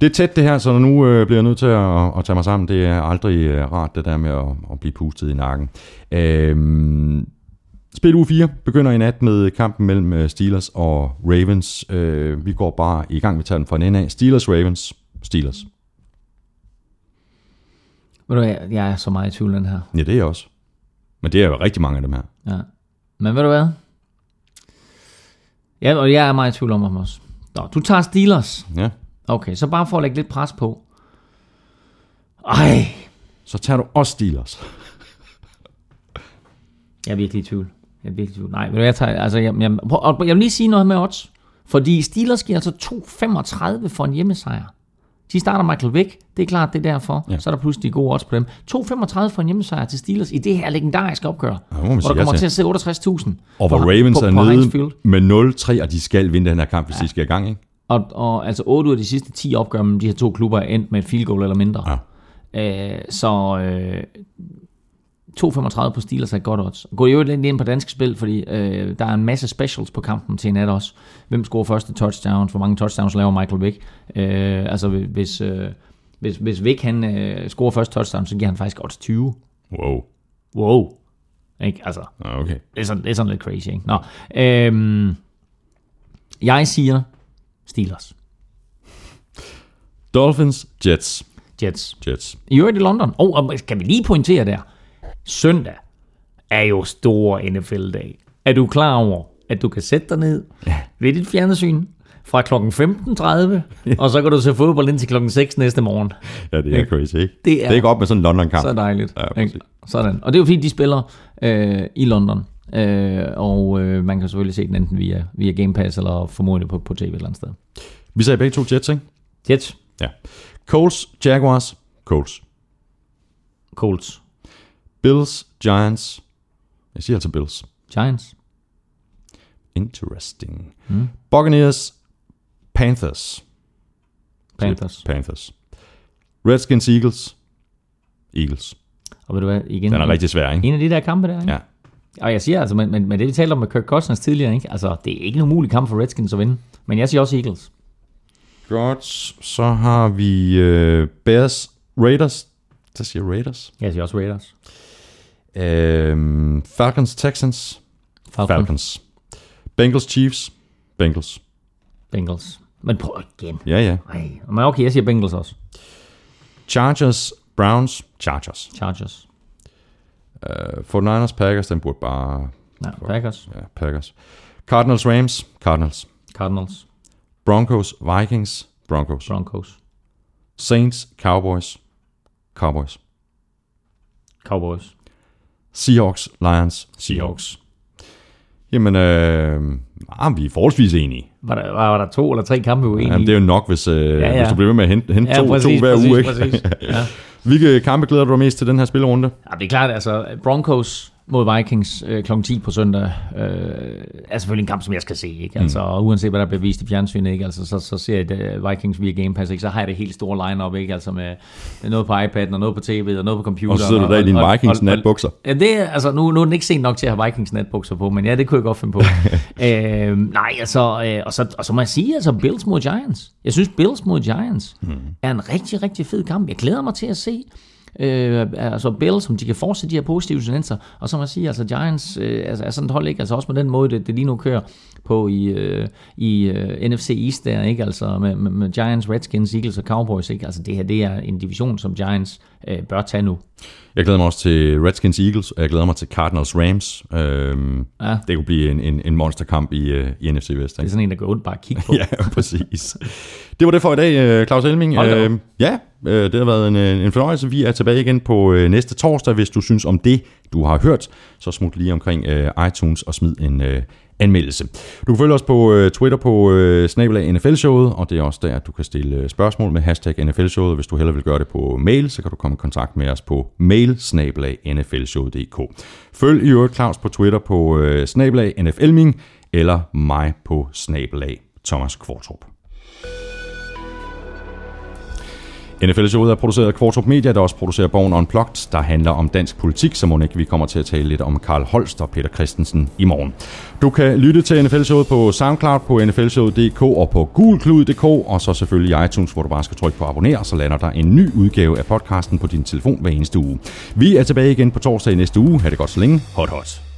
det er tæt det her, så nu øh, bliver jeg nødt til at, at tage mig sammen. Det er aldrig øh, rart, det der med at, at blive pustet i nakken. Øh, Spil uge 4 begynder i nat med kampen mellem øh, Steelers og Ravens. Øh, vi går bare i gang, vi tager den fra en ende af. Steelers, Ravens, Steelers. Ved du hvad, jeg er så meget i tvivl den her. Ja, det er jeg også. Men det er jo rigtig mange af dem her. Ja. Men ved du hvad? Ja, og jeg er meget i tvivl om ham også. Nå, du tager Steelers. Ja. Okay, så bare for at lægge lidt pres på. Ej, Så tager du også Steelers. jeg er virkelig i tvivl. Jeg er virkelig i tvivl. Nej, ved du hvad, jeg tager, altså, jeg, jeg, prøv, jeg vil lige sige noget med odds. Fordi Steelers giver altså 2,35 for en hjemmesejr. De starter Michael Vick, det er klart, det er derfor. Ja. Så er der pludselig gode odds på dem. 2,35 for en hjemmesejr til Steelers i det her legendariske opgør. Ja, hvor der kommer til at se 68.000. Og hvor Ravens på, er på nede med 0-3, og de skal vinde den her kamp, hvis ja. de skal i gang, ikke? Og, og altså 8 ud af de sidste 10 opgør mellem de her to klubber er endt med et field goal eller mindre. Ja. Øh, så øh, 2,35 på Steelers er et godt odds. Gå i øvrigt lidt ind på dansk spil, fordi øh, der er en masse specials på kampen til nat også. Hvem scorer første touchdowns? Hvor mange touchdowns laver Michael Vick? Øh, altså hvis, øh, hvis, hvis Vick han øh, scorer første touchdown, så giver han faktisk odds 20. Wow. Wow. Ikke? Altså, Ja, okay. det er sådan, det er sådan lidt crazy, ikke? Nå. Øhm, jeg siger Steelers. Dolphins, Jets. Jets. Jets. I øvrigt i London. Oh, og kan vi lige pointere der? Søndag er jo stor NFL-dag. Er du klar over, at du kan sætte dig ned ved dit fjernsyn fra kl. 15.30, og så kan du se fodbold indtil kl. 6 næste morgen. Ja, det er crazy, ikke? Det er- det er ikke op med sådan en London-kamp. Så dejligt. Ja, ikke? Sådan. Og det er jo fordi, de spiller øh, i London. Øh, og øh, man kan selvfølgelig se den enten via, via Game Pass, eller formodentlig på, på tv et eller andet sted. Vi sagde begge to Jets, ikke? Jets, Ja. Colts, Jaguars, Colts. Colts, Bills, Giants. Jeg siger altså Bills. Giants, Interesting. Mm. Buccaneers, Panthers. Panthers. Panthers. Redskins, Eagles. Eagles. Og ved du hvad, igen. Den er rigtig svær, ikke? En af de der kampe der, ikke? Ja. Og jeg siger altså, men, men, men det vi talte om med Kirk Cousins tidligere, ikke? Altså, det er ikke en umulig kamp for Redskins at vinde. Men jeg siger også Eagles. Godt. Så har vi uh, Bears, Raiders. Der siger Raiders. Jeg siger også Raiders. Um, Falcons, Texans. Falcon. Falcons. Bengals, Chiefs. Bengals. Bengals. Men prøv igen. Ja, ja. Ej, men okay, jeg siger Bengals også. Chargers, Browns. Chargers. Chargers. Uh, 49ers, Packers. Den burde bare... Ja, Packers. Ja, Packers. Cardinals, Rams. Cardinals. Cardinals. Broncos, Vikings, Broncos. Broncos. Saints, Cowboys, Cowboys. Cowboys. Seahawks, Lions, Seahawks. Jamen, øh, ah, vi er forholdsvis enige. Var der, var, var der to eller tre kampe uenige? Jamen, det er jo nok, hvis, øh, ja, Ja, ja. ja. hvis du bliver ved med at hente, hente Ja, to, præcis, to hver præcis, uge. Ikke? præcis. Ja. Hvilke kampe glæder du dig mest til den her spillerunde? Ja, det er klart, altså Broncos mod Vikings øh, kl. 10 på søndag øh, er selvfølgelig en kamp, som jeg skal se. Ikke? Altså, mm. Uanset hvad der bliver vist i fjernsynet, ikke? Altså, så, så ser jeg det, Vikings via Game Pass, ikke? så har jeg det helt store line-up, ikke? Altså med noget på iPad'en, og noget på tv'et, og noget på computeren. Og så sidder du der i dine Vikings natbukser. Ja, det er, altså, nu, nu er den ikke sent nok til at have Vikings natbukser på, men ja, det kunne jeg godt finde på. øh, nej, altså, øh, og, så, og så må jeg sige, altså Bills mod Giants. Jeg synes, Bills mod Giants mm. er en rigtig, rigtig fed kamp. Jeg glæder mig til at se, Øh, altså Bills, som de kan fortsætte de her positive tendenser, og så må jeg sige, altså Giants øh, altså, er sådan et hold, ikke? Altså også med den måde, det, det lige nu kører på i, øh, i øh, NFC East der, ikke? Altså med, med, med Giants, Redskins, Eagles og Cowboys, ikke? Altså det her, det er en division, som Giants øh, bør tage nu. Jeg glæder mig også til Redskins Eagles, og jeg glæder mig til Cardinals Rams. Øhm, Ja. Det kunne blive en, en, en monsterkamp i, uh, i NFC West. Det er Ikke? sådan en, der går ondt bare at kigge på. Ja, præcis. Det var det for i dag, øh, Claus Elming. Øh, ja, øh, det har været en, en fornøjelse. Vi er tilbage igen på øh, næste torsdag. Hvis du synes om det, du har hørt, så smut lige omkring øh, iTunes og smid en øh, anmeldelse. Du kan følge os på øh, Twitter på øh, snabelag NFL-showet, og det er også der, du kan stille spørgsmål med hashtag NFL-showet. Hvis du hellere vil gøre det på mail, så kan du komme i kontakt med os på mail. Følg i øvrigt Claus på Twitter på øh, snabelag NFLming, eller mig på snabelag Thomas Kvartrup. NFL-showet er produceret af Kvartrup Media, der også producerer Born Unplugged, der handler om dansk politik, så må ikke vi kommer til at tale lidt om Karl Holst og Peter Christensen i morgen. Du kan lytte til NFL-showet på SoundCloud, på nflshowet.dk og på gulklud.dk, og så selvfølgelig i iTunes, hvor du bare skal trykke på abonner, så lander der en ny udgave af podcasten på din telefon hver eneste uge. Vi er tilbage igen på torsdag i næste uge. Ha' det godt så længe. Hot hot.